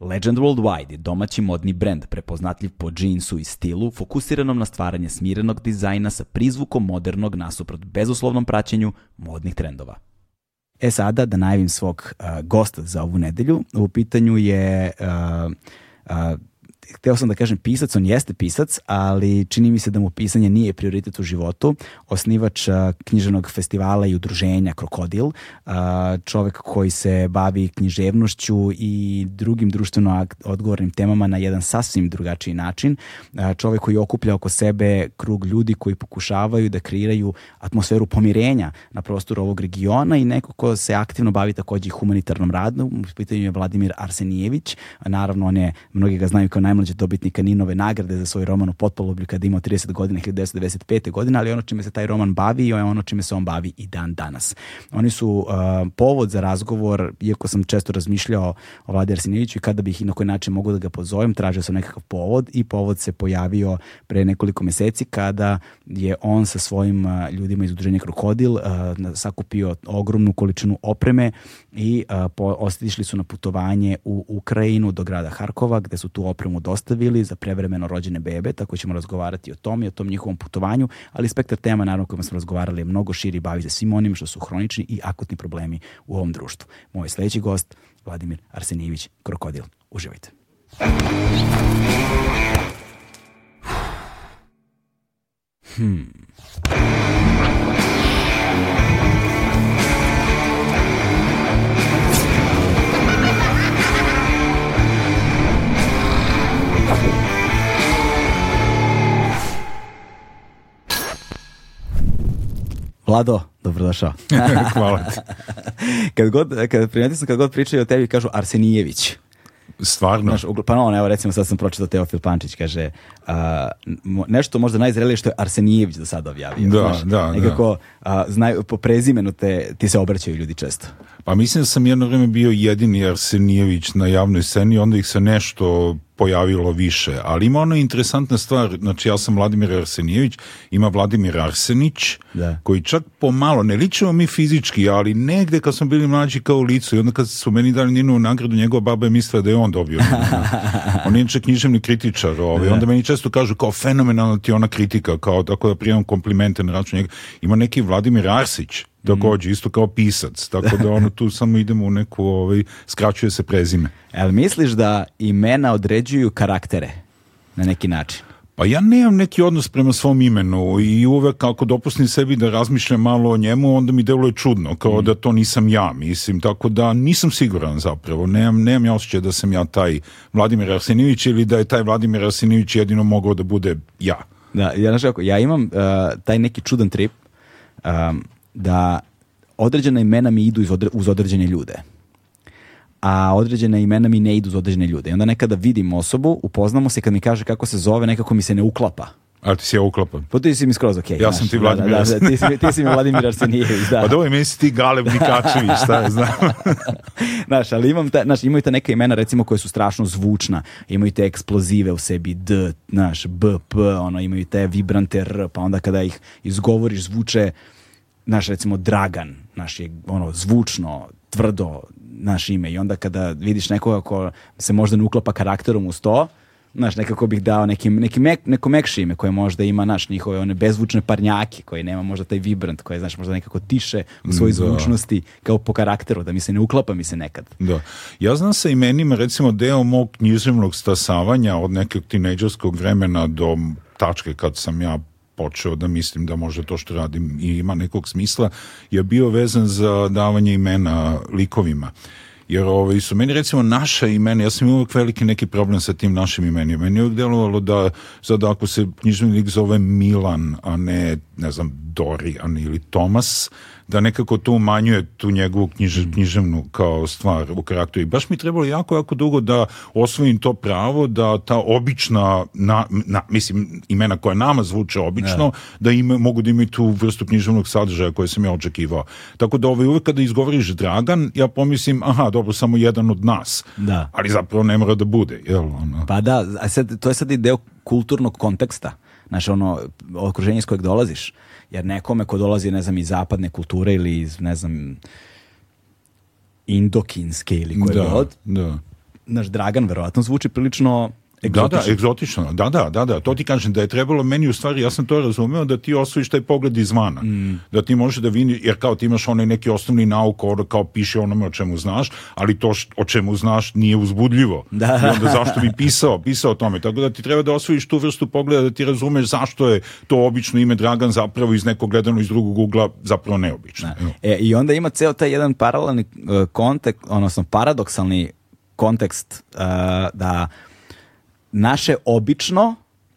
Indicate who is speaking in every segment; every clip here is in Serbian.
Speaker 1: Legend Worldwide je domaći modni brend prepoznatljiv po džinsu i stilu, fokusiranom na stvaranje smirenog dizajna sa prizvukom modernog nasuprot bezuslovnom praćenju modnih trendova.
Speaker 2: E sada da najavim svog uh, gosta za ovu nedelju. U pitanju je uh, uh, hteo sam da kažem pisac, on jeste pisac, ali čini mi se da mu pisanje nije prioritet u životu. Osnivač a, festivala i udruženja Krokodil, a, čovek koji se bavi književnošću i drugim društveno odgovornim temama na jedan sasvim drugačiji način. A, čovek koji okuplja oko sebe krug ljudi koji pokušavaju da kreiraju atmosferu pomirenja na prostoru ovog regiona i neko ko se aktivno bavi takođe humanitarnom radom. U pitanju je Vladimir Arsenijević, naravno on je, mnogi ga znaju kao naj najmlađi dobitnik Kaninove nagrade za svoj roman u potpolublju kada je imao 30 godina, 1995. godine, ali ono čime se taj roman bavi je ono čime se on bavi i dan danas. Oni su uh, povod za razgovor, iako sam često razmišljao o Vladi Arsenijeviću i kada bih i na koji način mogu da ga pozovem, tražio sam nekakav povod i povod se pojavio pre nekoliko meseci kada je on sa svojim uh, ljudima iz udruženja Krokodil uh, sakupio ogromnu količinu opreme i ostišli su na putovanje u Ukrajinu do grada Harkova gde su tu opremu dostavili za prevremeno rođene bebe, tako ćemo razgovarati o tom i o tom njihovom putovanju, ali spektar tema naravno kojima smo razgovarali je mnogo širi, bavi se svim onim što su hronični i akutni problemi u ovom društvu. Moj sledeći gost, Vladimir Arsenijević, Krokodil. Uživajte. Hmm. Vlado, dobrodošao.
Speaker 3: Hvala ti.
Speaker 2: Kad god, kad primetio sam kad god pričaju o tebi, kažu Arsenijević.
Speaker 3: Stvarno?
Speaker 2: Znaš, pa no, evo recimo sad sam pročitao Teofil Pančić, kaže uh, nešto možda najzrelije što je Arsenijević do sada objavio.
Speaker 3: Da, znaš, da, da.
Speaker 2: nekako, da. Uh, znaju, po prezimenu te, ti se obraćaju ljudi često.
Speaker 3: Pa mislim da sam jedno vreme bio jedini Arsenijević na javnoj sceni, onda ih se nešto pojavilo više. Ali ima ona interesantna stvar, znači ja sam Vladimir Arsenijević, ima Vladimir Arsenić, da. koji čak pomalo, ne ličimo mi fizički, ali negde kad smo bili mlađi kao licu i onda kad su meni dali Ninovu nagradu, njegova baba je mislila da je on dobio. on je inače književni kritičar, ovaj, da. onda meni često kažu kao fenomenalna ti ona kritika, kao tako da prijemam komplimente na račun njega. Ima neki Vladimir Arsić, takođe, isto kao pisac, tako da ono tu samo idemo u neku, ovaj, skraćuje se prezime.
Speaker 2: El misliš da imena određuju karaktere na neki način?
Speaker 3: Pa ja nemam neki odnos prema svom imenu i uvek ako dopustim sebi da razmišljam malo o njemu, onda mi deluje čudno, kao mm. da to nisam ja, mislim, tako da nisam siguran zapravo, nemam, nemam ja osjećaj da sam ja taj Vladimir Arsenivić ili da je taj Vladimir Arsenivić jedino mogao da bude ja. Da,
Speaker 2: ja, znaš kako, ja imam uh, taj neki čudan trip, um, da određena imena mi idu uz određene ljude a određena imena mi ne idu uz određene ljude. I onda nekada vidim osobu, upoznamo se, kad mi kaže kako se zove, nekako mi se ne uklapa.
Speaker 3: Ali ti si ja uklapan. Pa
Speaker 2: ti si mi skroz okej. Okay,
Speaker 3: ja znaš, sam ti da, da, Vladimir
Speaker 2: da, da, da, ti,
Speaker 3: ti si mi Vladimir
Speaker 2: Arsenijević, da. Pa
Speaker 3: dobro, meni si ti Galeb Nikačević, šta znam.
Speaker 2: znaš, ali imam
Speaker 3: ta,
Speaker 2: znaš, imaju ta neka imena recimo koje su strašno zvučna. Imaju te eksplozive u sebi, D, znaš, B, P, ono, imaju te vibrante R, pa onda kada ih izgovoriš zvuče naš recimo Dragan, naš je ono zvučno, tvrdo naš ime i onda kada vidiš nekoga ko se možda ne uklapa karakterom u to, znaš, nekako bih dao nekim, neki mek, neko mekše ime koje možda ima, naš, njihove one bezvučne parnjake koje nema možda taj vibrant, koje, znaš, možda nekako tiše u svojoj da. zvučnosti kao po karakteru, da mi se ne uklapa mi se nekad.
Speaker 3: Da. Ja znam sa imenima, recimo, deo mog književnog stasavanja od nekog tineđerskog vremena do tačke kad sam ja počeo da mislim da možda to što radim i ima nekog smisla, je bio vezan za davanje imena likovima. Jer ovo ovaj, su meni recimo naša imena, ja sam imao uvijek veliki neki problem sa tim našim imenima. Meni je delovalo da sad ako se knjižni lik zove Milan, a ne, ne znam, Dorian ili Tomas, da nekako to umanjuje tu njegovu knjiž, književnu kao stvar u karakteru. I baš mi trebalo jako, jako dugo da osvojim to pravo da ta obična, na, na mislim, imena koja nama zvuče obično, ne. da ime, mogu da imaju tu vrstu književnog sadržaja koje sam ja očekivao. Tako da ovaj, uvek kada izgovoriš Dragan, ja pomislim, aha, dobro, samo jedan od nas. Da. Ali zapravo ne mora da bude, jel?
Speaker 2: Ono. Pa da, a sad, to je sad i deo kulturnog konteksta, znaš, ono, okruženje iz kojeg dolaziš. Jer nekome ko dolazi, ne znam, iz zapadne kulture ili iz, ne znam, indokinske ili koje da, god, da. naš Dragan verovatno zvuči prilično Egzotično.
Speaker 3: Da, da,
Speaker 2: egzotično.
Speaker 3: Da, da, da, da. To ti kažem da je trebalo meni u stvari, ja sam to razumeo da ti osvojiš taj pogled izvana. Mm. Da ti može da vini, jer kao ti imaš onaj neki osnovni nauk, kao piše onome o čemu znaš, ali to o čemu znaš nije uzbudljivo. Da. I onda zašto bi pisao, pisao o tome. Tako da ti treba da osvojiš tu vrstu pogleda da ti razumeš zašto je to obično ime Dragan zapravo iz nekog gledano iz drugog ugla zapravo neobično. Da.
Speaker 2: E, I onda ima ceo taj jedan paralelni e, kontekst, odnosno paradoksalni kontekst uh, da naše obično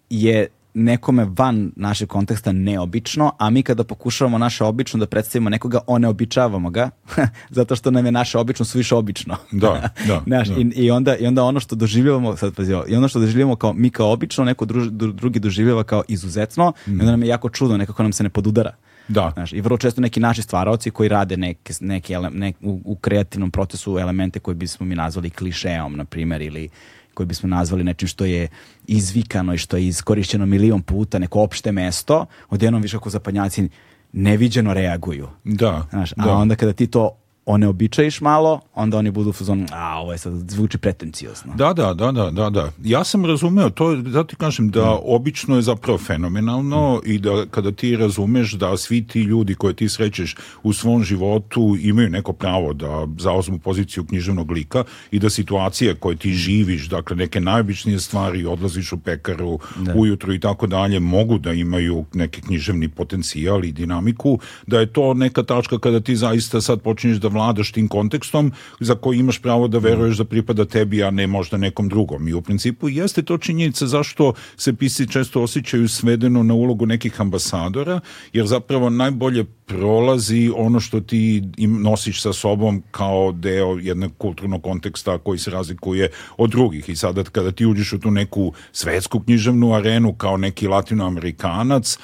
Speaker 2: je nekome van našeg konteksta neobično, a mi kada pokušavamo naše obično da predstavimo nekoga, oneobičavamo ga, zato što nam je naše obično suviše obično.
Speaker 3: da,
Speaker 2: da, Naš, da. I, i, onda, I onda ono što doživljavamo, sad pazimo, i ono što doživljavamo kao mi kao obično, neko druž, drugi doživljava kao izuzetno, mm. i mhm. onda nam je jako čudno, nekako nam se ne podudara. Da. Znaš, I vrlo često neki naši stvaraoci koji rade neke, neke, ele, nek, u, u kreativnom procesu elemente koje bismo mi nazvali klišeom, na primer, ili koji bismo nazvali nečim što je izvikano i što je iskorišćeno milion puta, neko opšte mesto, odjednom više ako zapadnjaci neviđeno reaguju. Da. Znaš, da. a onda kada ti to one običajiš malo, onda oni budu u a ovo je sad zvuči pretenciozno.
Speaker 3: Da, da, da, da, da, da. Ja sam razumeo to, da ti kažem da mm. obično je zapravo fenomenalno mm. i da kada ti razumeš da svi ti ljudi koje ti srećeš u svom životu imaju neko pravo da zauzmu poziciju književnog lika i da situacije koje ti živiš, dakle neke najobičnije stvari, odlaziš u pekaru da. ujutro i tako dalje, mogu da imaju neki književni potencijal i dinamiku, da je to neka tačka kada ti zaista sad počinješ da vladaš tim kontekstom za koji imaš pravo da veruješ da pripada tebi, a ne možda nekom drugom. I u principu jeste to činjenica zašto se pisci često osjećaju svedeno na ulogu nekih ambasadora, jer zapravo najbolje prolazi ono što ti nosiš sa sobom kao deo jednog kulturnog konteksta koji se razlikuje od drugih. I sada kada ti uđeš u tu neku svetsku književnu arenu kao neki latinoamerikanac,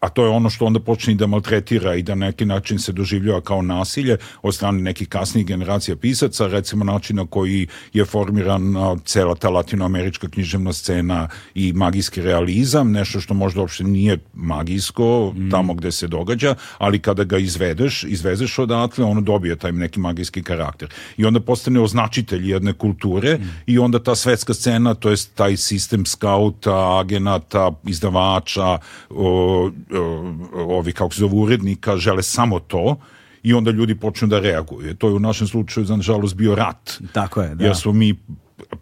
Speaker 3: a to je ono što onda počne da maltretira i da neki način se doživljava kao nasilje od strane nekih kasnijih generacija pisaca, recimo način na koji je formiran cela ta latinoamerička književna scena i magijski realizam, nešto što možda uopšte nije magijsko mm. tamo gde se događa, ali kada ga izvedeš, izvezeš odatle, ono dobije taj neki magijski karakter. I onda postane označitelj jedne kulture mm. i onda ta svetska scena, to jest taj sistem skauta, agenata, izdavača, o, E, ovi, kako se zove, urednika žele samo to, i onda ljudi počnu da reaguju. To je u našem slučaju, za nažalost, bio rat.
Speaker 2: Tako je, da.
Speaker 3: Jer smo mi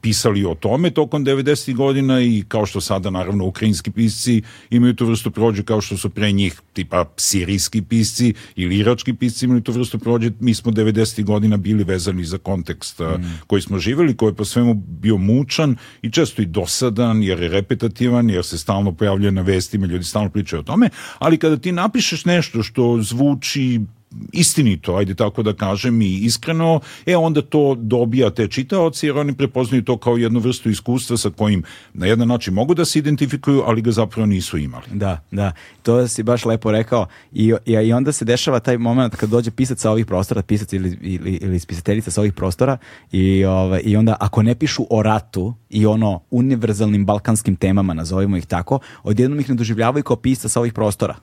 Speaker 3: pisali o tome tokom 90. godina i kao što sada naravno ukrajinski pisci imaju tu vrstu prođe kao što su pre njih tipa sirijski pisci ili irački pisci imaju tu vrstu prođe mi smo 90. godina bili vezani za kontekst mm. koji smo živjeli koji je po svemu bio mučan i često i dosadan jer je repetativan jer se stalno pojavljuje na vestima ljudi stalno pričaju o tome ali kada ti napišeš nešto što zvuči istinito, ajde tako da kažem i iskreno, e onda to dobija te čitaoci jer oni prepoznaju to kao jednu vrstu iskustva sa kojim na jedan način mogu da se identifikuju, ali ga zapravo nisu imali.
Speaker 2: Da, da, to si baš lepo rekao i, i, i onda se dešava taj moment kad dođe pisac sa ovih prostora, pisac ili, ili, ili spisateljica sa ovih prostora i, ove, ovaj, i onda ako ne pišu o ratu i ono univerzalnim balkanskim temama, nazovimo ih tako, odjednom ih ne doživljavaju kao pisca sa ovih prostora.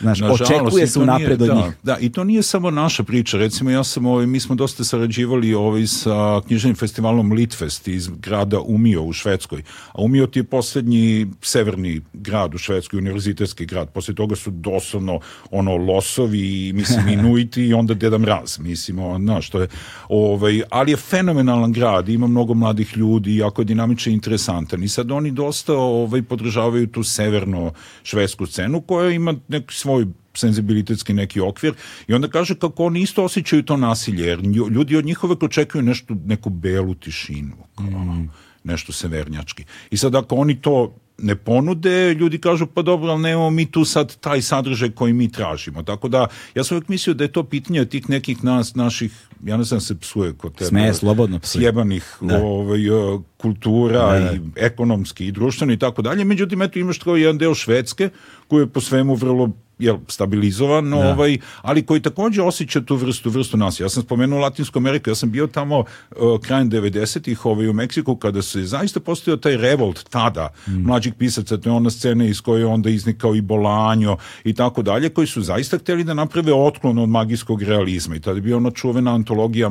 Speaker 2: Znaš, Nažalost, očekuje se unapred
Speaker 3: od da,
Speaker 2: njih.
Speaker 3: Da, i to nije samo naša priča. Recimo, ja sam, ovaj, mi smo dosta sarađivali ovaj, sa knjižnim festivalom Litfest iz grada Umio u Švedskoj. A Umio ti je poslednji severni grad u Švedskoj, univerzitetski grad. Posle toga su doslovno ono, losovi, mislim, inuiti i onda Deda Mraz. Mislim, znaš, što je, ovaj, ali je fenomenalan grad, ima mnogo mladih ljudi, jako je dinamičan i interesantan. I sad oni dosta ovaj, podržavaju tu severno švedsku scenu koja ima nek svoj senzibilitetski neki okvir i onda kaže kako oni isto osjećaju to nasilje jer ljudi od njihove uvek očekuju nešto, neku belu tišinu kao, mm. nešto severnjački i sad ako oni to ne ponude, ljudi kažu pa dobro, ali nemamo mi tu sad taj sadržaj koji mi tražimo. Tako da, ja sam uvijek mislio da je to pitanje tih nekih nas, naših, ja ne znam da se psuje kod tebe.
Speaker 2: Smeje, slobodno psuje.
Speaker 3: Jebanih da. ovaj, e, kultura ne, da, ne. i ekonomski i društveni i tako dalje. Međutim, eto imaš kao jedan deo Švedske koji je po svemu vrlo jel, stabilizovan, da. ovaj, ali koji takođe osjeća tu vrstu, vrstu nas. Ja sam spomenuo Latinsku Ameriku, ja sam bio tamo uh, krajem 90-ih ovaj, u Meksiku kada se zaista postojao taj revolt tada, mm. mlađih pisaca, to je ona scena iz koje je onda iznikao i Bolanjo i tako dalje, koji su zaista hteli da naprave otklon od magijskog realizma i tada je bio ona čuvena antologija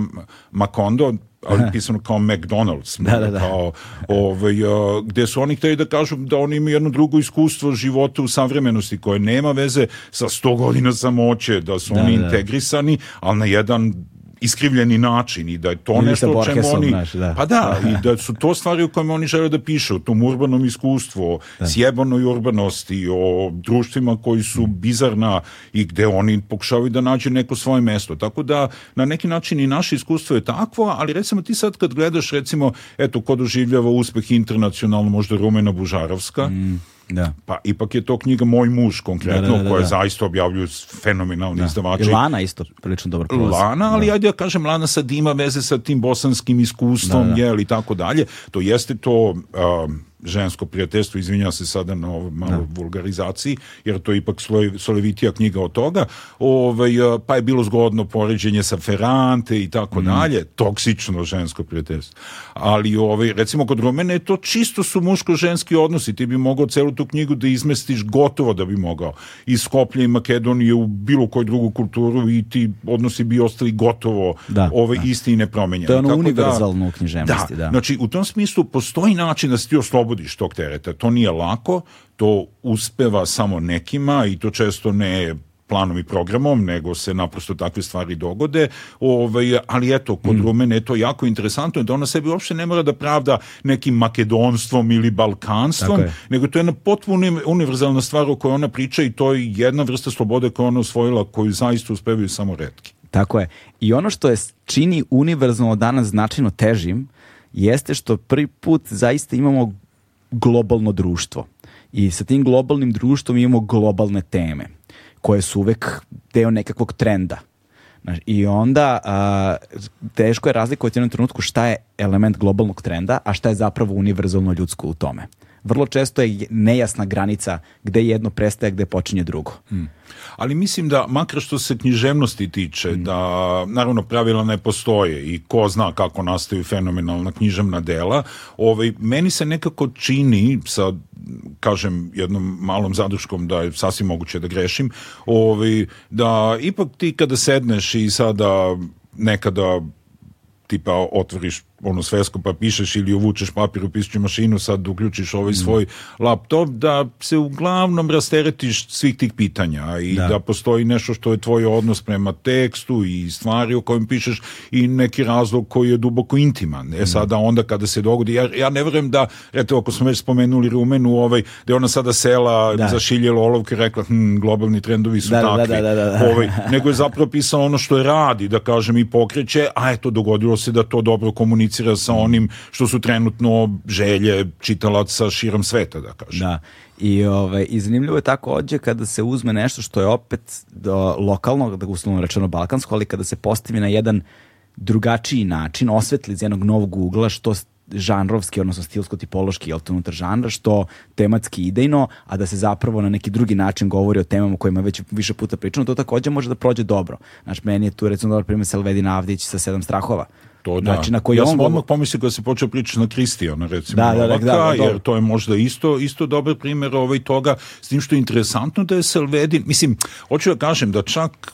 Speaker 3: Makondo, ali pisano kao McDonald's, da, da, da. kao ovaj, gde su oni hteli da kažu da oni imaju jedno drugo iskustvo života u savremenosti koje nema veze sa 100 godina samoće, da su da, oni da. integrisani, ali na jedan iskrivljeni način i da je to Ili nešto o čemu oni... Naš, da. Pa da, i da su to stvari u kojima oni žele da piše, o tom urbanom iskustvu, o da. sjebanoj urbanosti, o društvima koji su mm. bizarna i gde oni pokušavaju da nađu neko svoje mesto. Tako da, na neki način i naše iskustvo je takvo, ali recimo ti sad kad gledaš, recimo, eto, ko doživljava uspeh internacionalno, možda Rumena Bužarovska, mm Da. Pa ipak je to knjiga Moj muž konkretno, da, da, da koja da. zaista objavljuju fenomenalni da. izdavači.
Speaker 2: I Lana isto prilično dobro prolazi.
Speaker 3: Lana, ali ajde ja kažem, Lana sad ima veze sa tim bosanskim iskustvom, jel, i tako dalje. To jeste to... Um, žensko prijateljstvo, izvinja se sada na ovo malo da. vulgarizaciji, jer to je ipak solevitija knjiga od toga, ovaj, eh, pa je bilo zgodno poređenje sa Ferrante i tako mm. dalje, toksično žensko prijateljstvo. Ali, ovaj, recimo, kod Romene to čisto su muško-ženski odnosi, ti bi mogao celu tu knjigu da izmestiš gotovo da bi mogao. Iz Skoplje i Makedonije u bilo koju drugu kulturu i ti odnosi bi ostali gotovo da, ove ovaj, da. isti i nepromenjeni. To
Speaker 2: je ono
Speaker 3: da-
Speaker 2: univerzalno da, u književnosti, da.
Speaker 3: da. Znači, u tom smislu postoji način da se ti oslobodiš oslobodiš tog tereta. To nije lako, to uspeva samo nekima i to često ne planom i programom, nego se naprosto takve stvari dogode. Ovaj, ali eto, kod mm. Rumene je to jako interesantno, da ona sebi uopšte ne mora da pravda nekim makedonstvom ili balkanstvom, nego to je jedna potpuno univerzalna stvar o kojoj ona priča i to je jedna vrsta slobode koju ona osvojila, koju zaista uspevaju samo redki.
Speaker 2: Tako je. I ono što je čini univerzalno danas značajno težim, jeste što prvi put zaista imamo globalno društvo. I sa tim globalnim društvom imamo globalne teme koje su uvek deo nekakvog trenda. Znaš, I onda a, teško je razlikovati u jednom trenutku šta je element globalnog trenda, a šta je zapravo univerzalno ljudsko u tome vrlo često je nejasna granica gde jedno prestaje, gde počinje drugo. Hmm.
Speaker 3: Ali mislim da, makar što se književnosti tiče, hmm. da naravno pravila ne postoje i ko zna kako nastaju fenomenalna književna dela, ovaj, meni se nekako čini, sa kažem jednom malom zaduškom da je sasvim moguće da grešim, ovaj, da ipak ti kada sedneš i sada nekada tipa otvoriš ono svesko pa pišeš ili uvučeš papir u pisću mašinu, sad uključiš ovaj svoj laptop, da se uglavnom rasteretiš svih tih pitanja i da. da. postoji nešto što je tvoj odnos prema tekstu i stvari o kojem pišeš i neki razlog koji je duboko intiman. E mm. sada onda kada se dogodi, ja, ja ne vjerujem da, eto ako smo već spomenuli Rumenu, ovaj, da je ona sada sela da. zašiljela olovke, rekla hm, globalni trendovi su da, da, da takvi. Da, ovaj, nego je zapravo pisao ono što je radi, da kažem, i pokreće, a eto, dogodilo se da to dobro komunicira komunicira sa onim što su trenutno želje čitalaca širom sveta, da kažem. Da.
Speaker 2: I, ovaj, i zanimljivo je takođe kada se uzme nešto što je opet do, lokalno, da uslovno rečeno balkansko, ali kada se postavi na jedan drugačiji način, osvetli iz jednog novog ugla što žanrovski, odnosno stilsko-tipološki, jel to unutar žanra, što tematski idejno, a da se zapravo na neki drugi način govori o temama kojima već više puta pričano, to takođe može da prođe dobro. Znaš, meni je tu recimo dobar primjer Selvedin Avdić sa Sedam strahova.
Speaker 3: To da. Znači, na koji ja on sam govor... odmah pomislio kada se počeo pričati na Kristijana, recimo, da, da, da, da, jer to je možda isto, isto dobar primjer ovaj toga, s tim što je interesantno da je Selvedin, mislim, hoću da kažem da čak,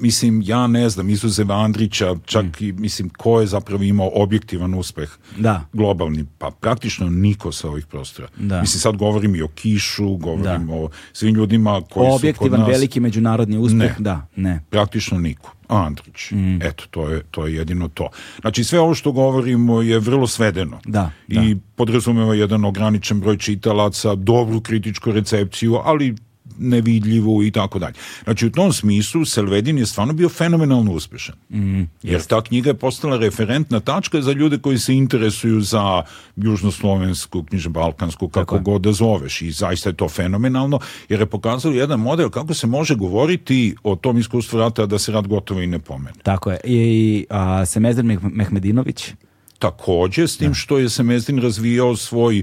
Speaker 3: mislim, ja ne znam, izuzev Andrića, čak mm. i, mislim, ko je zapravo imao objektivan uspeh da. globalni, pa praktično niko sa ovih prostora. Da. Mislim, sad govorim i o Kišu, govorim da. o svim ljudima koji objektivan,
Speaker 2: su kod nas... Objektivan, veliki međunarodni uspeh, ne. da, ne.
Speaker 3: Praktično niko. Andrić. Mm. Eto, to je, to je jedino to. Znači, sve ovo što govorimo je vrlo svedeno. Da, I da. podrazumeva jedan ograničen broj čitalaca, dobru kritičku recepciju, ali nevidljivo i tako dalje. Znači u tom smislu Selvedin je stvarno bio fenomenalno uspješan. Mm, jer ta knjiga je postala referentna tačka za ljude koji se interesuju za južnoslovensku, knjižno-balkansku, kako tako. god da zoveš. I zaista je to fenomenalno jer je pokazalo jedan model kako se može govoriti o tom iskustvu rata da se rad gotovo i ne pomene.
Speaker 2: Tako je. I a, Semezir Mehmedinović
Speaker 3: Takođe, s tim da. što je Semezdin razvijao svoj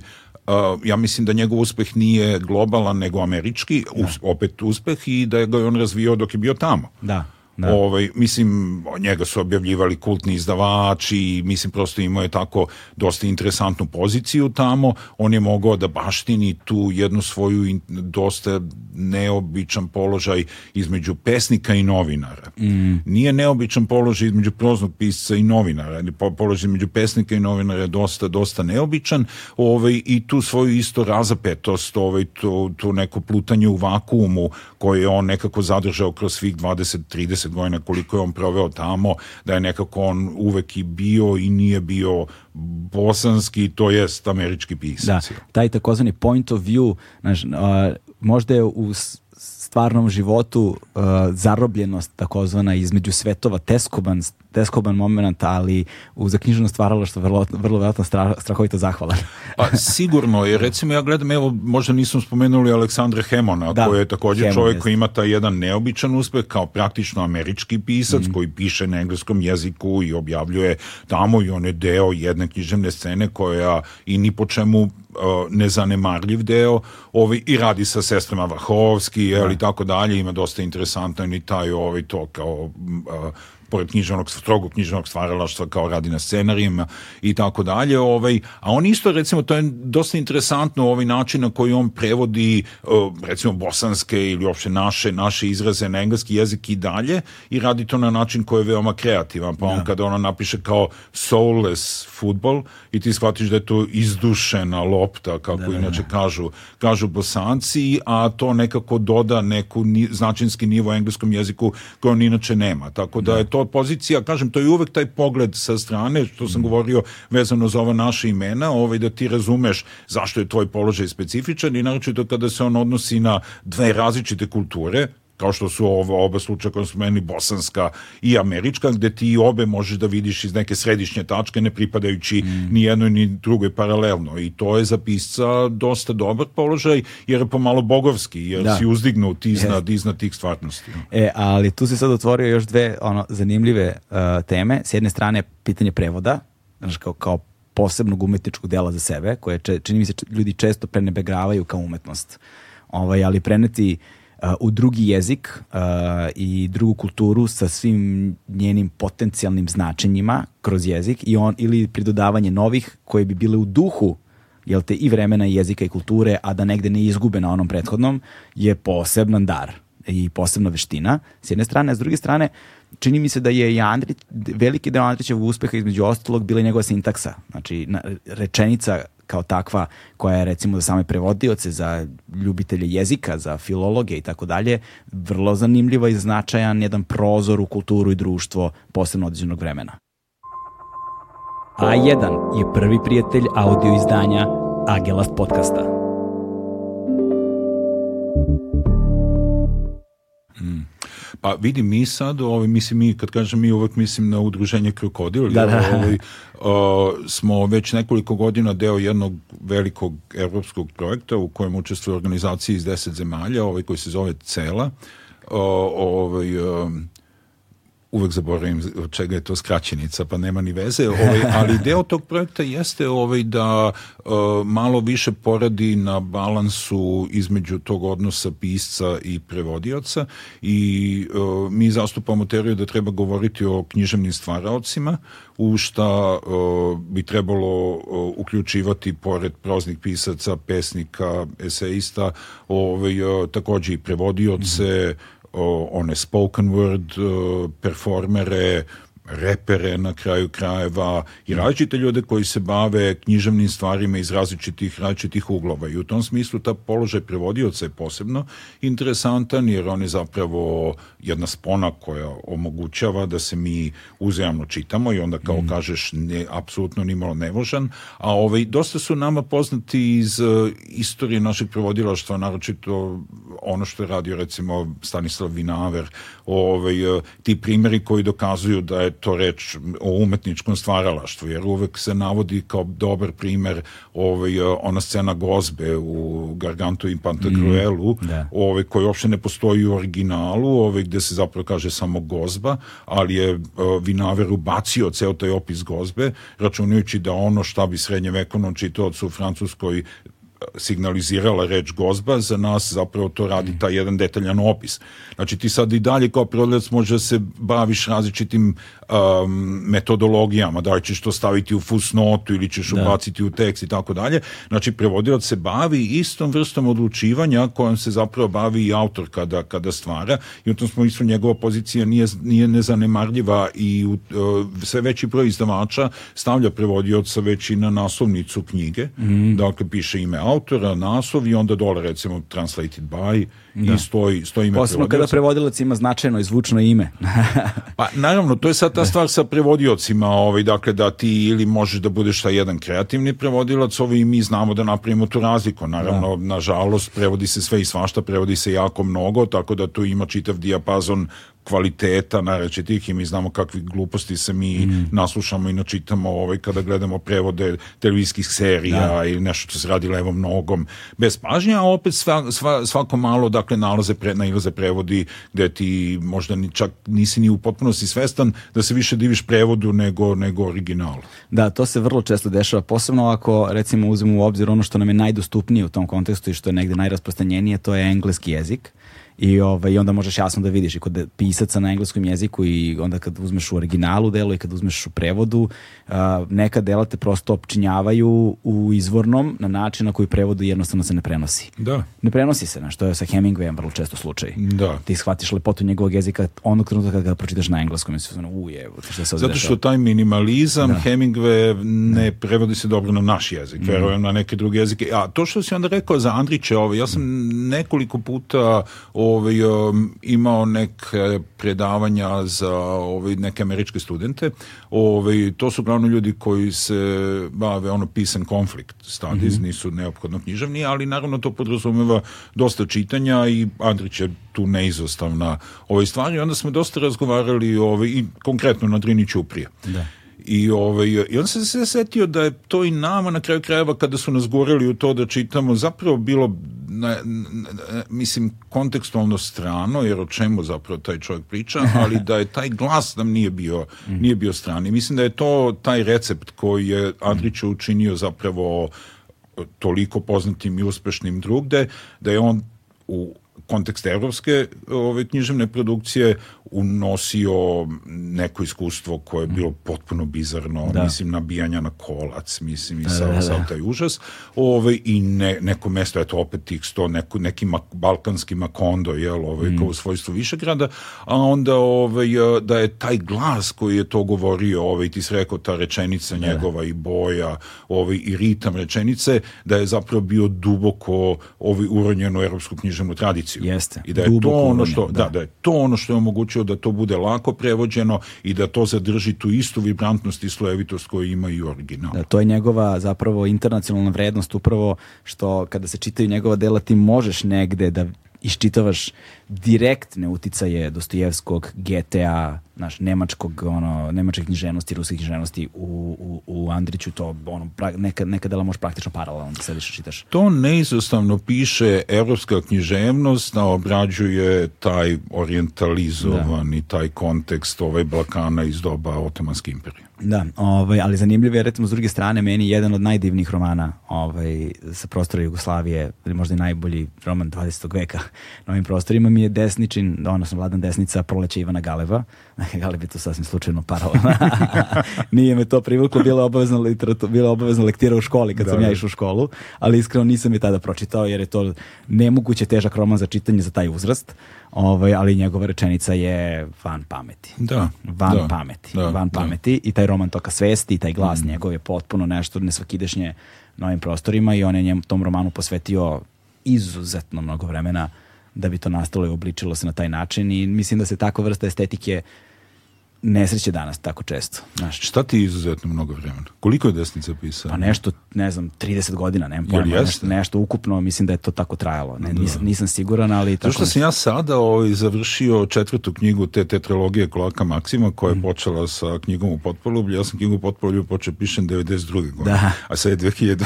Speaker 3: ja mislim da njegov uspeh nije globalan nego američki, da. opet uspeh i da ga je on razvio dok je bio tamo. Da. Da. Ovaj, mislim, njega su objavljivali kultni izdavači, mislim, prosto imao je tako dosta interesantnu poziciju tamo, on je mogao da baštini tu jednu svoju in, dosta neobičan položaj između pesnika i novinara. Mm. Nije neobičan položaj između proznog pisca i novinara, položaj između pesnika i novinara je dosta, dosta neobičan ovaj, i tu svoju isto razapetost, ovaj, tu, tu neko plutanje u vakumu koje je on nekako zadržao kroz svih 20-30 20 godina koliko je on proveo tamo, da je nekako on uvek i bio i nije bio bosanski, to jest američki pisac. Da,
Speaker 2: taj takozvani point of view, znaš, možda je u stvarnom životu uh, zarobljenost takozvana između svetova teskoban, teskoban moment, ali u zaknjiženo što vrlo, vrlo verovatno stra, strahovito zahvalan.
Speaker 3: pa sigurno je, recimo ja gledam, evo možda nisam spomenuli Aleksandra Hemona, da, koji je također Hemon, čovjek jest. koji ima taj jedan neobičan uspeh kao praktično američki pisac mm. koji piše na engleskom jeziku i objavljuje tamo i on je deo jedne književne scene koja i ni po čemu nezanemarljiv deo ovi, i radi sa sestrama Vahovski jel, da. i tako dalje, ima dosta interesantno i taj ovaj, to kao pored književnog, strogo književnog stvaralaštva kao radi na scenarijima i tako dalje. Ovaj, a on isto, recimo, to je dosta interesantno ovaj način na koji on prevodi e, recimo bosanske ili uopšte naše, naše izraze na engleski jezik i dalje i radi to na način koji je veoma kreativan. Pa on ja. Da. kada ono napiše kao soulless futbol i ti shvatiš da je to izdušena lopta, kako da, da, da. inače kažu, kažu bosanci, a to nekako doda neku ni, značinski nivo engleskom jeziku koji on inače nema. Tako da, da. je to to pozicija, kažem, to je uvek taj pogled sa strane, što sam mm. govorio vezano za ova naša imena, ovaj, da ti razumeš zašto je tvoj položaj specifičan i naročito kada se on odnosi na dve različite kulture, kao što su ova oba slučaja koje smo meni bosanska i američka, gde ti obe možeš da vidiš iz neke središnje tačke, ne pripadajući mm. ni jednoj ni drugoj paralelno. I to je za pisca dosta dobar položaj, jer je pomalo bogovski, jer da. si uzdignut iznad, iznad tih stvarnosti.
Speaker 2: E, ali tu se sad otvorio još dve ono, zanimljive uh, teme. S jedne strane, pitanje prevoda, znaš, kao, kao posebnog umetničkog dela za sebe, koje čini mi se ljudi često prenebegravaju kao umetnost. Ovaj, ali preneti u drugi jezik uh, i drugu kulturu sa svim njenim potencijalnim značenjima kroz jezik i on, ili pridodavanje novih koje bi bile u duhu jel te, i vremena, i jezika, i kulture, a da negde ne izgube na onom prethodnom, je poseban dar i posebna veština, s jedne strane, a s druge strane, čini mi se da je i Andrić, veliki deo Andrićevog uspeha između ostalog bila i njegova sintaksa. Znači, rečenica kao takva koja je recimo za same prevodioce, za ljubitelje jezika, za filologe i tako dalje, vrlo zanimljiva i značajan jedan prozor u kulturu i društvo posebno određenog vremena.
Speaker 1: A1 je prvi prijatelj audio izdanja Agelast podcasta.
Speaker 3: Mm. Pa vidi, mi sad, ovaj, mislim, mi, kad kažem mi, uvek mislim na udruženje Krokodil, da, da. Ovaj, o, smo već nekoliko godina deo jednog velikog evropskog projekta u kojem učestvuju organizacije iz deset zemalja, ovaj, koji se zove CELA, o, ovaj, o, uvek zaboravim od čega je to skraćenica, pa nema ni veze, ovaj, ali deo tog projekta jeste ovaj da uh, malo više poradi na balansu između tog odnosa pisca i prevodioca i uh, mi zastupamo teoriju da treba govoriti o književnim stvaraocima, u šta uh, bi trebalo uključivati pored proznih pisaca, pesnika, eseista, ovaj, takođe i prevodioce, mm -hmm Eh, eh, on a spoken word eh, performer, repere na kraju krajeva i mhm. različite ljude koji se bave književnim stvarima iz različitih različitih uglova i u tom smislu ta položaj prevodioca je posebno interesantan jer on je zapravo jedna spona koja omogućava da se mi uzajamno čitamo i onda kao mm. kažeš ne, apsolutno nimalo nevožan a ovaj, dosta su nama poznati iz uh, istorije našeg prevodilaštva naročito ono što je radio recimo Stanislav Vinaver ovaj, uh, ti primjeri koji dokazuju da je to reč o umetničkom stvaralaštvu, jer uvek se navodi kao dobar primer ovaj, ona scena gozbe u Gargantu i Pantagruelu, mhm, mm, da. ovaj, koji uopšte ne postoji u originalu, ovaj, gde se zapravo kaže samo gozba, ali je uh, eh, Vinaver ubacio ceo taj opis gozbe, računajući da ono šta bi srednjevekovnom čitovacu u Francuskoj eh, signalizirala reč gozba, za nas zapravo to radi mhm. taj jedan detaljan opis. Znači ti sad i dalje kao prolec može da se baviš različitim um, metodologijama, da li ćeš to staviti u fusnotu ili ćeš da. ubaciti u tekst i tako dalje. Znači, prevodilac se bavi istom vrstom odlučivanja kojom se zapravo bavi i autor kada, kada stvara i u tom smislu njegova pozicija nije, nije nezanemarljiva i u, uh, sve veći broj izdavača stavlja prevodioca već i na naslovnicu knjige. Mm. Dakle, piše ime autora, naslov i onda dole recimo translated by da. i stoji,
Speaker 2: stoji ime Posebno kada prevodilac ima značajno i zvučno ime.
Speaker 3: pa naravno, to je sad ta da. stvar sa prevodilacima, ovaj, dakle da ti ili možeš da budeš taj jedan kreativni prevodilac, ovaj, mi znamo da napravimo tu razliku. Naravno, da. nažalost, prevodi se sve i svašta, prevodi se jako mnogo, tako da tu ima čitav dijapazon kvaliteta narečitih i mi znamo kakvi gluposti se mi mm. naslušamo i načitamo ovaj, kada gledamo prevode televizijskih serija da. ili nešto što se radi levom nogom bez pažnje, a opet sva, sva, svako malo dakle nalaze pre, nalaze prevodi gde ti možda ni, čak nisi ni u potpunosti svestan da se više diviš prevodu nego, nego originalu.
Speaker 2: Da, to se vrlo često dešava, posebno ako recimo uzmemo u obzir ono što nam je najdostupnije u tom kontekstu i što je negde najrasprostanjenije, to je engleski jezik I, ovaj, I onda možeš jasno da vidiš i kod pisaca na engleskom jeziku i onda kad uzmeš u originalu delo i kad uzmeš u prevodu, uh, neka dela te prosto opčinjavaju u izvornom na način na koji prevodu jednostavno se ne prenosi. Da. Ne prenosi se, na što je sa Hemingwayem vrlo često slučaj. Da. Ti shvatiš lepotu njegovog jezika onog trenutka kada ga pročitaš na engleskom i se uje, šta se Zato
Speaker 3: što taj minimalizam da. Hemingway ne da. prevodi se dobro na naš jezik, mm. verujem na neke druge jezike. A to što si onda rekao za Andrića, ovaj, ja sam nekoliko puta o ovaj, um, imao neke predavanja za ovaj, neke američke studente. Ovaj, to su glavno ljudi koji se bave ono pisan konflikt. Studies mm -hmm. nisu neophodno književni, ali naravno to podrazumeva dosta čitanja i Andrić je tu neizostavna ovaj stvar i onda smo dosta razgovarali ovaj, i konkretno na Drini Ćuprije. Da. I, ovaj, I on se se setio da je to i nama na kraju krajeva kada su nas goreli u to da čitamo zapravo bilo na, na, mislim, kontekstualno strano, jer o čemu zapravo taj čovjek priča, ali da je taj glas nam nije bio, mhm. nije bio strani. Mislim da je to taj recept koji je mhm. Andrića učinio zapravo toliko poznatim i uspešnim drugde, da je on u kontekst evropske ove književne produkcije unosio neko iskustvo koje je bilo potpuno bizarno, da. mislim nabijanja na kolac, mislim i da, sav, da, da. sav taj užas. Ove, I ne, neko mesto, eto opet tih sto, neko, neki mak, balkanski makondo, jel, ove, mm. kao u svojstvu Višegrada, a onda ove, da je taj glas koji je to govorio, ove, ti si rekao ta rečenica da. njegova i boja, ove, i ritam rečenice, da je zapravo bio duboko ove, uronjen u europsku književnu tradiciju
Speaker 2: poziciju. Jeste.
Speaker 3: I da je to ono što da. da. da je to ono što je omogućilo da to bude lako prevođeno i da to zadrži tu istu vibrantnost i slojevitost koju ima i original. Da,
Speaker 2: to je njegova zapravo internacionalna vrednost upravo što kada se čitaju njegova dela ti možeš negde da iščitavaš direktne uticaje Dostojevskog, GTA, naš nemačkog ono nemačke književnosti, ruske književnosti u u u Andriću to ono pra, neka neka dela može praktično paralelno da sediš čitaš.
Speaker 3: To neizostavno piše evropska književnost da obrađuje taj orientalizovan da. taj kontekst ovaj Balkana iz doba Otomanske imperije.
Speaker 2: Da, ovaj, ali zanimljivo je recimo s druge strane meni jedan od najdivnijih romana ovaj, sa prostora Jugoslavije, ili možda i najbolji roman 20. veka na ovim prostorima, mi je desničin, odnosno vladan desnica proleće Ivana Galeva. Galeb je to sasvim slučajno paralelno. Nije me to privuklo, bila je obavezna, literatura, bila je obavezna lektira u školi kad da, sam ja išao u školu, ali iskreno nisam je tada pročitao jer je to nemoguće težak roman za čitanje za taj uzrast. Ovaj, ali njegova rečenica je van pameti.
Speaker 3: Da.
Speaker 2: Van
Speaker 3: da,
Speaker 2: pameti. Da, van da. pameti i taj roman toka svesti i taj glas mm. njegov je potpuno nešto nesvakidešnje na ovim prostorima i on je njem, tom romanu posvetio izuzetno mnogo vremena da bi to nastalo i obličilo se na taj način i mislim da se takva vrsta estetike nesreće danas tako često.
Speaker 3: Znaš. Šta ti je izuzetno mnogo vremena? Koliko je desnica pisao?
Speaker 2: Pa nešto, ne znam, 30 godina, nemam pojma, nešto, nešto ukupno, mislim da je to tako trajalo. Ne, da. nisam, nisam siguran, ali
Speaker 3: tako... Zato što sam ja sada ovaj, završio četvrtu knjigu te tetralogije Kloaka Maksima, koja je mm. počela sa knjigom u potpolublju, ja sam knjigu u potpolublju počeo pišem 92. godine, da. a sad je 2020.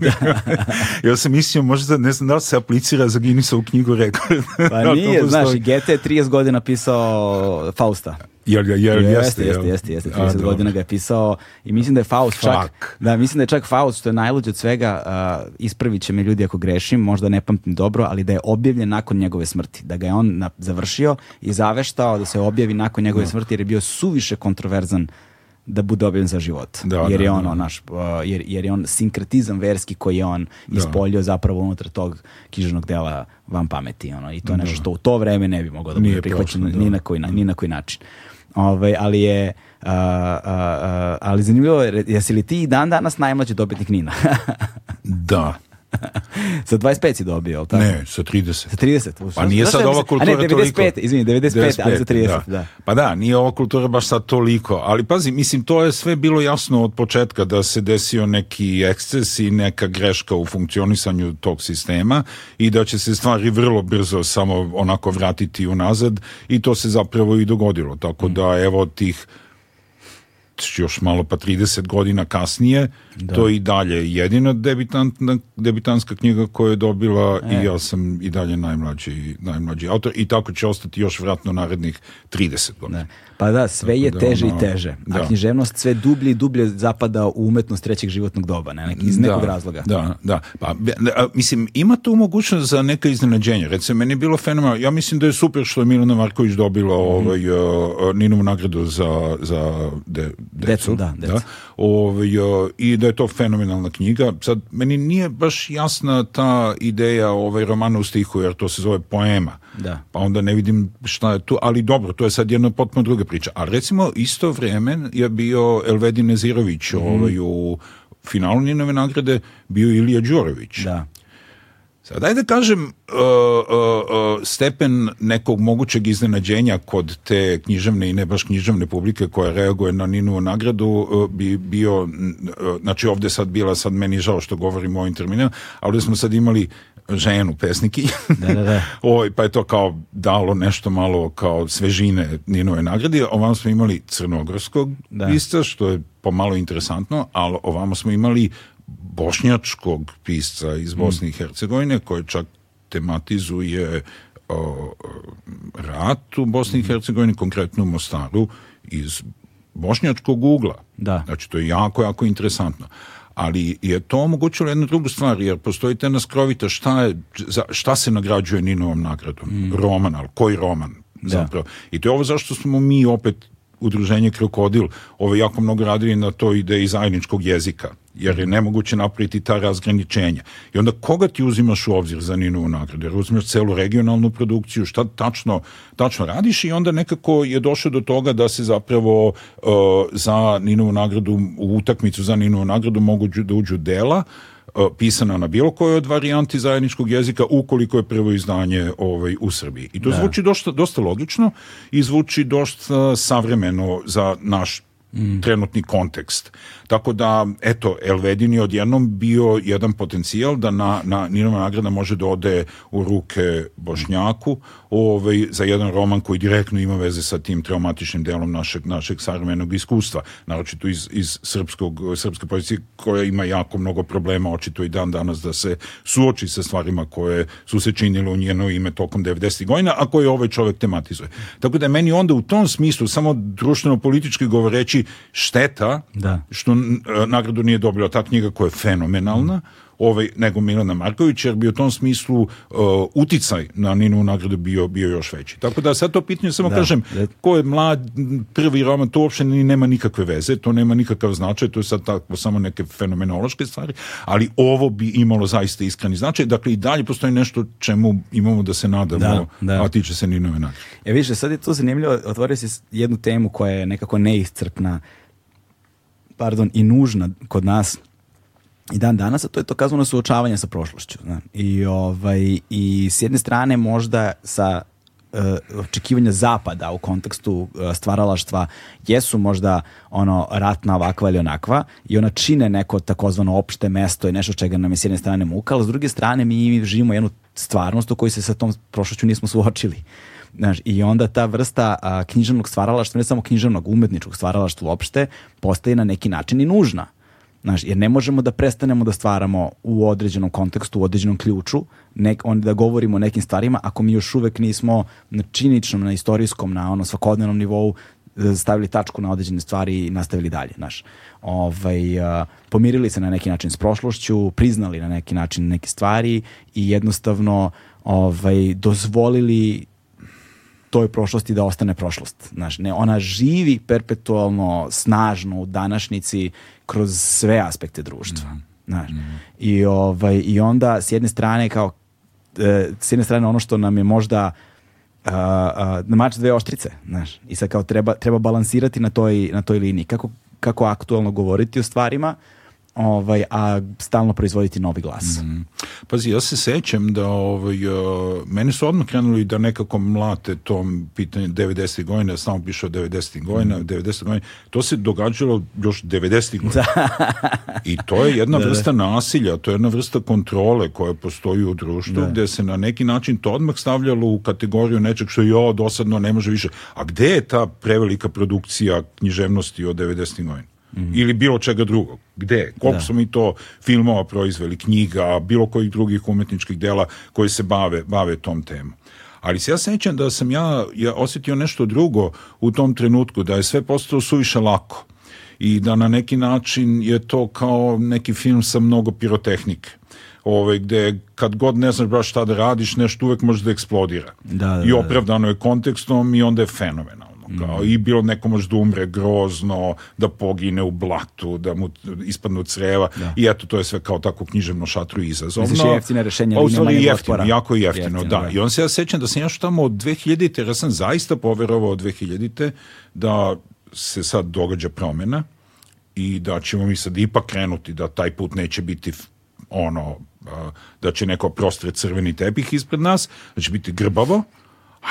Speaker 3: Da. ja sam mislio, možda, ne znam da li se aplicira za Guinnessovu knjigu rekord.
Speaker 2: Pa nije, znaš, GT je 30 godina pisao Fausta.
Speaker 3: Jer, jer, jeste, jeste,
Speaker 2: jeste, jeste, jeste. 30 A, godina ga je pisao i mislim da je Faust Fuck. čak, da, mislim da je čak Faust, što je najluđe od svega, uh, ispravit će me ljudi ako grešim, možda ne pamtim dobro, ali da je objavljen nakon njegove smrti, da ga je on na, završio i zaveštao da se objavi nakon njegove da. smrti jer je bio suviše kontroverzan da bude objavljen za život. Da, jer je da, on, da, naš, uh, jer, jer je on sinkretizam verski koji je on da. ispoljio zapravo unutar tog književnog dela van pameti. Ono, I to je nešto što u to vreme ne bi mogao da bude prihvaćeno ni, na koji, ni na koji način. Ove, ovaj, ali je uh, uh, ali zanimljivo je, jesi li ti dan danas najmlađi dobitnik Nina?
Speaker 3: da,
Speaker 2: sa 25 si dobio, ali tako?
Speaker 3: Ne, sa 30. Sa
Speaker 2: 30.
Speaker 3: pa nije sad ova kultura toliko. A ne, 95, toliko. izvini, 95, 95, ali za 30, da. da. Pa da, nije ova kultura baš sad toliko. Ali pazi, mislim, to je sve bilo jasno od početka da se desio neki eksces i neka greška u funkcionisanju tog sistema i da će se stvari vrlo brzo samo onako vratiti unazad i to se zapravo i dogodilo. Tako mm. da, evo, tih još malo pa 30 godina kasnije, da. to je i dalje jedina debitantna, debitanska knjiga koju je dobila e. i ja sam i dalje najmlađi, najmlađi autor i tako će ostati još vratno narednih 30 godina. Da.
Speaker 2: Pa da, sve je da, teže i teže. A da. književnost sve dublje i dublje zapada u umetnost trećeg životnog doba, ne, neki, iz da, nekog razloga.
Speaker 3: Da, da. Pa, mislim, ima tu mogućnost za neka iznenađenje. Recimo, meni je bilo fenomenalno. Ja mislim da je super što je Milana Marković dobila mhm. ovaj, e, Ninovu nagradu za, za de, decu. Decu, da. Decu. da. Ovaj, e, I da je to fenomenalna knjiga. Sad, meni nije baš jasna ta ideja ovaj romana u stihu, jer to se zove poema. Da. Pa onda ne vidim šta je tu, ali dobro, to je sad jedna potpuno druga priča. A recimo isto vreme je bio Elvedin Nezirović mm. ovaj, u finalu Ninove nagrade, bio Ilija Đurović. Da. Sad, dajde da kažem, uh, uh, uh, stepen nekog mogućeg iznenađenja kod te književne i ne baš književne publike koja reaguje na Ninovu nagradu uh, bi bio, uh, znači ovde sad bila, sad meni žao što govorimo o ovim terminima, ali smo sad imali ženu pesniki. Da, da, da. Ovo, pa je to kao dalo nešto malo kao svežine Ninove nagrade. Ovamo smo imali crnogorskog da. pista, što je pomalo interesantno, ali ovamo smo imali bošnjačkog pisca iz mm. Bosne mm. i Hercegovine, koji čak tematizuje o, rat u Bosni i mm. Hercegovini, konkretno u Mostaru, iz bošnjačkog ugla. Da. Znači, to je jako, jako interesantno ali je to omogućilo jednu drugu stvar, jer postoji te skrovita šta, je, za, šta se nagrađuje Ninovom nagradom. Mm. Roman, ali koji roman? Da. Zapravo. I to je ovo zašto smo mi opet udruženje Krokodil, ovo jako mnogo radili na toj ideji zajedničkog jezika jer je nemoguće napraviti ta razgraničenja. I onda koga ti uzimaš u obzir za Ninovu nagradu? Jer uzmeš celu regionalnu produkciju, šta tačno, tačno radiš i onda nekako je došlo do toga da se zapravo uh, za Ninovu nagradu, u utakmicu za Ninovu nagradu mogu da uđu dela e, pisana na bilo kojoj od varijanti zajedničkog jezika ukoliko je prvo izdanje ovaj, u Srbiji. I to da. zvuči dosta, dosta logično i zvuči dosta savremeno za naš mm. trenutni kontekst. Tako da, eto, Elvedin je odjednom bio jedan potencijal da na, na Ninova nagrada može da ode u ruke Bošnjaku ovaj, za jedan roman koji direktno ima veze sa tim traumatičnim delom našeg, našeg savremenog iskustva, naročito iz, iz srpskog, srpske pozicije koja ima jako mnogo problema, očito i dan danas da se suoči sa stvarima koje su se činile u njeno ime tokom 90. godina, a koje ovaj čovek tematizuje. Tako da meni onda u tom smislu, samo društveno-politički govoreći, šteta da. što e, nagradu nije dobila ta knjiga koja je fenomenalna, mm ovaj, nego Milana Markovića, jer bi u tom smislu uh, uticaj na Ninu nagradu bio, bio još veći. Tako da sad to pitanje samo da. kažem, da. ko je mlad prvi roman, to uopšte ni, nema nikakve veze, to nema nikakav značaj, to je sad tako samo neke fenomenološke stvari, ali ovo bi imalo zaista iskreni značaj, dakle i dalje postoji nešto čemu imamo da se nadamo, da, da. a tiče
Speaker 2: se
Speaker 3: Ninove nagrade.
Speaker 2: E više, sad je to zanimljivo, otvorio si jednu temu koja je nekako neiscrpna, pardon, i nužna kod nas, i dan danas, a to je to kazano suočavanje sa prošlošću. Zna. I, ovaj, I s jedne strane možda sa e, očekivanja zapada u kontekstu e, stvaralaštva jesu možda ono ratna ovakva ili onakva i ona čine neko takozvano opšte mesto i nešto čega nam je s jedne strane muka, ali s druge strane mi živimo jednu stvarnost u kojoj se sa tom prošlošću nismo suočili. Znaš, I onda ta vrsta a, književnog stvaralaštva, ne samo književnog, umetničkog stvaralaštva uopšte, postaje na neki način i nužna. Znaš, jer ne možemo da prestanemo da stvaramo u određenom kontekstu, u određenom ključu, nek, on, da govorimo o nekim stvarima, ako mi još uvek nismo na činičnom, na istorijskom, na ono svakodnevnom nivou e, stavili tačku na određene stvari i nastavili dalje, znaš. Ovaj, e, pomirili se na neki način s prošlošću, priznali na neki način neke stvari i jednostavno ovaj, dozvolili toj prošlosti da ostane prošlost. Znaš, ne, ona živi perpetualno, snažno u današnjici kroz sve aspekte društva. Mm. Znaš. Mm. I, ovaj, I onda s jedne strane kao e, s jedne strane ono što nam je možda a, uh, uh, mač dve oštrice, znaš. I sad kao treba, treba balansirati na toj, na toj liniji. Kako, kako aktualno govoriti o stvarima, ovaj, a stalno proizvoditi novi glas. Mm.
Speaker 3: Pazi, ja se sećam da ovaj, uh, eh, mene su odmah krenuli da nekako mlate tom pitanju 90. godina, da samo piše o 90. godina, mm. 90. godina, to se događalo još 90. godina. Da. I to je jedna da, da, vrsta nasilja, to je jedna vrsta kontrole koja postoji u društvu, da. gde se na neki način to odmah stavljalo u kategoriju nečeg što jo, dosadno, ne može više. A gde je ta prevelika produkcija književnosti od 90. godina? Mhm. ili bilo čega drugog. Gde? Koliko da. smo mi to filmova proizveli, knjiga, bilo kojih drugih umetničkih dela koje se bave, bave tom temom. Ali se ja sećam da sam ja, ja osjetio nešto drugo u tom trenutku, da je sve postao suviše lako i da na neki način je to kao neki film sa mnogo pirotehnike ovaj, gde kad god ne znaš baš šta da radiš, nešto uvek može da eksplodira.
Speaker 2: Da, da, I
Speaker 3: da. opravdano je kontekstom i onda je fenomenalno tamo. Kao, mm. I bilo neko može da umre grozno, da pogine u blatu, da mu ispadnu creva. Da. I eto, to je sve kao tako književno šatru izazovno. Misliš je
Speaker 2: jeftine rešenje, pa, ali
Speaker 3: nema jeftino, Jako jeftino, jeftino da. da. I on se ja sećam da sam još tamo od 2000-te, jer ja sam zaista poverovao od 2000-te da se sad događa promjena i da ćemo mi sad ipak krenuti da taj put neće biti ono da će neko prostre crveni tepih ispred nas, da će biti grbavo,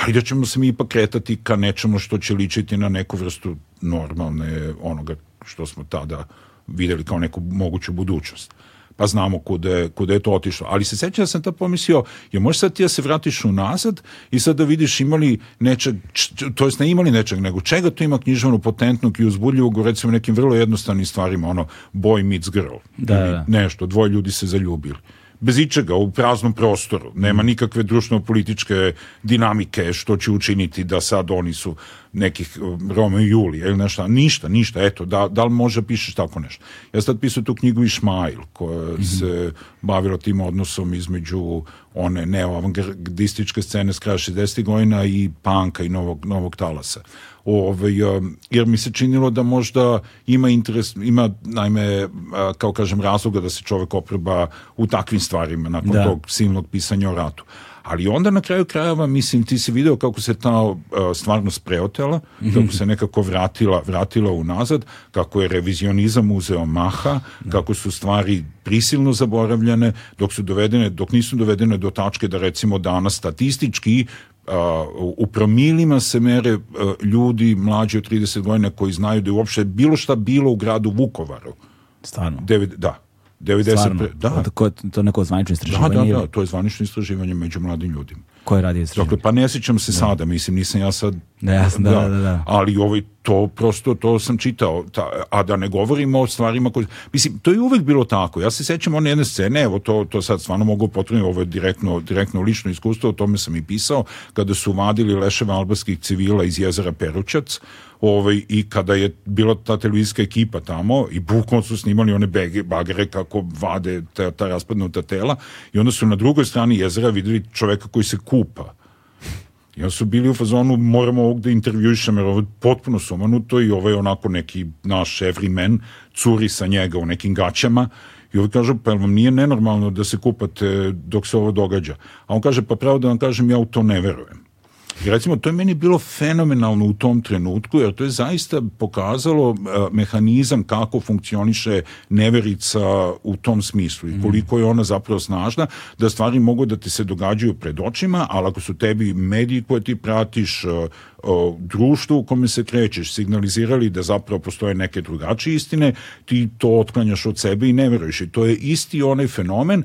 Speaker 3: ali da ćemo se mi ipak kretati ka nečemu što će ličiti na neku vrstu normalne onoga što smo tada videli kao neku moguću budućnost. Pa znamo kuda je, kuda je to otišlo. Ali se seća da sam tad pomislio, je možda sad ti ja da se vratiš unazad i sad da vidiš imali nečeg, to jest ne imali nečeg, nego čega to ima književno potentnog i uzbudljivog u recimo nekim vrlo jednostavnim stvarima, ono boy meets girl,
Speaker 2: da, da.
Speaker 3: nešto, dvoje ljudi se zaljubili bez ičega u praznom prostoru. Nema mhm. nikakve društveno-političke dinamike što će učiniti da sad oni su nekih um, Rome i Julije ili nešto, ništa, ništa, eto, da, da li može pišeš tako nešto. Ja sad pisao tu knjigu Išmajl, koja mm -hmm. se bavila tim odnosom između one neoavangardističke scene s kraja 60. godina i panka i novog, novog talasa. Ove, ovaj, jer mi se činilo da možda ima interes, ima najme, kao kažem, razloga da se čovek opreba u takvim stvarima nakon da. tog silnog pisanja o ratu. Ali onda na kraju krajeva, mislim, ti si video kako se ta stvarnost preotela, mhm. kako se nekako vratila, vratila unazad, kako je revizionizam uzeo maha, da. kako su stvari prisilno zaboravljene, dok su dovedene, dok nisu dovedene do tačke da recimo danas statistički uh, u promilima se mere a, ljudi mlađi od 30 godina koji znaju da je uopšte bilo šta bilo u gradu Vukovaru. Stvarno? Devet, da. 90
Speaker 2: Stvarno? da. To, to neko zvanično istraživanje? Da, da, da,
Speaker 3: to je zvanično istraživanje među mladim ljudima.
Speaker 2: Koje radi istraživanje?
Speaker 3: Dakle, pa ne sjećam se da. sada, mislim, nisam ja sad...
Speaker 2: Ne, jasno, da, da, da, da,
Speaker 3: Ali ovaj to prosto, to sam čitao, ta, a da ne govorimo o stvarima koje, mislim, to je uvek bilo tako, ja se sećam one jedne scene, evo to, to sad stvarno mogu potrebiti, ovo je direktno, direktno lično iskustvo, o tome sam i pisao, kada su vadili leševe albanskih civila iz jezera Perućac, ovaj, i kada je bila ta televizijska ekipa tamo i bukvalno su snimali one bege, bagere kako vade ta, ta raspadnuta tela i onda su na drugoj strani jezera videli čoveka koji se kupa Ja su bili u fazonu, moramo ovog da intervjušam, jer ovo je potpuno sumanuto i ovo ovaj je onako neki naš everyman, curi sa njega u nekim gaćama i ovaj kaže, pa vam nije nenormalno da se kupate dok se ovo događa? A on kaže, pa pravo da vam kažem, ja u to ne verujem. I recimo, to je meni bilo fenomenalno u tom trenutku, jer to je zaista pokazalo e, mehanizam kako funkcioniše neverica u tom smislu i mhm. koliko je ona zapravo snažna, da stvari mogu da ti se događaju pred očima, ali ako su tebi mediji koje ti pratiš, e, društvo u kome se krećeš, signalizirali da zapravo postoje neke drugačije istine, ti to otklanjaš od sebe i ne veruješ. I to je isti onaj fenomen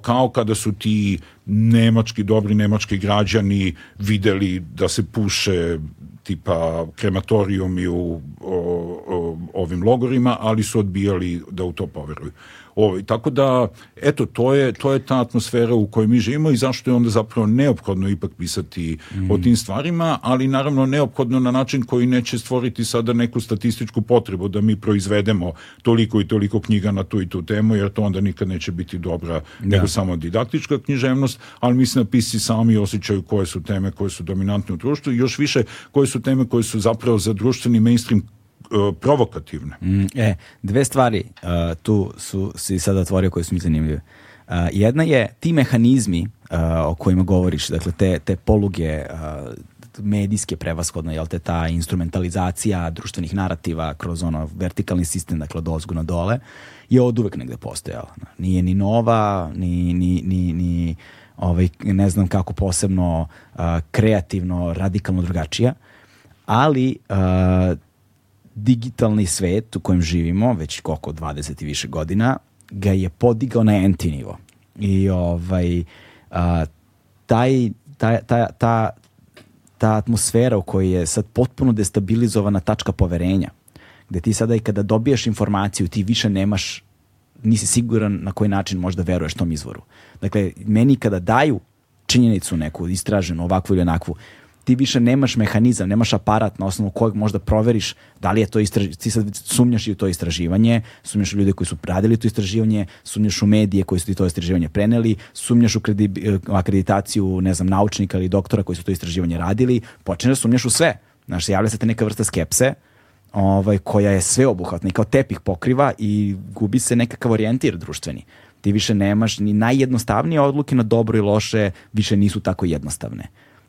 Speaker 3: kao kada su ti nemački, dobri nemački građani videli da se puše tipa krematorijum i u o, o, ovim logorima, ali su odbijali da u to poveruju. Ovaj, tako da, eto, to je, to je ta atmosfera u kojoj mi živimo i zašto je onda zapravo neophodno ipak pisati mm. o tim stvarima, ali naravno neophodno na način koji neće stvoriti sada neku statističku potrebu da mi proizvedemo toliko i toliko knjiga na tu i tu temu, jer to onda nikad neće biti dobra da. nego samo didaktička književnost, ali mislim da pisci sami osjećaju koje su teme koje su dominantne u društvu i još više koje su teme koje su zapravo za društveni mainstream E, provokativne.
Speaker 2: Mm, e, dve stvari uh, tu su si sada otvorio koje su mi zanimljive. Uh, jedna je ti mehanizmi uh, o kojima govoriš, dakle te, te poluge medijske prevashodno, jel te, ta instrumentalizacija društvenih narativa kroz ono vertikalni sistem, dakle od ozgu na dole, je od uvek negde postojala. Nije ni nova, ni, ni, ni, ni ovaj, ne znam kako posebno kreativno, radikalno drugačija, ali uh, digitalni svet u kojem živimo, već koliko, 20 i više godina, ga je podigao na enti nivo. I ovaj, a, taj, ta, ta, ta, ta atmosfera u kojoj je sad potpuno destabilizovana tačka poverenja, gde ti sada i kada dobijaš informaciju, ti više nemaš, nisi siguran na koji način možda veruješ tom izvoru. Dakle, meni kada daju činjenicu neku, istraženu, ovakvu ili onakvu, ti više nemaš mehanizam, nemaš aparat na osnovu kojeg možda proveriš da li je to istraživanje, ti sad sumnjaš i u to istraživanje, sumnjaš u ljude koji su radili to istraživanje, sumnjaš u medije koji su ti to istraživanje preneli, sumnjaš u kredi, akreditaciju, ne znam, naučnika ili doktora koji su to istraživanje radili, počneš da sumnjaš u sve. Znaš, javlja se te neka vrsta skepse, ovaj, koja je sveobuhvatna i kao tepih pokriva i gubi se nekakav orijentir društveni. Ti više nemaš ni najjednostavnije odluke na dobro i loše, više nisu tako jednostavne.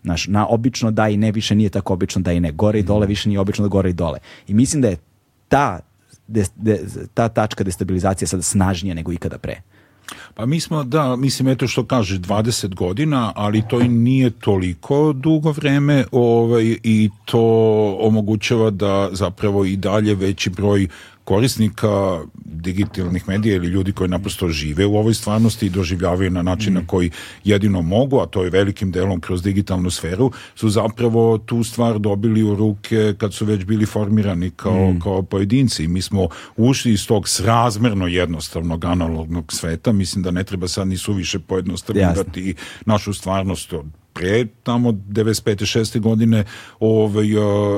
Speaker 2: Znaš, na obično da i ne više nije tako obično da i ne. Gore i mhm. dole više nije obično da gore i dole. I mislim da je ta, de, de, ta tačka destabilizacije sada snažnija nego ikada pre.
Speaker 3: Pa mi smo, da, mislim, eto što kažeš, 20 godina, ali to i nije toliko dugo vreme ovaj, i to omogućava da zapravo i dalje veći broj korisnika digitalnih medija ili ljudi koji naprosto žive u ovoj stvarnosti i doživljavaju na način mm. na koji jedino mogu, a to je velikim delom kroz digitalnu sferu, su zapravo tu stvar dobili u ruke kad su već bili formirani kao, mm. kao pojedinci. Mi smo ušli iz tog srazmerno jednostavnog analognog sveta, mislim da ne treba sad ni suviše pojednostavljivati našu stvarnost od pre tamo 95. 6. godine ovaj, eh,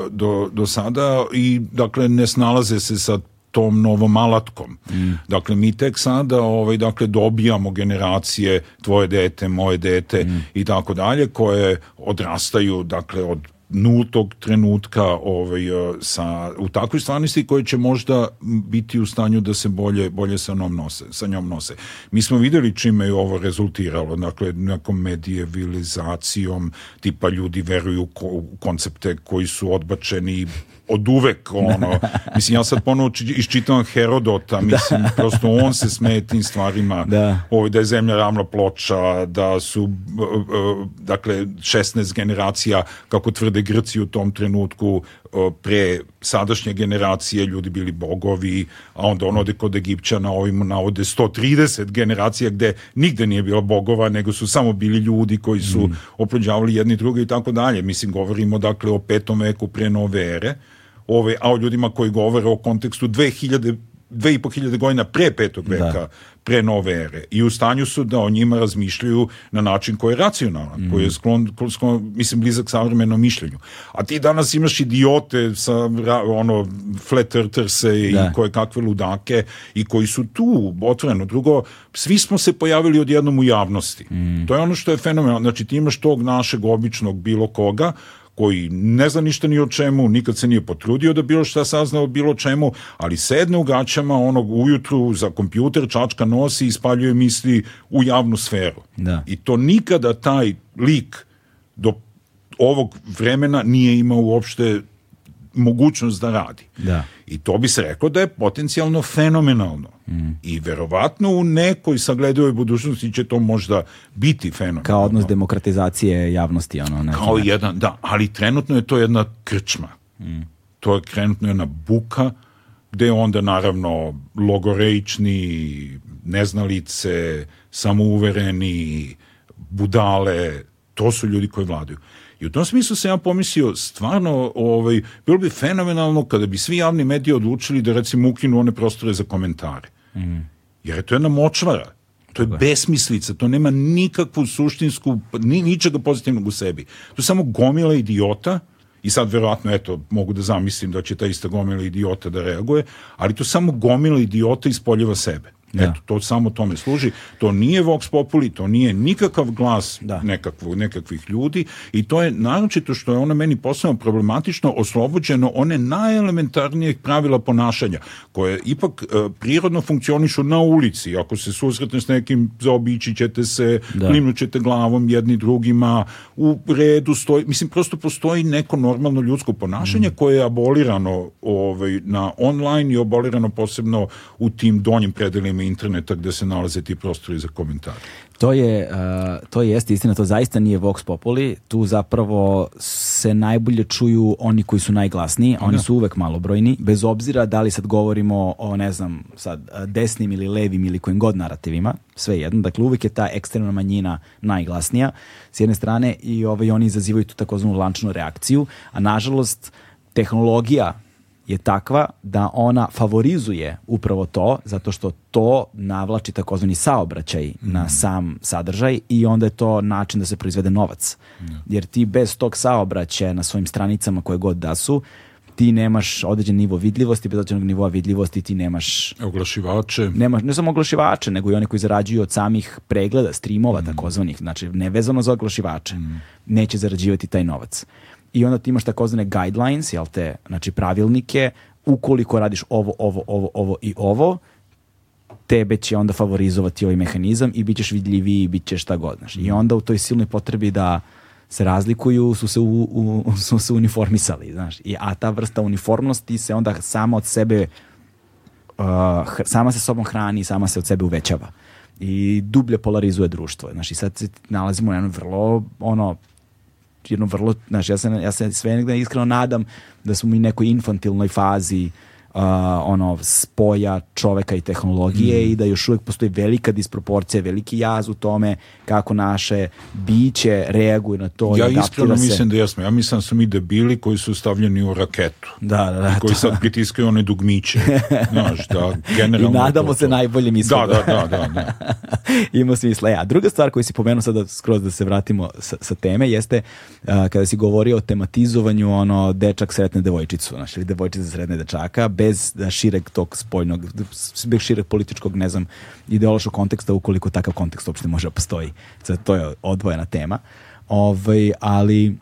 Speaker 3: do, do sada i dakle ne snalaze se sad tom novom alatkom. Mm. Dakle, mi tek sada ovaj, dakle, dobijamo generacije tvoje dete, moje dete i tako dalje, koje odrastaju dakle, od nultog trenutka ovaj, eh, sa, u takvoj stvarnosti koje će možda biti u stanju da se bolje, bolje sa, njom nose, sa njom nose. Mi smo videli čime je ovo rezultiralo, dakle, nekom medijevilizacijom, tipa ljudi veruju u koncepte koji su odbačeni od uvek, ono, mislim, ja sad ponovo iščitavam Herodota, da. mislim, da. prosto on se smeje tim stvarima, da. Ovo, ovaj, da je zemlja ravna ploča, da su, dakle, 16 generacija, kako tvrde Grci u tom trenutku, e, pre sadašnje generacije ljudi bili bogovi, a onda ono ode kod Egipćana, ovim navode 130 generacija gde nigde nije bilo bogova, nego su samo bili ljudi koji su mm. oprođavali jedni druge i tako dalje. Mislim, govorimo dakle o petom veku pre nove ere, ove, a o ljudima koji govore o kontekstu 2000 2500 godina pre petog da. veka, da. pre nove ere. I u stanju su da o njima razmišljaju na način koji je racionalan, mm. koji je sklon, sklon, mislim, blizak savremenom mišljenju. A ti danas imaš idiote sa, ono, flat eartherse i da. koje kakve ludake i koji su tu, otvoreno. Drugo, svi smo se pojavili odjednom u javnosti. Mm. To je ono što je fenomenalno. Znači, ti imaš tog našeg običnog bilo koga, koji ne zna ništa ni o čemu, nikad se nije potrudio da bilo šta saznao bilo čemu, ali sedne u gaćama onog ujutru za kompjuter, čačka nosi i ispaljuje misli u javnu sferu.
Speaker 2: Da.
Speaker 3: I to nikada taj lik do ovog vremena nije imao uopšte mogućnost da radi.
Speaker 2: Da.
Speaker 3: I to bi se reklo da je potencijalno fenomenalno. Mm. I verovatno u nekoj sagledivoj budućnosti će to možda biti fenomenalno.
Speaker 2: Kao odnos demokratizacije javnosti. Ono, ne
Speaker 3: Kao ne. jedan, da, ali trenutno je to jedna krčma. Mm. To je trenutno jedna buka gde onda naravno logoreični, neznalice, samouvereni, budale, to su ljudi koji vladaju. I u tom smislu sam ja pomislio, stvarno, ovaj, bilo bi fenomenalno kada bi svi javni mediji odlučili da recimo ukinu one prostore za komentare. Mm. Jer je to jedna močvara. To je besmislica, to nema nikakvu suštinsku, ni, ničega pozitivnog u sebi. To samo gomila idiota i sad verovatno, eto, mogu da zamislim da će ta ista gomila idiota da reaguje, ali to samo gomila idiota ispoljeva sebe. Da. Eto, to samo tome služi. To nije Vox Populi, to nije nikakav glas da. nekakvo, nekakvih ljudi i to je naročito što je ono meni posebno problematično oslobođeno one najelementarnijeg pravila ponašanja koje ipak e, prirodno funkcionišu na ulici. Ako se susretne s nekim, zaobići ćete se, da. ćete glavom jedni drugima, u redu stoji, mislim, prosto postoji neko normalno ljudsko ponašanje mm. koje je abolirano ovaj, na online i abolirano posebno u tim donjim predelima vreme interneta gde se nalaze ti prostori za komentare.
Speaker 2: To je, uh, to jeste istina, to zaista nije Vox Populi, tu zapravo se najbolje čuju oni koji su najglasniji, da. oni da. su uvek malobrojni, bez obzira da li sad govorimo o, ne znam, sad desnim ili levim ili kojim god narativima, sve jedno, dakle uvek je ta ekstremna manjina najglasnija, s jedne strane i ovaj, oni izazivaju tu takozvanu lančnu reakciju, a nažalost tehnologija je takva da ona favorizuje upravo to zato što to navlači takozvani saobraćaj mm. na sam sadržaj i onda je to način da se proizvede novac. Mm. Jer ti bez tog saobraćaja na svojim stranicama koje god da su, ti nemaš određen nivo vidljivosti, bez određenog nivoa vidljivosti ti nemaš...
Speaker 3: Oglašivače.
Speaker 2: Nemaš, ne samo oglašivače, nego i one koji zarađuju od samih pregleda, streamova mm. takozvanih, znači nevezano za oglašivače. Mm. Neće zarađivati taj novac i onda ti imaš takozvane guidelines, jel te, znači pravilnike, ukoliko radiš ovo, ovo, ovo, ovo i ovo, tebe će onda favorizovati ovaj mehanizam i bit ćeš vidljiviji i bit ćeš šta god. Znaš. I onda u toj silnoj potrebi da se razlikuju su se, u, u, su se uniformisali. Znaš. I, a ta vrsta uniformnosti se onda sama od sebe uh, sama se sobom hrani i sama se od sebe uvećava. I dublje polarizuje društvo. Znaš. I sad se nalazimo u jednom vrlo ono, jedno vrlo, znaš, ja se, ja se sve negde iskreno nadam da smo mi nekoj infantilnoj fazi uh, ono spoja čoveka i tehnologije mm. i da još uvek postoji velika disproporcija, veliki jaz u tome kako naše biće reaguje na to. Ja
Speaker 3: i iskreno se. mislim da jesmo. Ja mislim da su mi debili koji su stavljeni u raketu.
Speaker 2: Da, da, da.
Speaker 3: koji to... sad pritiskaju one dugmiće. Znaš, da,
Speaker 2: generalno... I nadamo se to... najbolje mislim.
Speaker 3: Da, da, da, da, da. da.
Speaker 2: Ima smisla. Ja, e, druga stvar koju si pomenuo sada skroz da se vratimo sa, sa teme jeste uh, kada si govorio o tematizovanju ono dečak sretne devojčicu, znaš, ili devojčica sretne dečaka, bez bez šireg tog spoljnog, bez šireg političkog, ne znam, ideološkog konteksta, ukoliko takav kontekst uopšte može da postoji. Sad, to je odvojena tema. Ovaj, ali...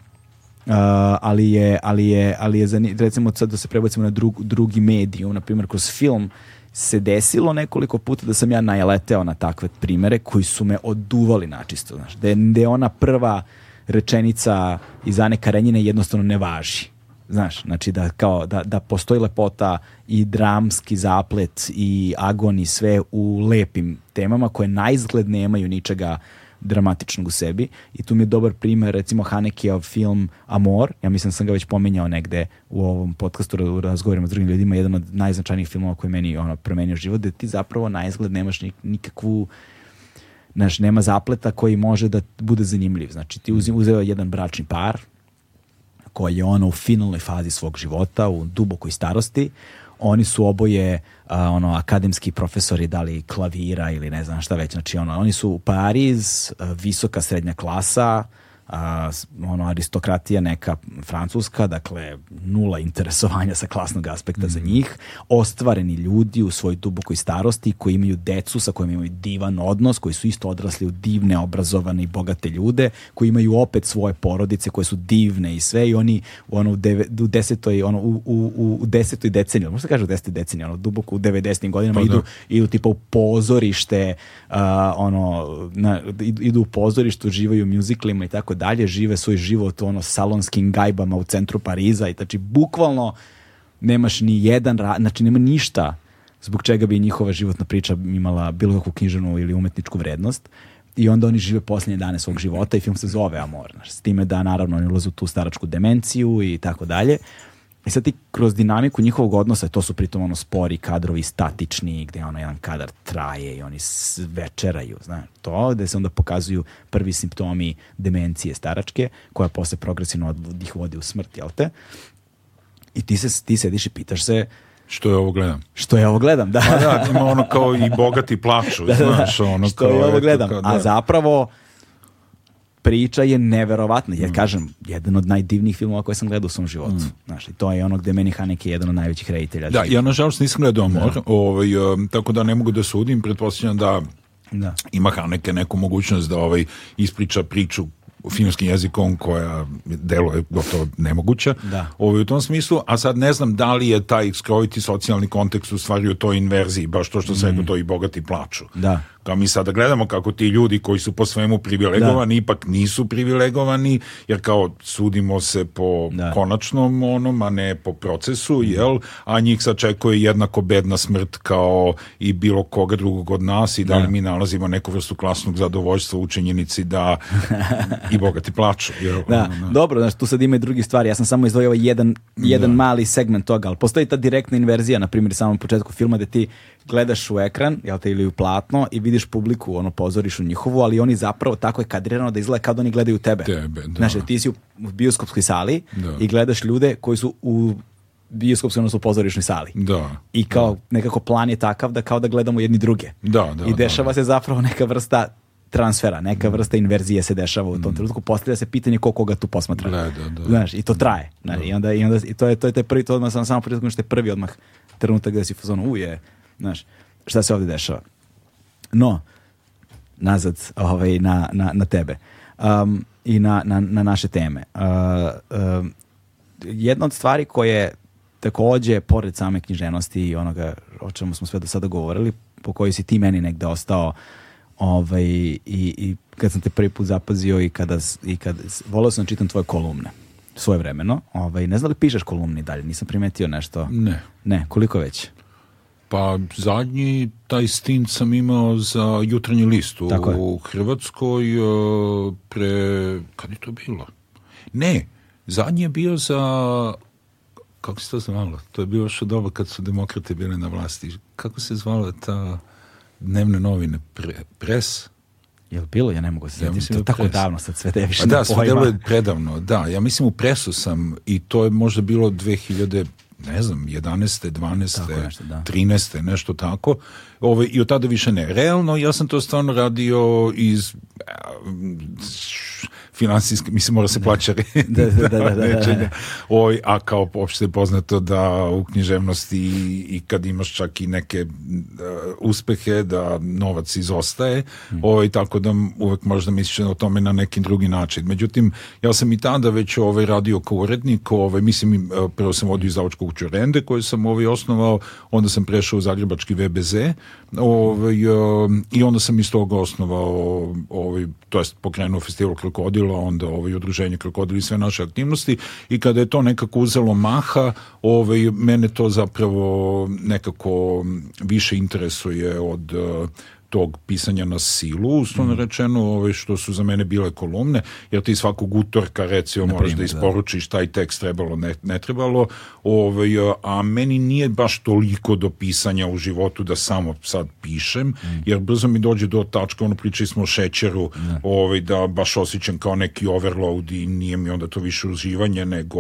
Speaker 2: Uh, ali je, ali je, ali je zanimljiv, recimo sad da se prebacimo na drug, drugi medijum, na primjer kroz film se desilo nekoliko puta da sam ja najleteo na takve primere koji su me oduvali načisto, znaš, da je, da je ona prva rečenica iz Ane Karenjine jednostavno ne važi Znaš, znači da, kao, da, da postoji lepota i dramski zaplet i agon i sve u lepim temama koje na izgled nemaju ničega dramatičnog u sebi i tu mi je dobar primer recimo Hanekeov film Amor, ja mislim da sam ga već pominjao negde u ovom podcastu u razgovorima s drugim ljudima, jedan od najznačajnijih filmova koji meni ono, promenio život, da ti zapravo na izgled nemaš nikakvu znaš, nema zapleta koji može da bude zanimljiv. Znači ti uzeo jedan bračni par, koja je ono u finalnoj fazi svog života, u dubokoj starosti, oni su oboje a, ono akademski profesori da li klavira ili ne znam šta već znači ono oni su Pariz visoka srednja klasa a, ono, aristokratija neka francuska, dakle nula interesovanja sa klasnog aspekta mm. za mhm. njih, ostvareni ljudi u svoj dubokoj starosti koji imaju decu sa kojima imaju divan odnos, koji su isto odrasli u divne, obrazovane i bogate ljude, koji imaju opet svoje porodice koje su divne i sve i oni ono, u, deve, u desetoj, ono, u, u, u desetoj deceniji, možda se kaže u desetoj deceniji, ono, duboko u 90. godinama pa, idu, da. idu tipa u pozorište, a, ono, na, idu u pozorište, uživaju u muziklima i tako dalje, žive svoj život ono salonskim gajbama u centru Pariza i znači bukvalno nemaš ni jedan, znači nema ništa zbog čega bi njihova životna priča imala bilo kakvu književnu ili umetničku vrednost i onda oni žive posljednje dane svog života i film se zove Amor, znaš, s time da naravno oni ulaze u tu staračku demenciju i tako dalje. I sad ti kroz dinamiku njihovog odnosa, to su pritom ono spori kadrovi, statični, gde ono jedan kadar traje i oni večeraju, znaš, to, gde se onda pokazuju prvi simptomi demencije staračke, koja posle progresivno ih vodi u smrt, jel te? I ti, se, ti sediš i pitaš se,
Speaker 3: Što je ovo gledam?
Speaker 2: Što je ovo gledam, da.
Speaker 3: Pa da, ima ono kao i bogati plaču, da, da, da,
Speaker 2: znaš, ono što kao... Što je ovo gledam, kao, da. a zapravo priča je neverovatna, jer mm. kažem, jedan od najdivnijih filmova koje sam gledao u svom životu. Mm. Znaš, to je ono gde meni Haneke je jedan od najvećih reditelja.
Speaker 3: Da, ja nažalost nisam gledao Amor, da. ovaj, tako da ne mogu da sudim, pretpostavljam da da. ima Haneke neku mogućnost da ovaj ispriča priču filmskim jezikom koja deluje gotovo nemoguća
Speaker 2: da.
Speaker 3: ovaj, u tom smislu, a sad ne znam da li je taj skroviti socijalni kontekst u stvari u toj inverziji, baš to što mm. se to i bogati plaču.
Speaker 2: Da.
Speaker 3: Kao mi sada da gledamo kako ti ljudi koji su po svemu privilegovani, da. ipak nisu privilegovani, jer kao sudimo se po da. konačnom onom, a ne po procesu, jel? A njih sačekuje jednako bedna smrt kao i bilo koga drugog od nas i da li da. mi nalazimo neku vrstu klasnog zadovoljstva u činjenici da i bogati plaču.
Speaker 2: Jer, da, ono, da. dobro, znači tu sad ima i drugi stvari. Ja sam samo izdvojio ovaj jedan, jedan mali segment toga, ali postoji ta direktna inverzija, na primjer, samom početku filma gde ti gledaš u ekran, jel te, ili u platno i vidiš publiku, ono, pozoriš u njihovu, ali oni zapravo tako je kadrirano da izgleda kao da oni gledaju tebe.
Speaker 3: Tebe, da.
Speaker 2: Znači, ti si u bioskopskoj sali da. i gledaš ljude koji su u bioskopskoj, odnosno pozorišnoj sali.
Speaker 3: Da.
Speaker 2: I kao da. nekako plan je takav da kao da gledamo jedni druge.
Speaker 3: Da, da.
Speaker 2: I da, dešava
Speaker 3: da,
Speaker 2: se zapravo neka vrsta transfera, neka da. vrsta inverzije se dešava u tom mm. trenutku, postavlja se pitanje ko koga tu posmatra.
Speaker 3: Da, da, da.
Speaker 2: Znaš, i to da. traje. Znaš, i, onda, i, onda, i to je, to je taj prvi, to odmah sam samo početkom što je prvi odmah trenutak gde si u fazonu, uje, Znaš, šta se ovde dešava? No, nazad ovaj, na, na, na tebe um, i na, na, na, naše teme. Uh, um, jedna od stvari koje takođe, pored same književnosti i onoga o čemu smo sve do sada govorili, po kojoj si ti meni negde ostao ovaj, i, i kad sam te prvi put zapazio i kada, i kad, volao sam da čitam tvoje kolumne svoje vremeno. Ovaj, ne znam da li pišeš kolumni dalje, nisam primetio nešto.
Speaker 3: Ne.
Speaker 2: Ne, koliko već?
Speaker 3: Pa zadnji taj stint sam imao za jutarnji list u, Hrvatskoj e, pre... Kad je to bilo? Ne, zadnji je bio za... Kako se to zvalo? To je bilo još od doba kad su demokrate bile na vlasti. Kako se zvalo ta dnevne novine? Pre, pres?
Speaker 2: Jel bilo? Ja ne mogu se sjetiti. Ja to da tako pres. davno sad sve deviš pa
Speaker 3: da,
Speaker 2: pojma. Da, sve je
Speaker 3: predavno. Da, ja mislim u presu sam i to je možda bilo 2000 ne znam, 11. 12. Tako nešto, da. 13. nešto tako. Ove, I od tada više ne. Realno, ja sam to stvarno radio iz finansijski, mislim mora se da. plaća
Speaker 2: da, da da, da, da,
Speaker 3: Oj, a kao opšte je poznato da u književnosti i, i kad imaš čak i neke uh, uspehe da novac izostaje, mm. Oj, tako da uvek možda misliš o tome na neki drugi način. Međutim, ja sam i tada već ovaj, radio kao urednik, ovaj, mislim, uh, prvo sam vodio izdavačku kuću Rende koju sam ovaj, osnovao, onda sam prešao u Zagrebački VBZ ovaj, uh, i onda sam iz toga osnovao, ovaj, to jest pokrenuo festival Krokodil vodilo onda ovaj udruženje krokodili sve naše aktivnosti i kada je to nekako uzelo maha, ovaj mene to zapravo nekako više interesuje od tog pisanja na silu, uslovno mm. rečeno, ove što su za mene bile kolumne, jer ti svakog utorka recimo moraš da, da isporučiš taj tekst trebalo, ne, ne trebalo, ove, ovaj, a meni nije baš toliko do pisanja u životu da samo sad pišem, mm. jer brzo mi dođe do tačka, ono pričali smo o šećeru, ne. Da. ove, ovaj, da baš osjećam kao neki overload i nije mi onda to više uživanje, nego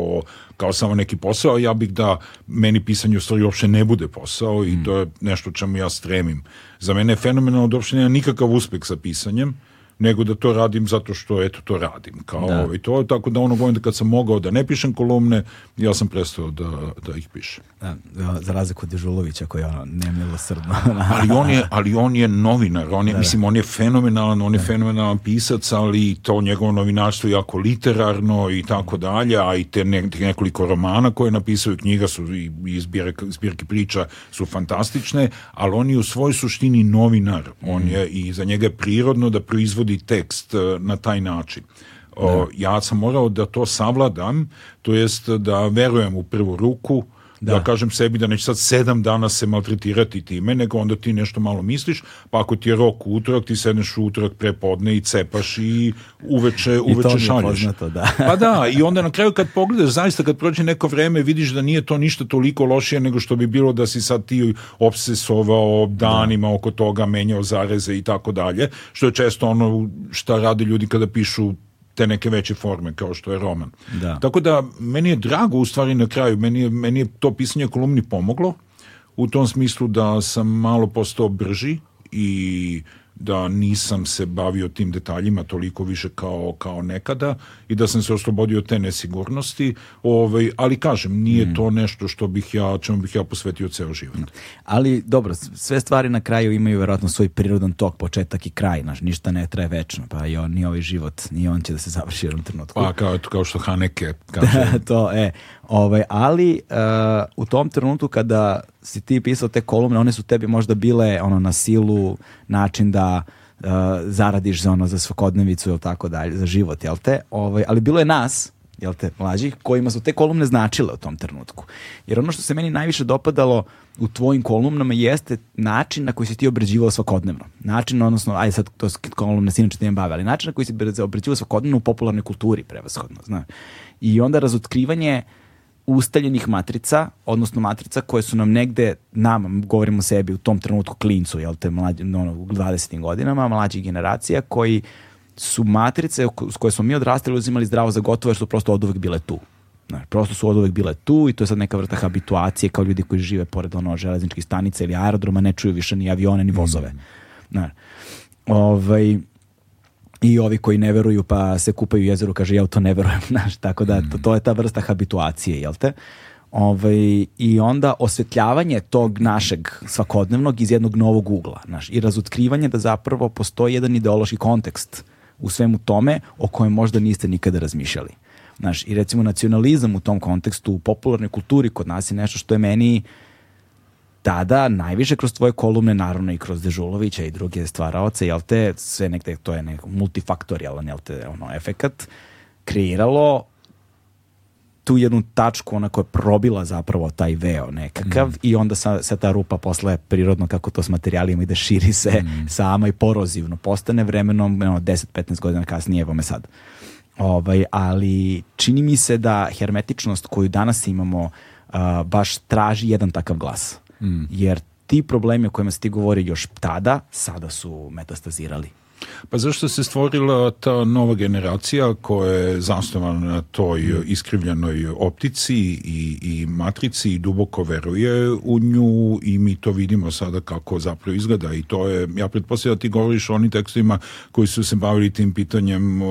Speaker 3: kao samo neki posao, ja bih da meni pisanje u stvari uopšte ne bude posao i mm. to je nešto čemu ja stremim Za mene je fenomenalno da uopšte nema nikakav uspeh sa pisanjem, nego da to radim zato što eto to radim kao da. i ovaj, to tako da ono govorim da kad sam mogao da ne pišem kolumne ja sam prestao da, da ih pišem
Speaker 2: da, da za razliku od Dežulovića koji je ono nemilosrdno
Speaker 3: ali on je ali on je novinar on je da, da. mislim on je fenomenalan on je da. fenomenalan pisac ali to njegovo novinarstvo je jako literarno i tako dalje a i te, ne, te nekoliko romana koje je napisao i knjiga su i, i zbirke, zbirke priča su fantastične ali on je u svojoj suštini novinar on mm. je i za njega je prirodno da proizvodi izvodi tekst e, na taj način. O, da. ja sam morao da to savladam, to jest da verujem u prvu ruku, da. da kažem sebi da neću sad sedam dana se maltretirati time, nego onda ti nešto malo misliš, pa ako ti je rok utorak, ti sedneš utorak prepodne i cepaš i uveče, uveče
Speaker 2: I
Speaker 3: šalješ.
Speaker 2: Poznato, da.
Speaker 3: pa da, i onda na kraju kad pogledaš, zaista kad prođe neko vreme, vidiš da nije to ništa toliko lošije nego što bi bilo da si sad ti obsesovao danima da. oko toga, menjao zareze i tako dalje, što je često ono šta rade ljudi kada pišu te neke veće forme kao što je roman.
Speaker 2: Da.
Speaker 3: Tako da meni je drago u stvari na kraju, meni je, meni je to pisanje kolumni pomoglo u tom smislu da sam malo postao brži i da nisam se bavio tim detaljima toliko više kao, kao nekada i da sam se oslobodio te nesigurnosti, ovaj, ali kažem, nije mm. to nešto što bih ja, čemu bih ja posvetio ceo život. Mm.
Speaker 2: Ali dobro, sve stvari na kraju imaju verovatno svoj prirodan tok, početak i kraj, znači ništa ne traje večno, pa i on, ni ovaj život, ni on će da se završi u jednom trenutku.
Speaker 3: Pa kao, kao što Haneke
Speaker 2: kaže. to, e, Ovaj, ali uh, u tom trenutku kada si ti pisao te kolumne, one su tebi možda bile ono na silu, način da uh, zaradiš za ono za svakodnevicu ili tako dalje, za život, jel te? Ovaj, ali bilo je nas, jel te, mlađih, kojima su te kolumne značile u tom trenutku. Jer ono što se meni najviše dopadalo u tvojim kolumnama jeste način na koji si ti obrađivao svakodnevno. Način, odnosno, ajde sad to kolumne sinoć ti ne bave, ali način na koji si obrađivao svakodnevno u popularnoj kulturi prevashodno, znaš. I onda razotkrivanje uh, ustaljenih matrica, odnosno matrica koje su nam negde, nama, govorimo sebi u tom trenutku klincu, jel te, mlađi, ono, u 20. godinama, mlađih generacija, koji su matrice s koje smo mi odrastali uzimali zdravo za gotovo jer su prosto od uvek bile tu. Znači, prosto su od uvek bile tu i to je sad neka vrsta habituacije kao ljudi koji žive pored ono železničkih stanica ili aerodroma ne čuju više ni avione ni vozove. Znači, ovaj, i ovi koji ne veruju pa se kupaju u jezeru kaže ja u to ne verujem, znaš, tako da to, mm. to je ta vrsta habituacije, jel te? Ovaj, I onda osvetljavanje tog našeg svakodnevnog iz jednog novog ugla znaš, i razotkrivanje da zapravo postoji jedan ideološki kontekst u svemu tome o kojem možda niste nikada razmišljali. Znaš, I recimo nacionalizam u tom kontekstu u popularnoj kulturi kod nas je nešto što je meni uh, tada najviše kroz tvoje kolumne, naravno i kroz Dežulovića i druge stvaraoce, jel te, sve nekde, to je nek multifaktorijalan, jel te, ono, efekat, kreiralo tu jednu tačku ona koja je probila zapravo taj veo nekakav mm. i onda sa, sa ta rupa posle prirodno kako to s materijalima ide širi se mm. sama i porozivno postane vremenom no, 10-15 godina kasnije evo me sad. Ovaj, ali čini mi se da hermetičnost koju danas imamo uh, baš traži jedan takav glas jer ti problemi o kojima si ti govorio još tada, sada su metastazirali.
Speaker 3: Pa zašto se stvorila ta nova generacija koja je zasnovana na toj mm. iskrivljenoj optici i, i matrici i duboko veruje u nju i mi to vidimo sada kako zapravo izgleda i to je, ja pretpostavljam da ti govoriš o onim tekstovima koji su se bavili tim pitanjem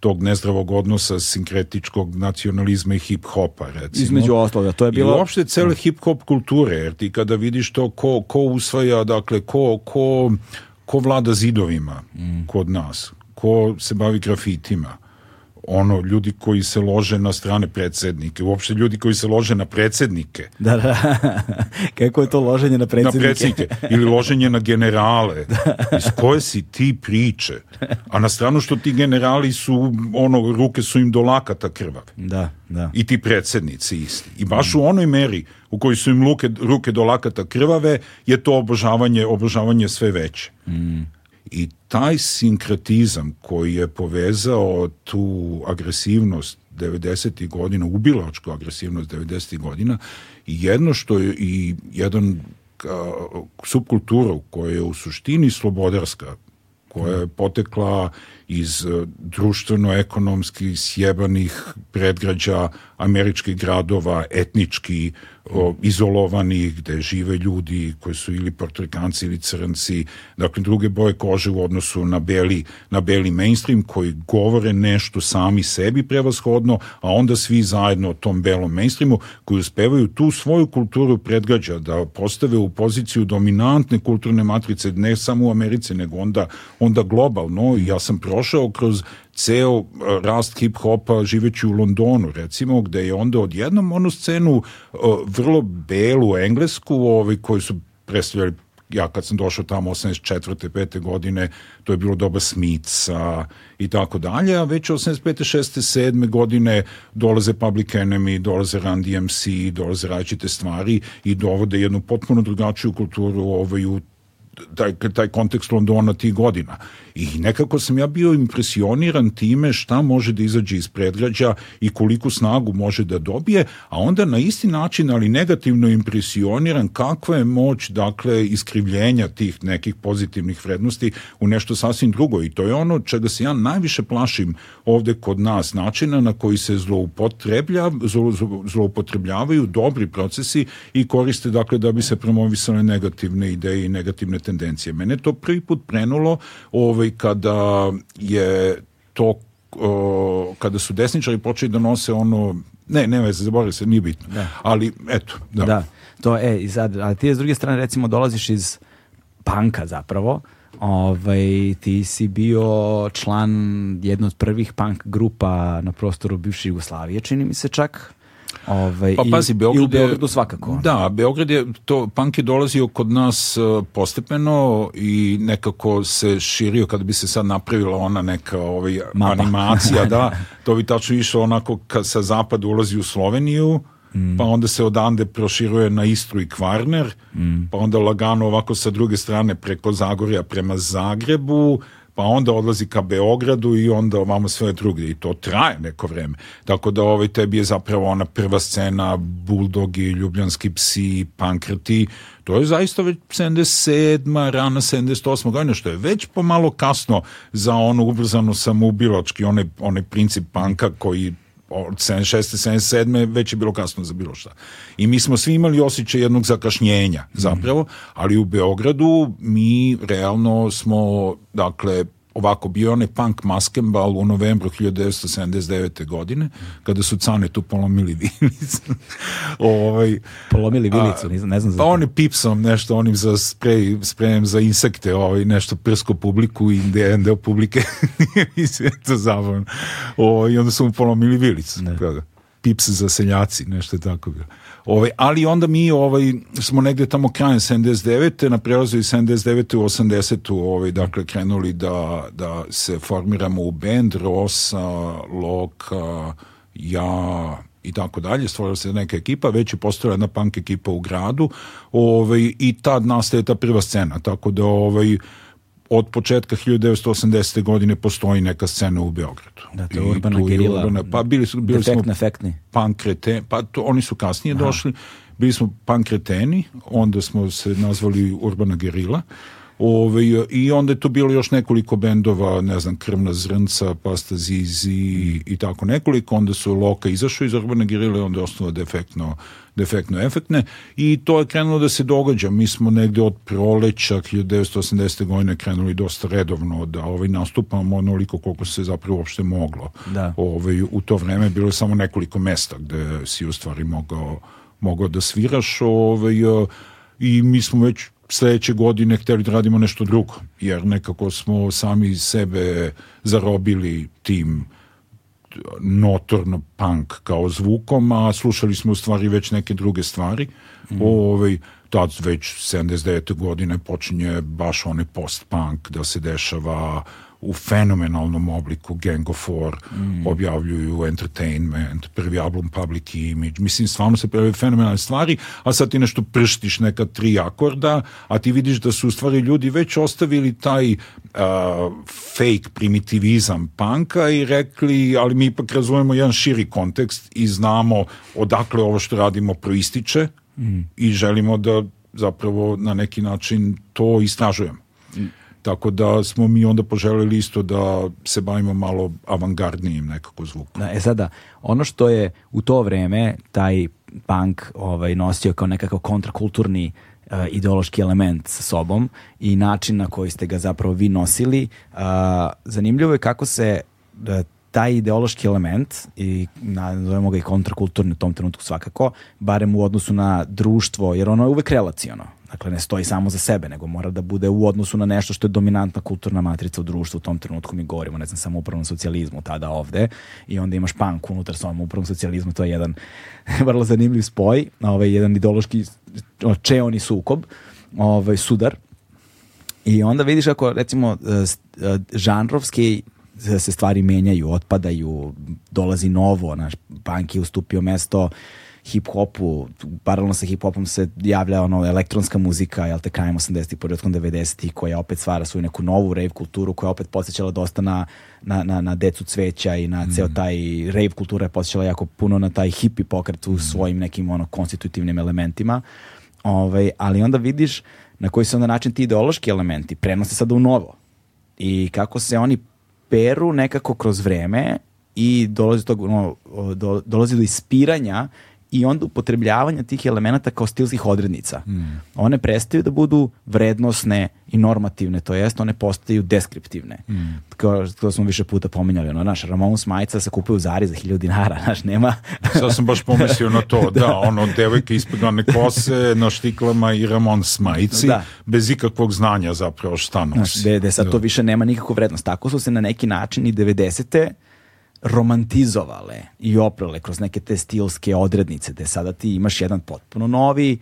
Speaker 3: tog nezdravog odnosa sinkretičkog nacionalizma i hip-hopa recimo. Između
Speaker 2: osloga, to je bilo... I
Speaker 3: uopšte cele da. hip-hop kulture, jer ti kada vidiš to ko, ko usvaja, dakle ko, ko ko vlada zidovima mm. kod nas, ko se bavi grafitima, ono, ljudi koji se lože na strane predsednike, uopšte ljudi koji se lože na predsednike.
Speaker 2: Da, da. Kako je to loženje na predsednike? Na predsednike.
Speaker 3: Ili loženje na generale. Iz koje si ti priče? A na stranu što ti generali su, ono, ruke su im do lakata krvave.
Speaker 2: Da, da.
Speaker 3: I ti predsednici isti. I baš mm. u onoj meri u kojoj su im luke, ruke do lakata krvave, je to obožavanje, obožavanje sve veće. Mm. I taj sinkretizam koji je povezao tu agresivnost 90. godina, ubilačku agresivnost 90. godina, jedno što je i jedan subkultura koja je u suštini slobodarska, koja je potekla iz e, društveno-ekonomski sjebanih predgrađa američkih gradova, etnički o, izolovanih, gde žive ljudi koji su ili portrikanci ili crnci, dakle druge boje kože u odnosu na beli, na beli mainstream koji govore nešto sami sebi prevashodno, a onda svi zajedno o tom belom mainstreamu koji uspevaju tu svoju kulturu predgrađa da postave u poziciju dominantne kulturne matrice ne samo u Americi nego onda, onda globalno ja sam pro prošao kroz ceo e, rast hip-hopa živeći u Londonu, recimo, gde je onda odjednom onu scenu e, vrlo belu englesku, ovaj, koju su predstavljali ja kad sam došao tamo 84. 5. godine, to je bilo doba Smica i tako dalje, a već 85. 6. 7. godine dolaze Public Enemy, dolaze Run DMC, dolaze različite stvari i dovode jednu potpuno drugačiju kulturu ovaj, u taj, taj kontekst Londona tih godina. I nekako sam ja bio impresioniran time šta može da izađe iz predgrađa i koliku snagu može da dobije, a onda na isti način, ali negativno impresioniran kakva je moć, dakle, iskrivljenja tih nekih pozitivnih vrednosti u nešto sasvim drugo. I to je ono čega se ja najviše plašim ovde kod nas, načina na koji se zloupotreblja, zlo, zloupotrebljavaju dobri procesi i koriste, dakle, da bi se promovisale negativne ideje i negativne tendencije. Mene to prvi put prenulo ovaj, kada je to o, kada su desničari počeli da nose ono ne, ne veze, zaboravili se, nije bitno. Da. Ali, eto, da. da.
Speaker 2: to, e, i sad, a ti je s druge strane, recimo, dolaziš iz panka zapravo, ovaj, ti si bio član jedne od prvih punk grupa na prostoru bivše Jugoslavije, čini mi se čak,
Speaker 3: Ovaj, pa i, pazi, Beograd i u Beogradu svakako. Da, Beograd je, to, punk je dolazio kod nas e, postepeno i nekako se širio kada bi se sad napravila ona neka ovaj, animacija, da, to bi tačno išlo onako kad sa zapada ulazi u Sloveniju, Mm. pa onda se odande proširuje na Istru i Kvarner, mm. pa onda lagano ovako sa druge strane preko Zagorja prema Zagrebu, pa onda odlazi ka Beogradu i onda ovamo sve druge i to traje neko vreme. Tako da ovaj tebi je zapravo ona prva scena Buldogi, Ljubljanski psi, Pankrti, to je zaista već 77. rana 78. godina, što je već pomalo kasno za ono ubrzano samoubilački, onaj, onaj princip panka koji od 76. 77. već je bilo kasno za bilo šta. I mi smo svi imali osjećaj jednog zakašnjenja zapravo, mhm. ali u Beogradu mi realno smo, dakle, ovako bio onaj punk maskembal u novembru 1979. godine kada su tu
Speaker 2: polomili
Speaker 3: vilicu.
Speaker 2: ovaj, polomili vilicu, a, ne znam
Speaker 3: za Pa oni pipsom nešto onim za sprej, sprejem za insekte, ovaj, nešto prsko publiku i deo, deo publike nije to zabavno. O, ovaj, I onda su mu polomili vilicu. Ne. Da. Pips za seljaci, nešto je tako bilo. Ove, ovaj, ali onda mi ovaj, smo negde tamo krajem 79. na prelazu iz 79. u 80. Ovaj, dakle, krenuli da, da se formiramo u band Rosa, Loka, ja i tako dalje, stvorila se neka ekipa, već je postojala jedna punk ekipa u gradu ovaj, i tad nastaje ta prva scena, tako da ovaj, od početka 1980. godine postoji neka scena u Beogradu.
Speaker 2: Da, to je urbana gerila. Urbana,
Speaker 3: pa bili, su, bili
Speaker 2: defektne, smo
Speaker 3: efektni. pankreteni, pa to, oni su kasnije Aha. došli, bili smo pankreteni, onda smo se nazvali urbana gerila, Ove, ovaj, I onda je to bilo još nekoliko bendova, ne znam, Krvna zrnca, Pasta Zizi i tako nekoliko. Onda su Loka izašao iz Urbana Gerila i onda je osnovao defektno defektno efektne i to je krenulo da se događa. Mi smo negde od proleća 1980. godine krenuli dosta redovno da ovaj, nastupamo onoliko koliko se zapravo uopšte moglo.
Speaker 2: Da.
Speaker 3: Ovaj, u to vreme bilo je samo nekoliko mesta gde si u stvari mogao, mogao da sviraš ovaj, i mi smo već sledeće godine hteli da radimo nešto drugo, jer nekako smo sami sebe zarobili tim notorno punk kao zvukom, a slušali smo u stvari već neke druge stvari. Mm. Ovaj, tad već 79. godine počinje baš onaj post-punk da se dešava u fenomenalnom obliku Gang of Four, mm. objavljuju Entertainment, prvi album Public Image, mislim stvarno se pojavljaju fenomenalne stvari, a sad ti nešto prštiš neka tri akorda, a ti vidiš da su u stvari ljudi već ostavili taj uh, fake primitivizam panka i rekli, ali mi ipak razumemo jedan širi kontekst i znamo odakle ovo što radimo proističe mm. i želimo da zapravo na neki način to istražujemo. Tako da smo mi onda poželjeli isto da se bavimo malo avangardnijim nekako zvukom.
Speaker 2: Da, e sada, ono što je u to vreme taj punk ovaj, nosio kao nekakav kontrakulturni Uh, ideološki element sa sobom i način na koji ste ga zapravo vi nosili. Uh, zanimljivo je kako se uh, taj ideološki element i nazovemo ga i kontrakulturni u tom trenutku svakako, barem u odnosu na društvo, jer ono je uvek relacijono. Dakle, ne stoji samo za sebe, nego mora da bude u odnosu na nešto što je dominantna kulturna matrica u društvu. U tom trenutku mi govorimo, ne znam, samo upravnom socijalizmu tada ovde i onda imaš punk unutar samo upravnom socijalizmu. To je jedan vrlo zanimljiv spoj, ovaj, jedan ideološki čeoni sukob, ovaj, sudar. I onda vidiš kako, recimo, e, e, žanrovski Da se stvari menjaju, otpadaju, dolazi novo, naš punk je ustupio mesto hip-hopu, paralelno sa hip-hopom se javlja ono elektronska muzika, jel te krajem 80-ih, početkom 90-ih, koja opet stvara svoju neku novu rave kulturu, koja opet podsjećala dosta na, na, na, na decu cveća i na mm. ceo mhm. taj rave kultura je podsjećala jako puno na taj hippie pokret u mm. svojim nekim ono konstitutivnim elementima. Ovaj, ali onda vidiš na koji se onda način ti ideološki elementi prenose sada u novo i kako se oni peru nekako kroz vreme i dolazi, do, no, do, dolazi do ispiranja i onda upotrebljavanja tih elemenata kao stilskih odrednica. Mm. One prestaju da budu vrednosne i normativne, to jest one postaju deskriptivne. Mm. Kao što smo više puta pominjali, ono, naš Ramon Smajca se kupuje u Zari za hiljadu dinara, naš, nema...
Speaker 3: Sad sam baš pomislio na to, da, da ono, devojke ispod one kose na štiklama i Ramon Smajci, da. bez ikakvog znanja zapravo šta nosi. Znaš,
Speaker 2: de, de sad to da. više nema nikakvu vrednost. Tako su se na neki način i 90 romantizovale i oprale kroz neke te stilske odrednice, te sada ti imaš jedan potpuno novi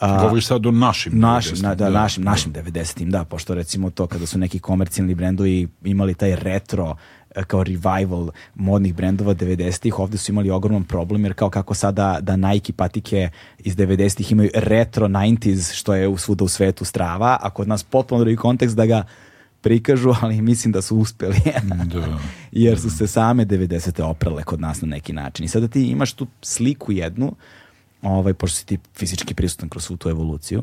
Speaker 3: a, Govoriš sad o našim
Speaker 2: našim, 90 na, da, da, našim, našim 90-im, da, pošto recimo to kada su neki komercijalni brendovi imali taj retro e, kao revival modnih brendova 90-ih, ovde su imali ogroman problem jer kao kako sada da Nike patike iz 90-ih imaju retro 90s što je svuda u svetu strava, a kod nas potpuno drugi kontekst da ga prikažu, ali mislim da su uspeli.
Speaker 3: Mm, da.
Speaker 2: Jer su
Speaker 3: da.
Speaker 2: se same 90. oprale kod nas na neki način. I sada ti imaš tu sliku jednu, ovaj, pošto si ti fizički prisutan kroz svu tu evoluciju,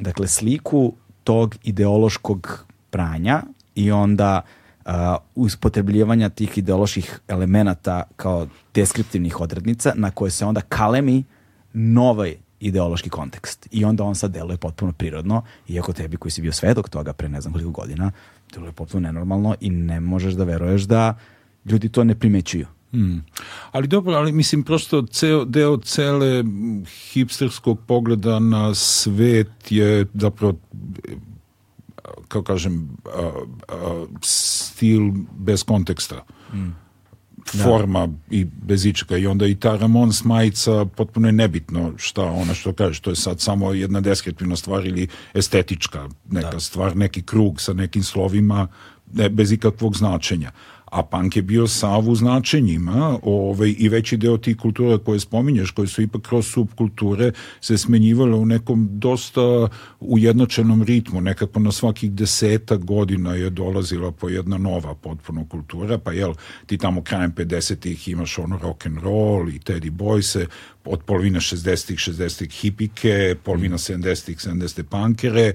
Speaker 2: dakle sliku tog ideološkog pranja i onda uh, uspotrebljivanja tih ideoloških elemenata kao deskriptivnih odrednica na koje se onda kalemi nove ideološki kontekst. I onda on sad deluje potpuno prirodno, iako tebi koji si bio svedok toga pre ne znam koliko godina, deluje potpuno nenormalno i ne možeš da veruješ da ljudi to ne primećuju.
Speaker 3: Hmm. Ali dobro, ali mislim prosto ceo, deo cele hipsterskog pogleda na svet je zapravo e, kao kažem a, a, stil bez konteksta. Hmm. Da. forma i bez i onda i ta Ramon Smajica potpuno je nebitno šta ona što kaže to je sad samo jedna deskriptivna stvar ili estetička neka da. stvar neki krug sa nekim slovima ne, bez ikakvog značenja a punk je bio sav u značenjima ovaj, i veći deo tih kultura koje spominješ, koje su ipak kroz subkulture se smenjivale u nekom dosta ujednačenom ritmu, nekako na svakih deseta godina je dolazila po jedna nova potpuno kultura, pa jel, ti tamo krajem 50-ih imaš ono rock and roll i Teddy Boyse, od polovine 60-ih, 60-ih hipike, polovina 70-ih, 70-te punkere,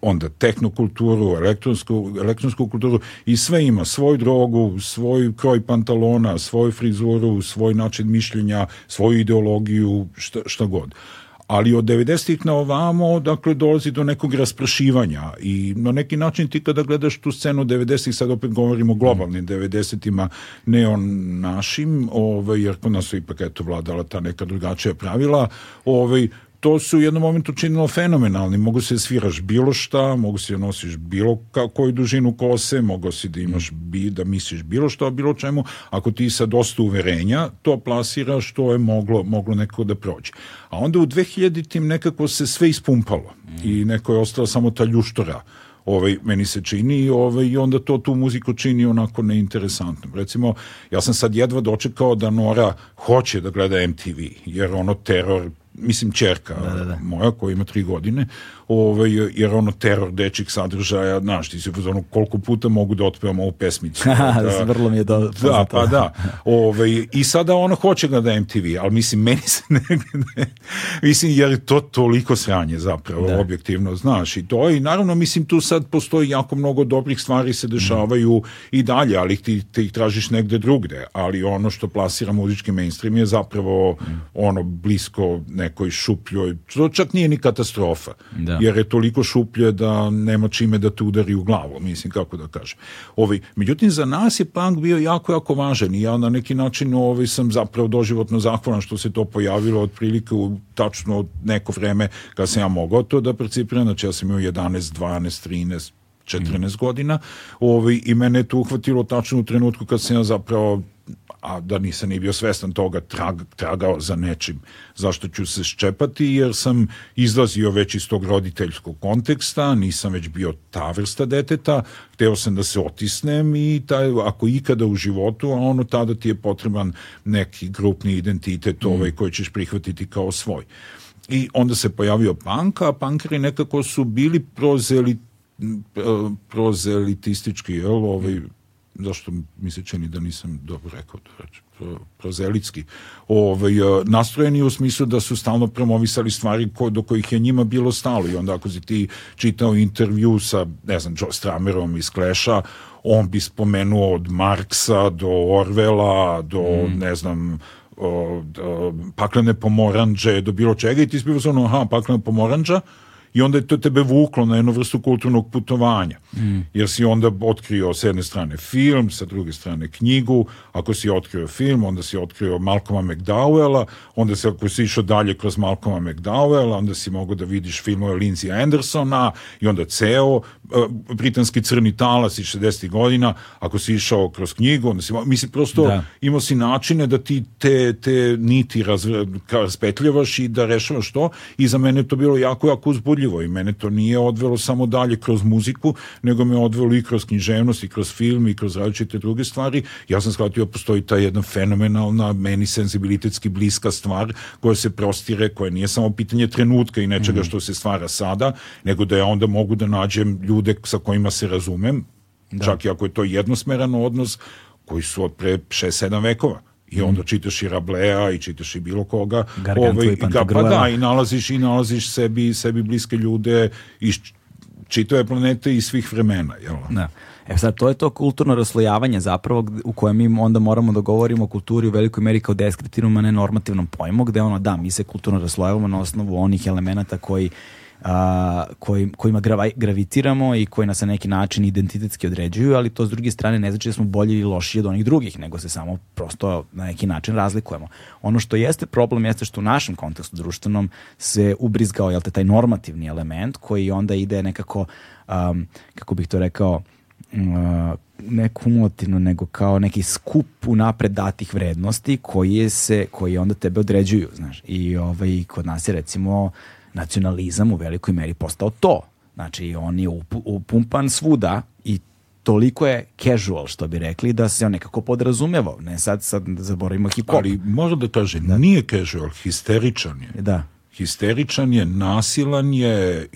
Speaker 3: onda tehnokulturu, elektronsku, elektronsku kulturu i sve ima svoju drogu, svoj kroj pantalona, svoju frizuru, svoj način mišljenja, svoju ideologiju, šta, šta god ali od 90-ih na ovamo dakle dolazi do nekog rasprašivanja i na neki način ti kada gledaš tu scenu 90-ih, sad opet govorimo globalnim 90-ima, ne on našim, ovaj, jer kod nas su ipak eto vladala ta neka drugačija pravila, ovaj, to se u jednom momentu činilo fenomenalni. Mogu se sviraš bilo šta, mogu se da nosiš bilo koju dužinu kose, mogu se da imaš mm. bi, da misliš bilo šta o bilo čemu. Ako ti sa dosta uverenja to plasiraš, to je moglo, moglo neko da prođe. A onda u 2000 tim nekako se sve ispumpalo i mm. neko je ostala samo ta ljuštora ovaj, meni se čini ovaj, i onda to tu muziku čini onako neinteresantno. Recimo, ja sam sad jedva dočekao da Nora hoće da gleda MTV, jer ono teror mislim čerka da, da, da. moja koja ima tri godine ovaj, jer ono teror dečih sadržaja, znaš, ti se ono, koliko puta mogu da otpevam ovu pesmicu.
Speaker 2: da, Vrlo mi je do,
Speaker 3: da, pa da. Ovaj, I sada ono hoće ga da MTV, ali mislim, meni se ne, ne mislim, jer je to toliko sranje zapravo, da. objektivno, znaš, i to, i naravno, mislim, tu sad postoji jako mnogo dobrih stvari se dešavaju mm. i dalje, ali ti, ti ih tražiš negde drugde, ali ono što plasira muzički mainstream je zapravo mm. ono blisko nekoj šupljoj, to čak nije ni katastrofa. Da da. jer je toliko šuplje da nema čime da te udari u glavu, mislim kako da kažem. Ovi, međutim, za nas je punk bio jako, jako važan i ja na neki način ovaj, sam zapravo doživotno zahvalan što se to pojavilo otprilike u tačno neko vreme kad sam ja mogao to da percipiram, znači ja sam imao 11, 12, 13, 14 mm. godina ovi, i mene je to uhvatilo tačno u trenutku kad sam ja zapravo a da nisam ni bio svestan toga, trag, tragao za nečim. Zašto ću se ščepati? Jer sam izlazio već iz tog roditeljskog konteksta, nisam već bio ta vrsta deteta, hteo sam da se otisnem i taj, ako ikada u životu, a ono tada ti je potreban neki grupni identitet mm. ovaj koji ćeš prihvatiti kao svoj. I onda se pojavio punk, a punkeri nekako su bili prozelit, prozelitistički, jel, ovaj, zašto mi se čini da nisam dobro rekao to reč, pro, prozelitski, ovaj, e, nastrojeni u smislu da su stalno promovisali stvari ko, do kojih je njima bilo stalo i onda ako si ti čitao intervju sa, ne znam, Joe Stramerom iz Clash-a, on bi spomenuo od Marksa do Orvela, do, mm. ne znam, o, o, paklene pomoranđe, do bilo čega i ti si bio ono, aha, paklene pomoranđa, i onda je to tebe vuklo na jednu vrstu kulturnog putovanja. Mm. Jer si onda otkrio s jedne strane film, sa druge strane knjigu, ako si otkrio film, onda si otkrio Malcolma McDowella, onda se ako si išao dalje kroz Malcolma McDowella, onda si mogao da vidiš filmove Lindsay Andersona i onda ceo uh, britanski crni talas iz 60. godina, ako si išao kroz knjigu, onda si mislim, prosto da. imao si načine da ti te, te niti raz, razpetljevaš i da rešavaš to i za mene to bilo jako, jako uzbudljivo zanimljivo i mene to nije odvelo samo dalje kroz muziku, nego me odvelo i kroz književnost, i kroz film, i kroz različite druge stvari. Ja sam shvatio da postoji ta jedna fenomenalna, meni senzibilitetski bliska stvar koja se prostire, koja nije samo pitanje trenutka i nečega mm. što se stvara sada, nego da ja onda mogu da nađem ljude sa kojima se razumem, da. čak i ako je to jednosmeran odnos, koji su od pre 6-7 vekova. I onda čitaš i Rablea i čitaš i bilo koga.
Speaker 2: Ovaj, i ga,
Speaker 3: pa da, i nalaziš, i nalaziš sebi, sebi bliske ljude iz čitove planete i svih vremena.
Speaker 2: Jel? Da. E sad, to je to kulturno raslojavanje zapravo u kojem mi onda moramo da govorimo o kulturi u velikoj meri kao deskriptivnom, a ne normativnom pojmu, gde ono, da, mi se kulturno raslojavamo na osnovu onih elemenata koji a, kojim, kojima gravaj, gravitiramo i koji nas na neki način identitetski određuju, ali to s druge strane ne znači da smo bolji ili lošiji od onih drugih, nego se samo prosto na neki način razlikujemo. Ono što jeste problem jeste što u našem kontekstu društvenom se ubrizgao jel te, taj normativni element koji onda ide nekako, um, kako bih to rekao, uh, ne kumulativno, nego kao neki skup unapred datih vrednosti koji, se, koji onda tebe određuju, znaš. I ovaj, kod nas je recimo uh, nacionalizam u velikoj meri postao to. Znači, on je upumpan svuda i toliko je casual, što bi rekli, da se on nekako podrazumevao. Ne, sad, sad zaboravimo hip -hop.
Speaker 3: Ali možda da kažem, da. nije casual, histeričan je.
Speaker 2: Da.
Speaker 3: Histeričan je, nasilan je,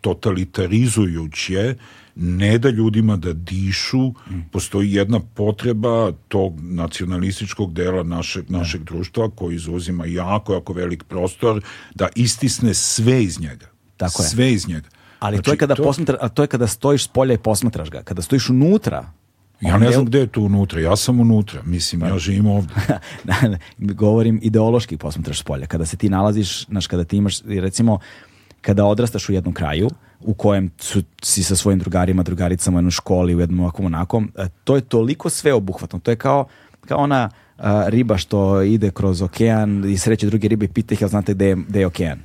Speaker 3: totalitarizujeć je, ne da ljudima da dišu, postoji jedna potreba tog nacionalističkog dela našeg, da. našeg društva koji izuzima jako, jako velik prostor da istisne sve iz njega.
Speaker 2: Tako je.
Speaker 3: Sve iz njega.
Speaker 2: Ali znači, to je znači, kada to... Posmatra, a to je kada stojiš s polja i posmatraš ga. Kada stojiš unutra,
Speaker 3: ja ne znam gde je tu unutra, ja sam unutra, mislim,
Speaker 2: ja da. živim ovde. Da, Govorim ideološki posmatraš s polja, kada se ti nalaziš, znaš, kada ti imaš, recimo, kada odrastaš u jednom kraju u kojem su, si sa svojim drugarima, drugaricama u jednoj školi, u jednom ovakvom onakom, e, to je toliko sve obuhvatno. To je kao, kao ona a, e, riba što ide kroz okean i sreće druge ribe i pita ih, jel znate gde je, gde je okean?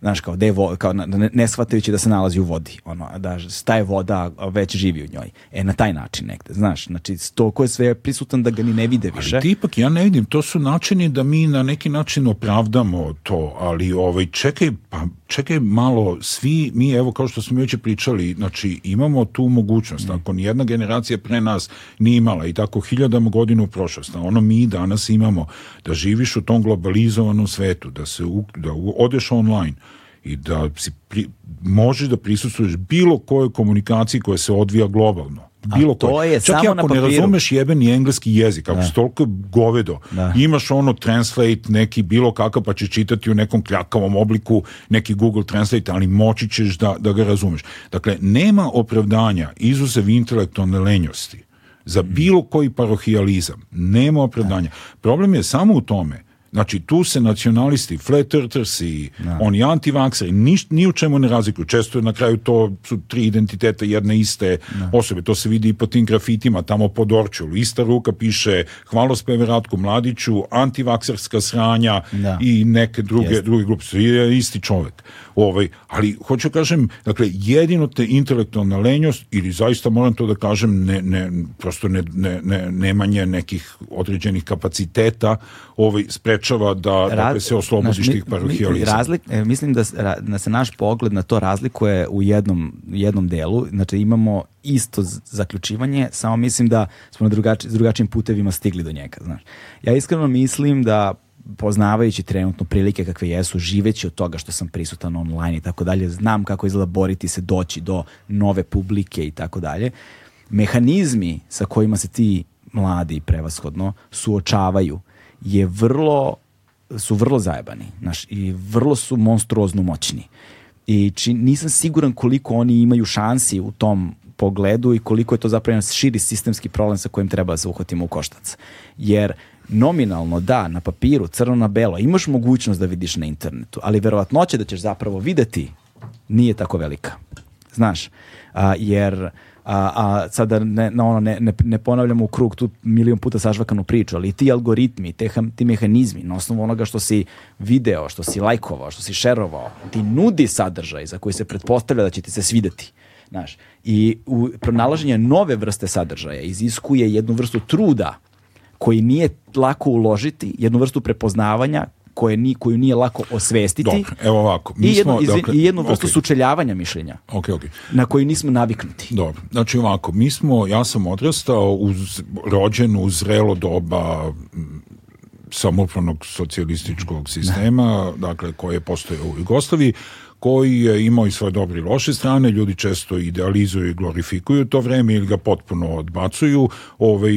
Speaker 2: Znaš, kao, de vo, kao ne, ne shvatajući da se nalazi u vodi, ono, da ta je voda već živi u njoj. E, na taj način negde, znaš, znači, ko je sve prisutan da ga ni ne vide više.
Speaker 3: Ali ti ipak, ja ne vidim, to su načini da mi na neki način opravdamo to, ali ovaj, čekaj, pa čekaj malo, svi mi, evo kao što smo juče pričali, znači imamo tu mogućnost, mm. ako nijedna generacija pre nas nije imala i tako hiljadama godina u prošlost, a ono mi danas imamo, da živiš u tom globalizovanom svetu, da se u, da odeš online, i da si pri, možeš da prisustuješ bilo kojoj komunikaciji koja se odvija globalno
Speaker 2: bilo to koje. Je
Speaker 3: Čak samo
Speaker 2: i ako
Speaker 3: ne razumeš jebeni engleski jezik, ako da. si govedo, da. imaš ono translate neki bilo kakav, pa će čitati u nekom kljakavom obliku neki Google Translate, ali moći ćeš da, da ga razumeš. Dakle, nema opravdanja izuzev intelektualne lenjosti za mhm. bilo koji parohijalizam. Nema opravdanja. Da. Problem je samo u tome Znači, tu se nacionalisti, flat earthers i da. oni antivakseri, ni, ni u čemu ne razlikuju. Često je na kraju to su tri identiteta jedne iste da. osobe. To se vidi i po tim grafitima, tamo po Dorčulu. Ista ruka piše hvalospeve Ratku Mladiću, antivakserska sranja da. i neke druge, Jeste. druge grupe. Je isti čovek. Ovaj, ali, hoću da kažem, dakle, jedino te intelektualna lenjost, ili zaista moram to da kažem, ne, ne, prosto ne, ne, ne, nemanje nekih određenih kapaciteta ovaj, spre sprečava da, da Raz, se oslobodiš naš, tih parohijalizama. Razlik,
Speaker 2: e, mislim da, da se naš pogled na to razlikuje u jednom, jednom delu. Znači imamo isto zaključivanje, samo mislim da smo na drugači, drugačijim putevima stigli do njega. Znaš. Ja iskreno mislim da poznavajući trenutno prilike kakve jesu, živeći od toga što sam prisutan online i tako dalje, znam kako izgleda boriti se, doći do nove publike i tako dalje. Mehanizmi sa kojima se ti mladi prevashodno suočavaju je vrlo, su vrlo zajebani znaš, i vrlo su monstruozno moćni. I či, nisam siguran koliko oni imaju šansi u tom pogledu i koliko je to zapravo širi sistemski problem sa kojim treba da se uhvatimo u koštac. Jer nominalno da, na papiru, crno na belo, imaš mogućnost da vidiš na internetu, ali verovatnoće da ćeš zapravo videti nije tako velika. Znaš, a, jer a, a sada ne, na ono, ne, ne, ne ponavljamo u krug tu milion puta sažvakanu priču, ali ti algoritmi, te, ti mehanizmi na osnovu onoga što si video, što si lajkovao, što si šerovao, ti nudi sadržaj za koji se pretpostavlja da će ti se svideti. Znaš, I u, pronalaženje nove vrste sadržaja iziskuje jednu vrstu truda koji nije lako uložiti, jednu vrstu prepoznavanja koje ni, koju nije lako osvestiti.
Speaker 3: Dobro, evo ovako.
Speaker 2: Mi I jednu, smo, dakle, i jednu vrstu okay. sučeljavanja mišljenja
Speaker 3: okay, okay.
Speaker 2: na koji nismo naviknuti.
Speaker 3: Dobro, znači ovako, mi smo, ja sam odrastao uz, rođen u zrelo doba mm, samopravnog socijalističkog sistema, dakle, koji je postojao u Jugoslaviji, koji je imao i svoje dobre i loše strane, ljudi često idealizuju i glorifikuju to vreme ili ga potpuno odbacuju, ovaj,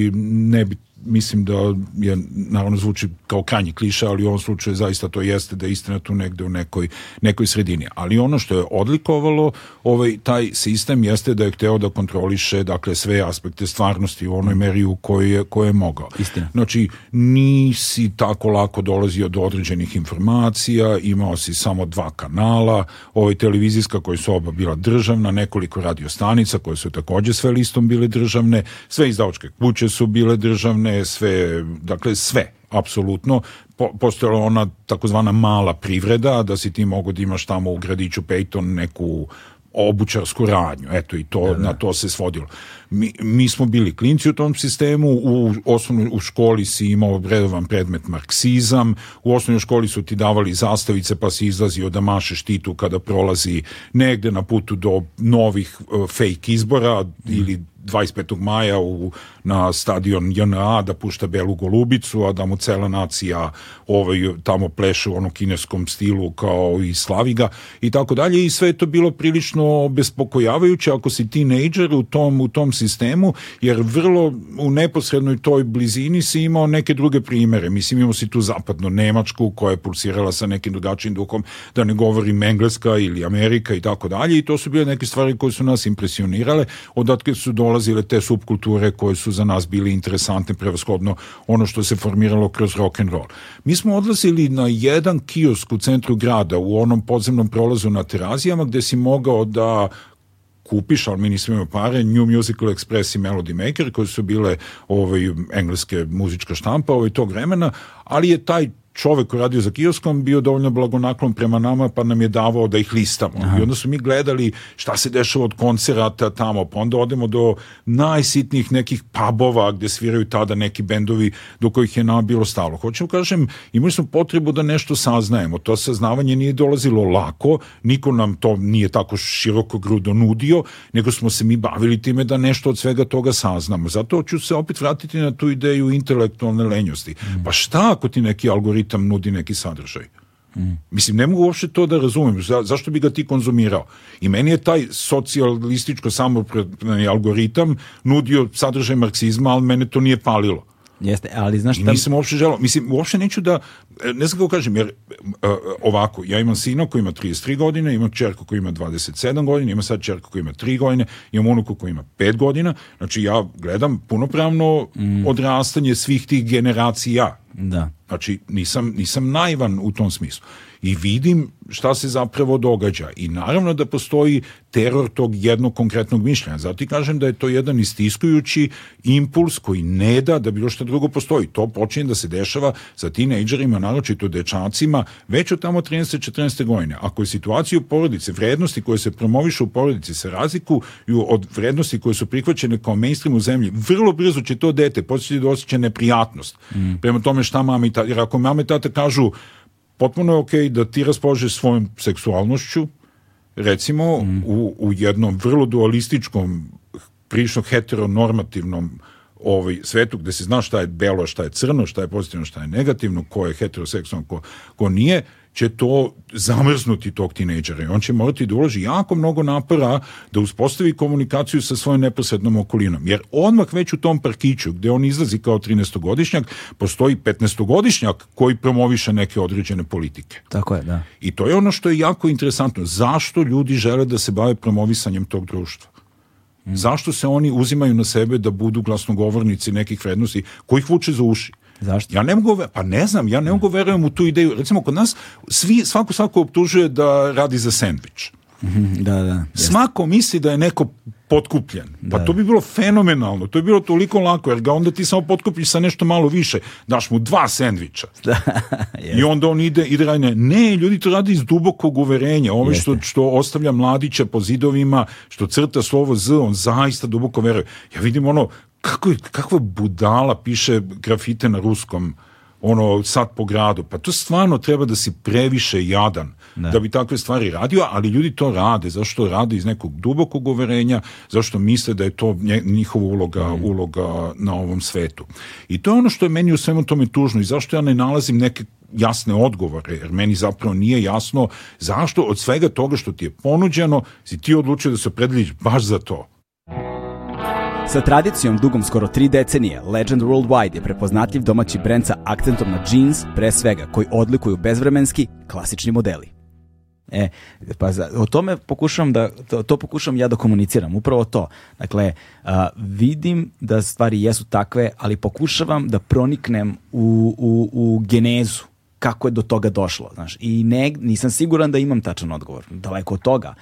Speaker 3: ne bi mislim da je, naravno zvuči kao kranje kliša, ali u ovom slučaju zaista to jeste da je istina tu negde u nekoj, nekoj sredini. Ali ono što je odlikovalo ovaj, taj sistem jeste da je hteo da kontroliše dakle, sve aspekte stvarnosti u onoj meri u kojoj je, koje je mogao. Istina. Znači, nisi tako lako dolazio do određenih informacija, imao si samo dva kanala, ovaj, televizijska koja su oba bila državna, nekoliko radiostanica koje su takođe sve listom bile državne, sve izdavačke kuće su bile državne, strane, sve, dakle sve, apsolutno po, postojala ona takozvana mala privreda, da si ti mogu da imaš tamo u gradiću Peyton neku obučarsku radnju, eto i to, da, da. na to se svodilo mi, mi smo bili klinci u tom sistemu, u, osnovnoj, u školi si imao obredovan predmet marksizam, u osnovnoj školi su ti davali zastavice pa si izlazio da maše štitu kada prolazi negde na putu do novih uh, fake izbora mm. ili 25. maja u, na stadion JNA da pušta belu golubicu, a da mu cela nacija ovaj, tamo pleše u onom kineskom stilu kao i Slaviga i tako dalje i sve je to bilo prilično bespokojavajuće ako si tinejdžer u tom, u tom sistemu, jer vrlo u neposrednoj toj blizini si imao neke druge primere. Mislim, imamo si tu zapadno Nemačku koja je pulsirala sa nekim drugačijim dukom, da ne govorim Engleska ili Amerika i tako dalje i to su bile neke stvari koje su nas impresionirale, odatle su dolazile te subkulture koje su za nas bili interesantne, prevashodno ono što se formiralo kroz rock and roll. Mi smo odlazili na jedan kiosk u centru grada, u onom podzemnom prolazu na Terazijama, gde si mogao da kupiš, ali mi nismo imali pare, New Musical Express i Melody Maker, koje su bile ovaj, engleske muzička štampa ovaj, tog vremena, ali je taj čovek koji radio za kioskom bio dovoljno blagonaklon prema nama pa nam je davao da ih listamo. Aha. I onda su mi gledali šta se dešava od koncerata tamo, pa onda odemo do najsitnijih nekih pubova gde sviraju tada neki bendovi do kojih je nam bilo stalo. Hoću da kažem, imali smo potrebu da nešto saznajemo. To saznavanje nije dolazilo lako, niko nam to nije tako široko grudo nudio, nego smo se mi bavili time da nešto od svega toga saznamo. Zato ću se opet vratiti na tu ideju intelektualne lenjosti. Mm. Pa šta ako ti neki algoritmi ritam nudi neki sadržaj. Mm. Mislim, ne mogu uopšte to da razumem. Za, zašto bi ga ti konzumirao? I meni je taj socijalističko samopredni algoritam nudio sadržaj marksizma, ali mene to nije palilo.
Speaker 2: Jeste, ali znaš
Speaker 3: šta... I nisam uopšte želao, mislim, uopšte neću da, ne znam kako da kažem, jer e, e, ovako, ja imam sina koji ima 33 godine, imam čerku koji ima 27 godina, imam sad čerku koji ima 3 godine, imam unuku koji ima 5 godina, znači ja gledam punopravno mm. odrastanje svih tih generacija. Da. Znači, nisam, nisam najvan u tom smislu i vidim šta se zapravo događa. I naravno da postoji teror tog jednog konkretnog mišljenja. Zato i kažem da je to jedan istiskujući impuls koji ne da da bilo šta drugo postoji. To počinje da se dešava sa tinejdžerima, naročito dečacima, već od tamo 13. 14. godine. Ako je situacija u porodici, vrednosti koje se promovišu u porodici se razliku od vrednosti koje su prihvaćene kao mainstream u zemlji, vrlo brzo će to dete početi da osjeća neprijatnost. Mm. Prema tome šta mama i tata, jer ako mama i tata kažu potpuno je okej okay da ti raspoložeš svojom seksualnošću, recimo mm. u, u jednom vrlo dualističkom, prilično heteronormativnom ovaj svetu gde se zna šta je belo, šta je crno, šta je pozitivno, šta je negativno, ko je heteroseksualan, ko, ko nije, će to zamrznuti tog tinejdžera i on će morati da uloži jako mnogo napora da uspostavi komunikaciju sa svojom neposrednom okolinom. Jer odmah već u tom parkiću gde on izlazi kao 13-godišnjak, postoji 15-godišnjak koji promoviše neke određene politike.
Speaker 2: Tako je, da.
Speaker 3: I to je ono što je jako interesantno. Zašto ljudi žele da se bave promovisanjem tog društva? Mm. Zašto se oni uzimaju na sebe da budu glasnogovornici nekih vrednosti kojih vuče za uši? Zašto? Ja ne mogu, pa ne znam, ja ne mogu verujem u tu ideju. Recimo, kod nas svi, svako svako optužuje da radi za sandvič. Mhm, da, da. Svako misli da je neko potkupljen. Pa da. to bi bilo fenomenalno, to je bilo toliko lako, jer ga onda ti samo potkupiš sa nešto malo više, daš mu dva sendviča. Da, I onda on ide i radi. Ne, ljudi to radi iz dubokog uverenja. Ovo što, što ostavlja mladića po zidovima, što crta slovo Z, on zaista duboko veruje. Ja vidim ono, kako je, kakva budala piše grafite na ruskom ono sad po gradu pa to stvarno treba da si previše jadan ne. da bi takve stvari radio ali ljudi to rade zašto rade iz nekog dubokog uverenja zašto misle da je to njihova uloga mm. uloga na ovom svetu i to je ono što je meni u svemu tome tužno i zašto ja ne nalazim neke jasne odgovore, jer meni zapravo nije jasno zašto od svega toga što ti je ponuđeno si ti odlučio da se predeliš baš za to.
Speaker 2: Sa tradicijom dugom skoro tri decenije, Legend Worldwide je prepoznatljiv domaći brend sa akcentom na jeans, pre svega, koji odlikuju bezvremenski, klasični modeli. E, pa za, o tome pokušavam da, to, to pokušavam ja da komuniciram, upravo to. Dakle, a, vidim da stvari jesu takve, ali pokušavam da proniknem u, u, u genezu kako je do toga došlo, znaš. I ne, nisam siguran da imam tačan odgovor, daleko od toga.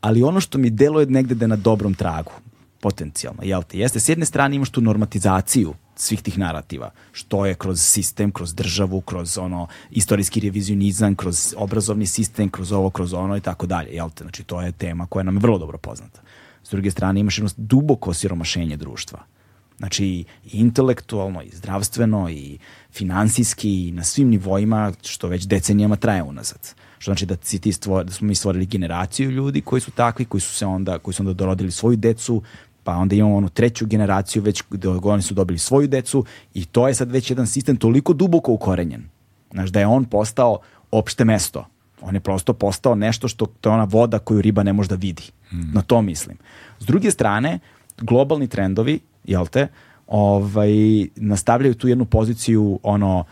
Speaker 2: Ali ono što mi deluje negde da je na dobrom tragu potencijalno, jel te? Jeste, s jedne strane imaš tu normatizaciju svih tih narativa, što je kroz sistem, kroz državu, kroz ono istorijski revizionizam, kroz obrazovni sistem, kroz ovo, kroz ono i tako dalje, jel te? Znači, to je tema koja nam je vrlo dobro poznata. S druge strane, imaš jedno duboko siromašenje društva. Znači, i intelektualno, i zdravstveno, i finansijski, i na svim nivoima, što već decenijama traje unazad. Što znači da, si ti stvor, da smo mi stvorili generaciju ljudi koji su takvi, koji su se onda, koji su onda dorodili svoju decu, pa onda imamo onu treću generaciju već gde oni su dobili svoju decu i to je sad već jedan sistem toliko duboko ukorenjen. Znaš, da je on postao opšte mesto. On je prosto postao nešto što to je ona voda koju riba ne može da vidi. Mm. Na to mislim. S druge strane, globalni trendovi, jel te, ovaj, nastavljaju tu jednu poziciju ono,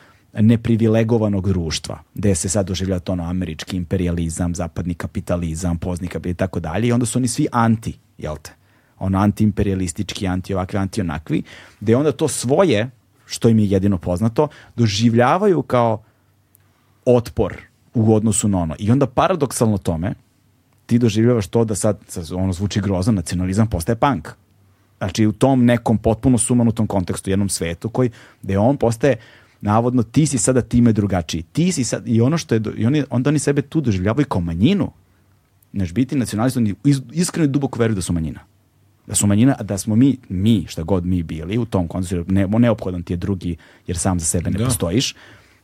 Speaker 2: neprivilegovanog društva, gde se sad doživlja to ono američki imperializam, zapadni kapitalizam, pozni kapitalizam i tako dalje i onda su oni svi anti, jel te? Ono antiimperialistički, anti ovakvi, anti onakvi, gde onda to svoje, što im je jedino poznato, doživljavaju kao otpor u odnosu na ono. I onda paradoksalno tome, ti doživljavaš to da sad, ono zvuči grozno, nacionalizam postaje punk. Znači u tom nekom potpuno sumanutom kontekstu, jednom svetu koji, gde on postaje navodno ti si sada time drugačiji. Ti si sad, i ono što je, i oni, onda oni sebe tu doživljavaju kao manjinu. Znaš, biti nacionalista, oni iskreno duboko veruju da su manjina. Da su manjina, a da smo mi, mi, šta god mi bili u tom konceptu, ne, neophodan ti je drugi jer sam za sebe ne da. postojiš,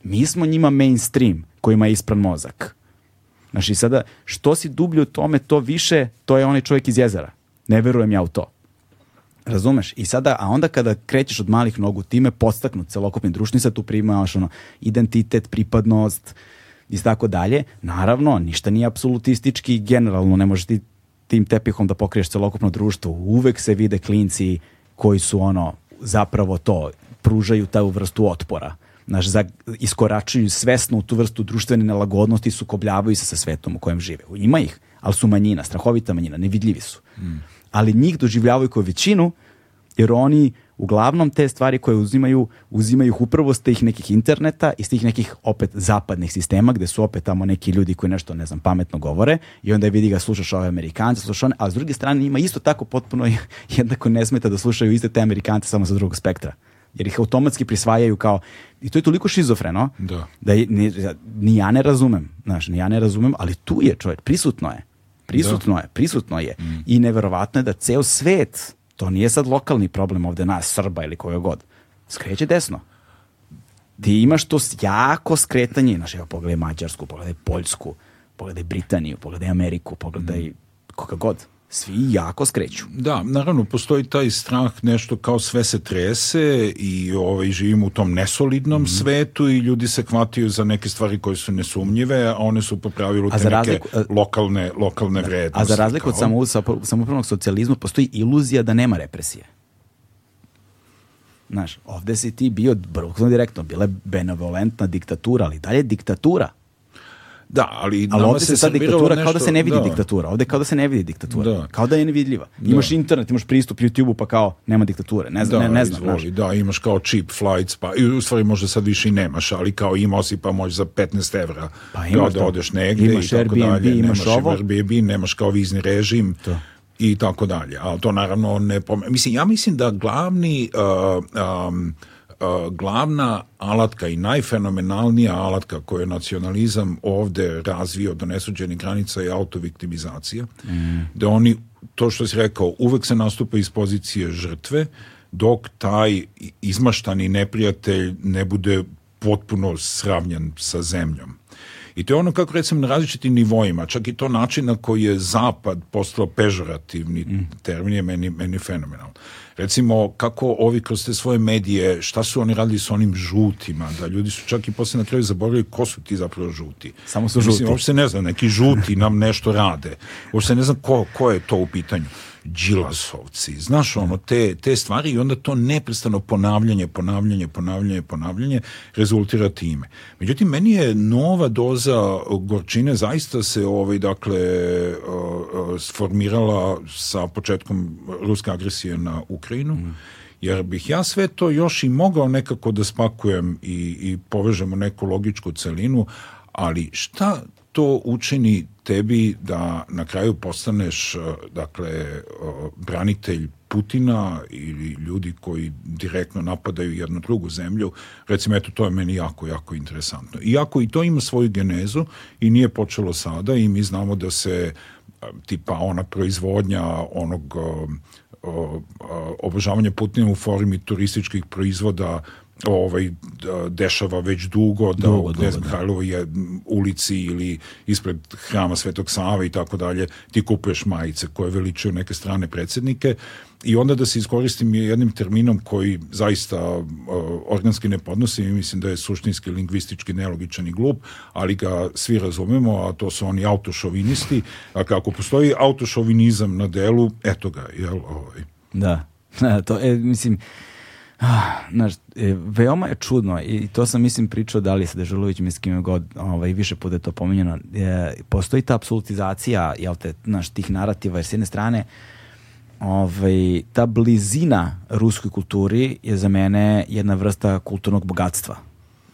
Speaker 2: mi smo njima mainstream kojima je ispran mozak. Znaš, i sada, što si dublje u tome, to više, to je onaj čovjek iz jezera. Ne verujem ja u to. Razumeš? I sada, a onda kada krećeš od malih nogu time, postaknut celokupni društveni sad tu primaš ono, identitet, pripadnost i tako dalje. Naravno, ništa nije apsolutistički, generalno ne možeš ti tim tepihom da pokriješ celokupno društvo. Uvek se vide klinci koji su ono, zapravo to, pružaju tu vrstu otpora. Znaš, za, iskoračuju svesno u tu vrstu društvene nelagodnosti i sukobljavaju se sa svetom u kojem žive. Ima ih, ali su manjina, strahovita manjina, nevidljivi su. Mm ali njih doživljavaju kao većinu, jer oni uglavnom te stvari koje uzimaju, uzimaju ih upravo s tih nekih interneta i s tih nekih opet zapadnih sistema gde su opet tamo neki ljudi koji nešto, ne znam, pametno govore i onda vidi ga, slušaš ove Amerikance, slušaš one, a s druge strane ima isto tako potpuno jednako nesmeta da slušaju iste te Amerikance samo sa drugog spektra jer ih automatski prisvajaju kao i to je toliko šizofreno da, da je, ni, ni ja ne razumem, znaš, ni ja ne razumem, ali tu je čovjek, prisutno je. Prisutno da. je, prisutno je. Mm. I neverovatno je da ceo svet, to nije sad lokalni problem ovde nas, Srba ili koga god, skreće desno. Ti imaš to jako skretanje, znaš, evo, pogledaj Mađarsku, pogledaj Poljsku, pogledaj Britaniju, pogledaj Ameriku, pogledaj mm. koga god svi jako skreću.
Speaker 3: Da, naravno, postoji taj strah, nešto kao sve se trese i ovaj, živimo u tom nesolidnom mm. svetu i ljudi se hvataju za neke stvari koje su nesumnjive, a one su po pravilu te razliku, neke lokalne, lokalne
Speaker 2: da,
Speaker 3: vrednosti.
Speaker 2: A za razliku od samo, samopravnog socijalizma postoji iluzija da nema represije. Znaš, ovde si ti bio, vrlo direktno, bila je benevolentna diktatura, ali dalje diktatura
Speaker 3: Da, ali, ali ovde se ta diktatura nešto,
Speaker 2: kao da se ne vidi da. diktatura. Ovde kao da se ne vidi diktatura. Da. Kao da je nevidljiva. Da. Imaš da. internet, imaš pristup YouTube-u pa kao nema diktature. Ne znam, da, ne, ne znam. Izvoli,
Speaker 3: da, imaš kao cheap flights pa i u stvari možda sad više i nemaš, ali kao imao si pa možda za 15 evra. Pa imaš da, da odeš negde imaš i
Speaker 2: tako Airbnb, dalje.
Speaker 3: Imaš imaš ovo. Airbnb, nemaš kao vizni režim. To i tako dalje. Ali to naravno ne... Mislim, ja mislim da glavni... Uh, um, glavna alatka i najfenomenalnija alatka koju je nacionalizam ovde razvio do nesuđenih granica je autoviktimizacija, mm. da oni, to što si rekao, uvek se nastupa iz pozicije žrtve, dok taj izmaštani neprijatelj ne bude potpuno sravnjan sa zemljom. I to je ono kako recimo na različitim nivoima, čak i to način na koji je zapad postao pežorativni mm. termin je meni, meni fenomenalno. Recimo, kako ovi kroz te svoje medije, šta su oni radili sa onim žutima, da ljudi su čak i posle na kraju zaboravili ko su ti zapravo žuti. Samo su žuti. Mislim, uopšte ne znam, neki žuti nam nešto rade. Uopšte ne znam ko, ko je to u pitanju. Đilasovci, znaš ono, te, te stvari i onda to neprestano ponavljanje, ponavljanje, ponavljanje, ponavljanje rezultira time. Međutim, meni je nova doza gorčine zaista se ovaj, dakle, sformirala sa početkom ruske agresije na Ukrajinu, mm. jer bih ja sve to još i mogao nekako da spakujem i, i povežem u neku logičku celinu, ali šta to učini tebi da na kraju postaneš e, dakle e, branitelj Putina ili ljudi koji direktno napadaju jednu drugu zemlju, recimo eto to je meni jako, jako interesantno. Iako i to ima svoju genezu i nije počelo sada i mi znamo da se e, tipa ona proizvodnja onog obožavanja Putina u formi turističkih proizvoda ovaj da, dešava već dugo da dugo, da. Da u dugo, je ulici ili ispred hrama Svetog Save i tako dalje ti kupuješ majice koje veličaju neke strane predsednike i onda da se iskoristim jednim terminom koji zaista uh, organski ne podnosim i mislim da je suštinski lingvistički nelogičan i glup, ali ga svi razumemo, a to su oni autošovinisti, a kako postoji autošovinizam na delu, eto ga, jel?
Speaker 2: Ovaj. Da, to, e, mislim, Ah, znaš, e, veoma je čudno i to sam mislim pričao da li se Dežulović mi s kim god ovaj, više puta to pominjeno. E, postoji ta apsolutizacija jel te, znaš, tih narativa jer s jedne strane ovaj, ta blizina ruskoj kulturi je za mene jedna vrsta kulturnog bogatstva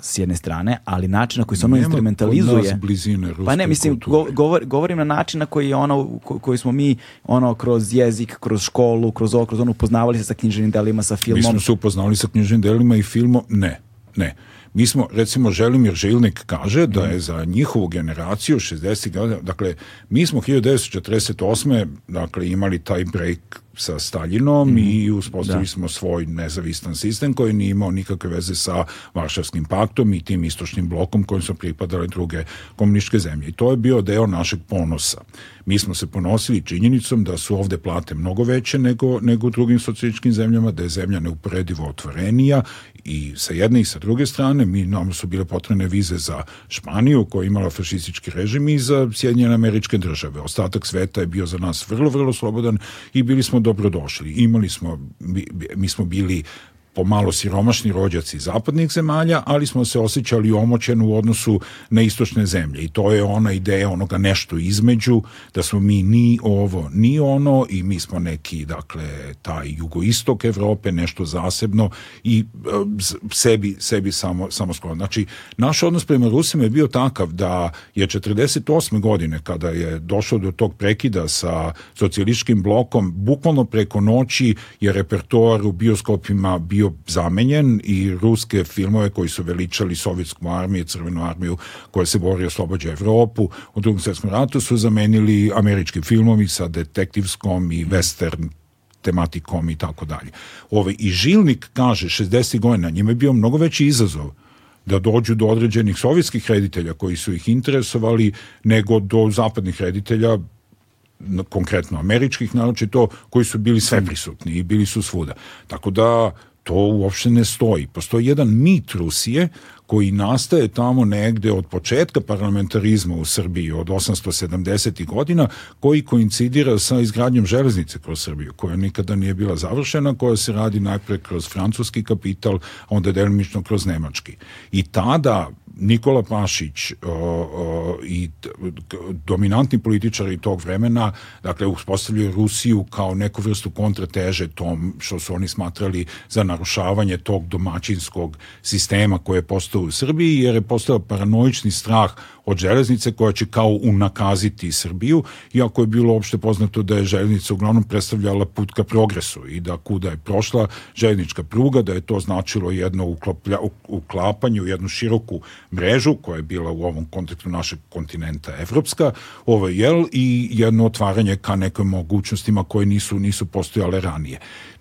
Speaker 2: s jedne strane, ali način na koji se ono Nema instrumentalizuje. blizine
Speaker 3: pa ne, mislim,
Speaker 2: govor, govorim na način na koji je ono, ko, koji smo mi ono kroz jezik, kroz školu, kroz ovo, kroz ono upoznavali se sa književnim delima, sa filmom. Mi
Speaker 3: smo se upoznavali sa književnim delima i filmom, ne, ne. Mi smo, recimo, Želimir Žilnik kaže da je za njihovu generaciju 60 godina, dakle, mi smo 1948. dakle, imali taj break sa Staljinom mm. i uspostavili da. smo svoj nezavistan sistem koji nije imao nikakve veze sa Varšavskim paktom i tim istočnim blokom kojim su pripadale druge komunističke zemlje. I to je bio deo našeg ponosa. Mi smo se ponosili činjenicom da su ovde plate mnogo veće nego, nego u drugim socijalističkim zemljama, da je zemlja neuporedivo otvorenija i sa jedne i sa druge strane, mi nam su bile potrebne vize za Španiju koja je imala fašistički režim i za Sjedinjene američke države. Ostatak sveta je bio za nas vrlo, vrlo slobodan i bili smo dobrodošli. Imali smo, mi smo bili pomalo siromašni rođaci zapadnih zemalja, ali smo se osjećali omoćen u odnosu na istočne zemlje i to je ona ideja onoga nešto između, da smo mi ni ovo, ni ono i mi smo neki, dakle, taj jugoistok Evrope, nešto zasebno i e, sebi, sebi samo, samo skoro. Znači, naš odnos prema Rusima je bio takav da je 48. godine kada je došlo do tog prekida sa socijalističkim blokom, bukvalno preko noći je repertoar u bioskopima bio bio zamenjen i ruske filmove koji su veličali sovjetsku armiju, crvenu armiju koja se bori oslobađa Evropu u drugom svjetskom ratu su zamenili američki filmovi sa detektivskom i western tematikom i tako dalje. Ove, ovaj, I Žilnik kaže 60. godina, njima je bio mnogo veći izazov da dođu do određenih sovjetskih reditelja koji su ih interesovali nego do zapadnih reditelja konkretno američkih naročito koji su bili sve prisutni i bili su svuda. Tako da to uopšte ne stoji. Postoji jedan mit Rusije koji nastaje tamo negde od početka parlamentarizma u Srbiji od 870. godina koji koincidira sa izgradnjom železnice kroz Srbiju koja nikada nije bila završena koja se radi najpre kroz francuski kapital onda delimično kroz nemački i tada Nikola Pašić o, uh, o, uh, i dominantni političari tog vremena, dakle, uspostavljaju Rusiju kao neku vrstu kontrateže tom što su oni smatrali za narušavanje tog domaćinskog sistema koje je postao u Srbiji, jer je postao paranoični strah od železnice koja će kao unakaziti Srbiju, iako je bilo opšte poznato da je železnica uglavnom predstavljala put ka progresu i da kuda je prošla železnička pruga, da je to značilo jedno ukloplja, uklapanje u jednu široku mrežu koja je bila u ovom kontekstu našeg kontinenta evropska, ovaj jel i jedno otvaranje ka nekoj mogućnostima koje nisu nisu postojale ranije.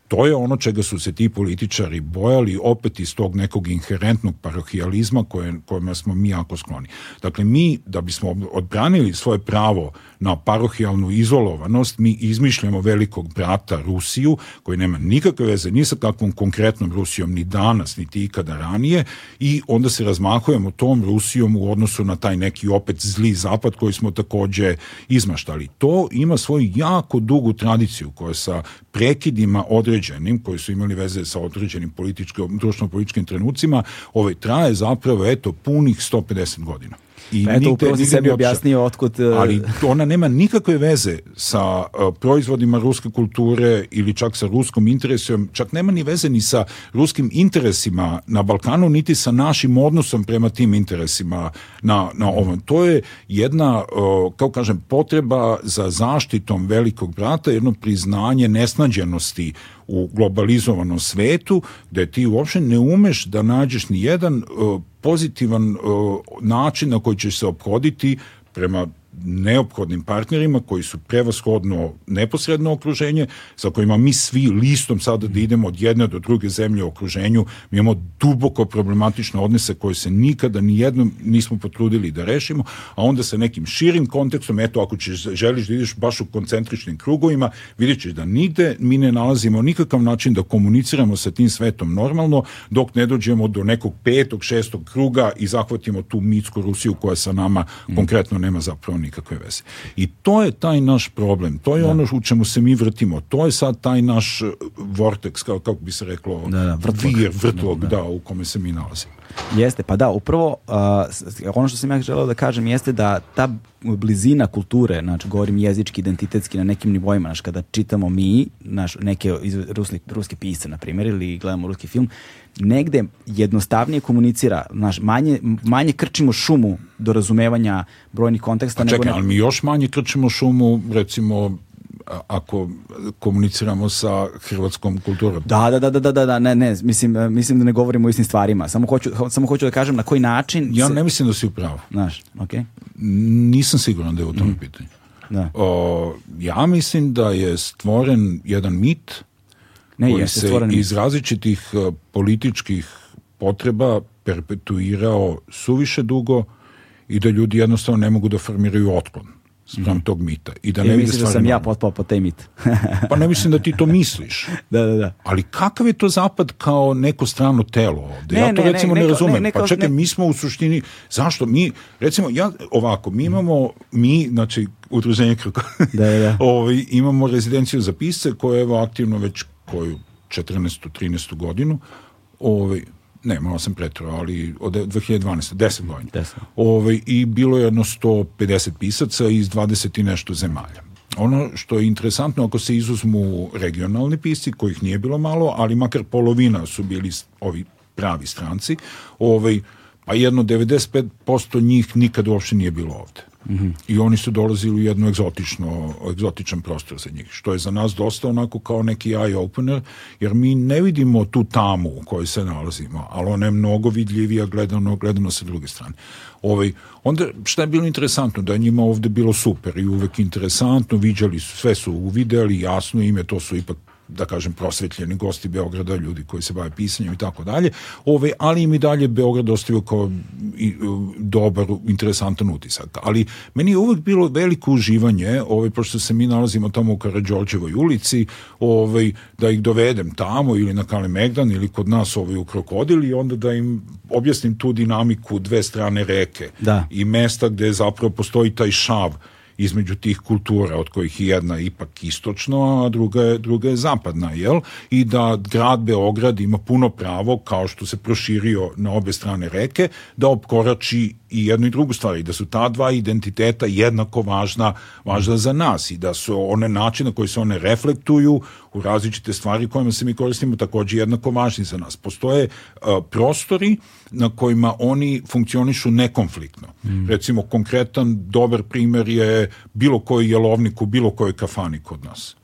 Speaker 3: To je ono čega su se ti političari bojali opet iz tog nekog inherentnog parohijalizma koje, kojima smo mi jako skloni. Dakle, mi, da bismo odbranili svoje pravo na parohijalnu izolovanost, mi izmišljamo velikog brata Rusiju, koji nema nikakve veze ni sa kakvom konkretnom Rusijom, ni danas, niti ikada ranije, i onda se razmahujemo tom Rusijom u odnosu na taj neki opet zli zapad koji smo takođe izmaštali. To ima svoju jako dugu tradiciju koja sa prekidima određenih određenim, koji su imali veze sa određenim političkim, društveno-političkim trenucima, ovaj traje zapravo, eto, punih 150 godina.
Speaker 2: I pa eto, upravo si sebi objasnio otkud... Uh...
Speaker 3: Ali ona nema nikakve veze sa uh, proizvodima ruske kulture ili čak sa ruskom interesom, čak nema ni veze ni sa ruskim interesima na Balkanu, niti sa našim odnosom prema tim interesima na, na ovom. To je jedna, uh, kao kažem, potreba za zaštitom velikog brata, jedno priznanje nesnađenosti u globalizovanom svetu, gde ti uopšte ne umeš da nađeš ni jedan pozitivan način na koji će se obhoditi prema neophodnim partnerima koji su prevashodno neposredno okruženje, sa kojima mi svi listom sada da idemo od jedne do druge zemlje u okruženju, mi imamo duboko problematične odnese koje se nikada ni jednom nismo potrudili da rešimo, a onda sa nekim širim kontekstom, eto ako ćeš, želiš da ideš baš u koncentričnim krugovima, vidjet ćeš da nigde mi ne nalazimo nikakav način da komuniciramo sa tim svetom normalno, dok ne dođemo do nekog petog, šestog kruga i zahvatimo tu mitsku Rusiju koja sa nama mm. konkretno nema zapravo nikakve veze. I to je taj naš problem, to je da. ono u čemu se mi vrtimo, to je sad taj naš eh, vortex, kao, kako bi se reklo, da, da, vrtlog, vrtlog, da, da, da, u kome se mi nalazimo.
Speaker 2: Jeste, pa da, upravo uh, ono što sam ja želeo da kažem jeste da ta blizina kulture, znači govorim jezički, identitetski na nekim nivoima, znači kada čitamo mi naš, neke iz, rusli, ruske pisce, na primjer, ili gledamo ruski film, negde jednostavnije komunicira, znaš, manje, manje krčimo šumu do razumevanja brojnih konteksta.
Speaker 3: Pa
Speaker 2: čekaj, nego...
Speaker 3: ali mi još manje krčimo šumu, recimo, ako komuniciramo sa hrvatskom kulturom.
Speaker 2: Da, da, da, da, da, da, ne, ne, mislim, mislim da ne govorimo o istim stvarima. Samo hoću, samo hoću da kažem na koji način...
Speaker 3: Ja se... ne mislim da si upravo. pravu.
Speaker 2: Znaš, okay.
Speaker 3: Nisam siguran da je u tom mm. pitanju. Da. O, ja mislim da je stvoren jedan mit ne, koji se iz različitih e, političkih potreba perpetuirao suviše dugo i da ljudi jednostavno ne mogu da formiraju otklon sprem tog mita. I da ne I
Speaker 2: misliš da sam ja potpao po taj mit.
Speaker 3: pa ne mislim da ti to misliš.
Speaker 2: da, da, da.
Speaker 3: Ali kakav je to zapad kao neko strano telo ovde? Ne, ja to ne, recimo ne, neko, ne razumem. Pa neko, pa čekaj, mi smo u suštini, zašto mi, recimo, ja ovako, mi imamo, mi, znači, udruženje Krko, da, da. da. ovaj, imamo rezidenciju za pisce koja je evo aktivno već koju 14. 13. godinu, ovaj, ne, malo sam pretrao, ali od 2012. 10 godina. 10. Ove, I bilo je jedno 150 pisaca iz 20 i nešto zemalja. Ono što je interesantno, ako se izuzmu regionalni pisci, kojih nije bilo malo, ali makar polovina su bili ovi pravi stranci, ovaj, pa jedno 95% njih nikad uopšte nije bilo ovde. Mm -hmm. I oni su dolazili u jedno egzotično, egzotičan prostor za njih, što je za nas dosta onako kao neki eye-opener, jer mi ne vidimo tu tamu u kojoj se nalazimo, ali ona je mnogo vidljivija gledano, gledano sa druge strane. Ovaj, onda šta je bilo interesantno, da je njima ovde bilo super i uvek interesantno, viđali su, sve su uvideli, jasno ime, to su ipak da kažem, prosvetljeni gosti Beograda, ljudi koji se bave pisanjem i tako dalje, ove, ali im i dalje Beograd ostavio kao i, e, dobar, interesantan utisak. Ali meni je uvek bilo veliko uživanje, ove, ovaj, pošto se mi nalazimo tamo u Karadžorđevoj ulici, ove, ovaj, da ih dovedem tamo ili na Kalemegdan ili kod nas ove, ovaj, u Krokodil i onda da im objasnim tu dinamiku dve strane reke da. i mesta gde zapravo postoji taj šav između tih kultura, od kojih je jedna ipak istočno, a druga je, druga je zapadna, jel? I da grad Beograd ima puno pravo, kao što se proširio na obe strane reke, da opkorači i jednu i drugu stvar i da su ta dva identiteta jednako važna, važna za nas i da su one načine koji se one reflektuju u različite stvari kojima se mi koristimo takođe jednako važni za nas. Postoje a, e, prostori na kojima oni funkcionišu nekonfliktno. Mm. Recimo, konkretan, dobar primer je bilo koji jelovnik u bilo kojoj kafani kod nas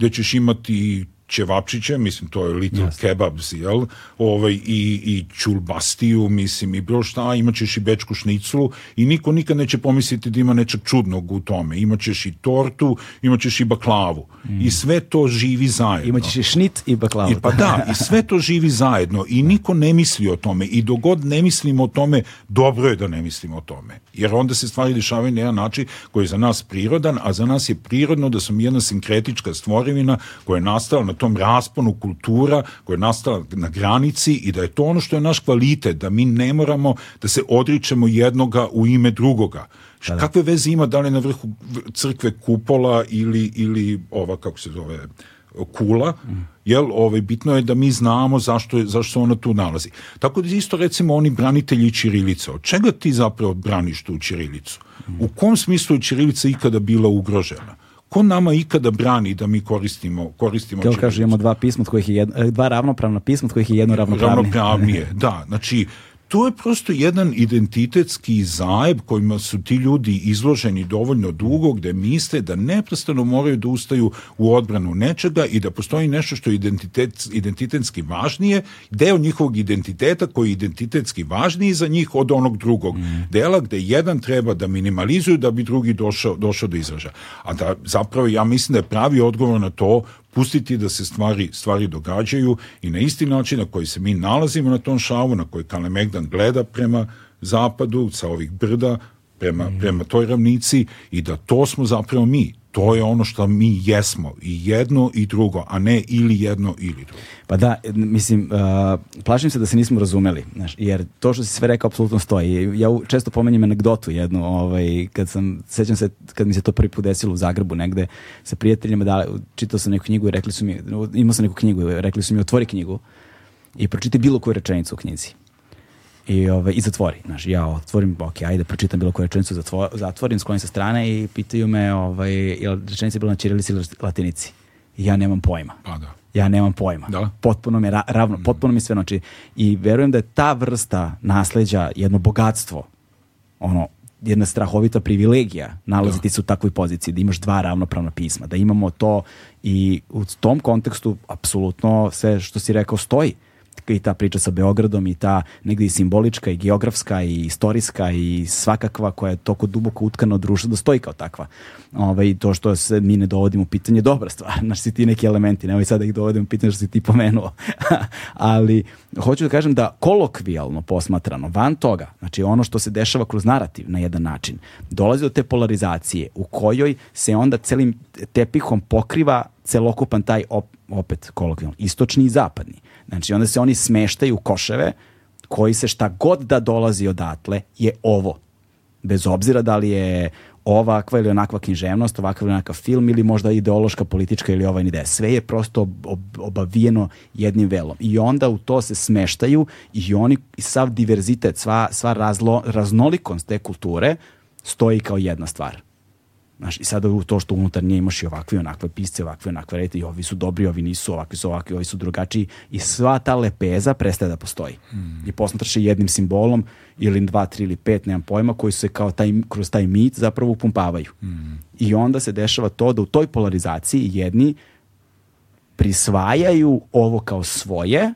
Speaker 3: gde ćeš imati ćevapčiće, mislim to je little Jasne. kebabs, jel? Ovaj, i, i čulbastiju, mislim, i bilo šta, imaćeš i bečku šniclu i niko nikad neće pomisliti da ima nečeg čudnog u tome. Imaćeš i tortu, imaćeš i baklavu. Mm. I sve to živi zajedno.
Speaker 2: Imaćeš i šnit i baklavu.
Speaker 3: I, pa da, i sve to živi zajedno i da. niko ne misli o tome. I dogod ne mislimo o tome, dobro je da ne mislimo o tome. Jer onda se stvari dešavaju na jedan način koji je za nas prirodan, a za nas je prirodno da smo jedna sinkretička stvorivina koja je nastala na tom rasponu kultura koja je nastala na granici i da je to ono što je naš kvalitet, da mi ne moramo da se odričemo jednoga u ime drugoga. Da, da. Kakve veze ima da li na vrhu crkve kupola ili, ili ova, kako se zove, kula, jel, ovaj, bitno je da mi znamo zašto, je, zašto ona tu nalazi. Tako da isto recimo oni branitelji Čirilice, od čega ti zapravo braniš tu Čirilicu? U kom smislu je Čirilica ikada bila ugrožena? ko nama ikada brani da mi koristimo koristimo Kao
Speaker 2: kaže, imamo dva pisma od kojih je jedno, dva ravnopravna pisma od kojih je jedno ravnopravnije.
Speaker 3: Ravnopravnije, da. Znači, to je prosto jedan identitetski zajeb kojima su ti ljudi izloženi dovoljno dugo gde misle da neprestano moraju da ustaju u odbranu nečega i da postoji nešto što je identitet, identitetski važnije, deo njihovog identiteta koji je identitetski važniji za njih od onog drugog mm. dela gde jedan treba da minimalizuju da bi drugi došao, došao do izražaja. A da zapravo ja mislim da je pravi odgovor na to pustiti da se stvari, stvari događaju i na isti način na koji se mi nalazimo na tom šavu, na koji Kalemegdan gleda prema zapadu, sa ovih brda, prema, mm. prema toj ravnici i da to smo zapravo mi to je ono što mi jesmo i jedno i drugo, a ne ili jedno ili drugo.
Speaker 2: Pa da, mislim, uh, plašim se da se nismo razumeli, znaš, jer to što si sve rekao apsolutno stoji. Ja često pomenjem anegdotu jednu, ovaj, kad sam, sećam se, kad mi se to prvi put desilo u Zagrebu negde sa prijateljima, da, čitao sam neku knjigu i rekli su mi, imao sam neku knjigu, rekli su mi otvori knjigu i pročiti bilo koju rečenicu u knjizi. I, ove, ovaj, I zatvori, znaš, ja otvorim, ok, ajde, pročitam bilo koju rečenicu, zatvorim, sklonim sa strane i pitaju me, ovaj, je li rečenica bila na čirilici ili latinici? ja nemam pojma. Pa da. Ja nemam pojma. Da. Potpuno mi je ra ravno, mm. potpuno mi sve, znači, i verujem da je ta vrsta nasleđa jedno bogatstvo, ono, jedna strahovita privilegija nalaziti da. se u takvoj poziciji, da imaš dva ravnopravna pisma, da imamo to i u tom kontekstu apsolutno sve što si rekao stoji i ta priča sa Beogradom i ta negde i simbolička i geografska i istorijska i svakakva koja je toliko duboko utkana od društva da stoji kao takva. Ovaj, to što se mi ne dovodimo u pitanje dobra stvar, znači si ti neki elementi, nemoj sad da ih dovodimo u pitanje što si ti pomenuo. Ali hoću da kažem da kolokvijalno posmatrano, van toga, znači ono što se dešava kroz narativ na jedan način, dolazi do te polarizacije u kojoj se onda celim tepihom pokriva celokupan taj op, opet kolokvijalno, istočni i zapadni Znači, onda se oni smeštaju koševe koji se šta god da dolazi odatle je ovo. Bez obzira da li je ovakva ili onakva književnost, ovakav ili onakav film ili možda ideološka, politička ili ovaj ideja. Sve je prosto obavijeno jednim velom. I onda u to se smeštaju i oni i sav diverzitet, sva, sva razlo, raznolikost te kulture stoji kao jedna stvar. Znaš, I sada to što unutar nje imaš i ovakve onakve pisce, ovakve onakve redite, i ovi su dobri, ovi nisu, ovakvi su ovakvi, ovi su drugačiji. I sva ta lepeza prestaje da postoji. Mm. I posmatraš je jednim simbolom, ili dva, tri ili pet, nemam pojma, koji se kao taj, kroz taj mit zapravo upumpavaju. Mm. I onda se dešava to da u toj polarizaciji jedni prisvajaju ovo kao svoje,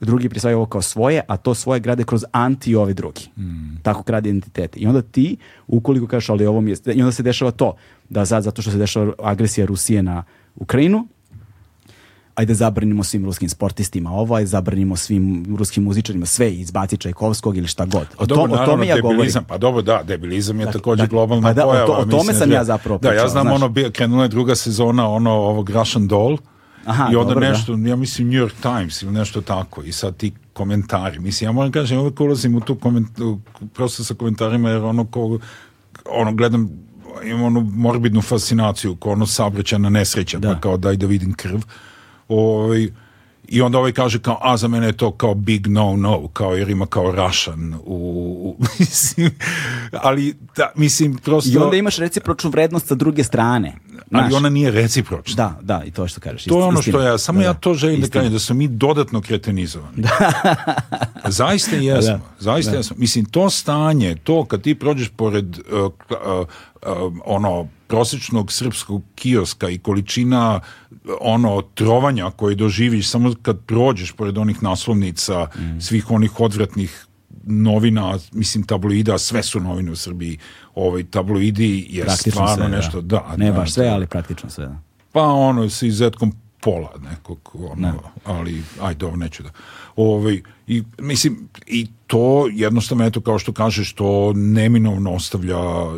Speaker 2: drugi predstavljaju ovo kao svoje, a to svoje grade kroz anti ove drugi. Mm. Tako grade identitete. I onda ti, ukoliko kažeš, ali ovo mi je... I onda se dešava to, da sad, zato što se dešava agresija Rusije na Ukrajinu, ajde zabranimo svim ruskim sportistima ovo, ajde zabranimo svim ruskim muzičarima sve, izbaci Čajkovskog ili šta god.
Speaker 3: Pa o, dobro, tom, o tome ja govorim. Pa dobro, da, debilizam je da, dakle, takođe da, dakle, globalna pa da, pojava.
Speaker 2: O,
Speaker 3: to,
Speaker 2: o tome mislim, sam ja da. zapravo
Speaker 3: pričao. Da, ja znam, znaš. ono, krenula je druga sezona ono, ovog Russian Doll, Aha, I onda dobro, da. nešto, da. ja mislim New York Times ili nešto tako. I sad ti komentari. Mislim, ja moram kažem, uvijek ulazim u tu koment, prosto sa komentarima, jer ono ko, ono, gledam, imam onu morbidnu fascinaciju, ko ono sabrećana nesreća, pa da. pa kao daj da vidim krv. Ovaj, i onda ovaj kaže kao, a za mene je to kao big no no, kao jer ima kao Russian u, mislim, ali da, mislim prosto... I onda
Speaker 2: imaš recipročnu vrednost sa druge strane.
Speaker 3: Naš. Ali ona nije recipročna.
Speaker 2: Da, da, i to što kažeš. To
Speaker 3: je ono što ja, samo da, ja da, to želim da istina. da kažem, da smo mi dodatno kretenizovani. Da. zaista da. jesmo, da. zaista jesmo. Mislim, to stanje, to kad ti prođeš pored uh, uh, Um, ono prosečnog srpskog kioska i količina ono trovanja koje doživiš samo kad prođeš pored onih naslovnica mm. svih onih odvratnih novina, mislim tabloida, sve su novine u Srbiji. Ovaj tabloidi je praktično stvarno sve, da. nešto, da. da
Speaker 2: ne da,
Speaker 3: baš
Speaker 2: sve, da. ali praktično sve.
Speaker 3: Da. Pa ono sa izetkom pola nekog, ono, ne. Da. ali ajde, ovo neću da. Ovaj, i, mislim, i to jednostavno, eto, kao što kažeš, to neminovno ostavlja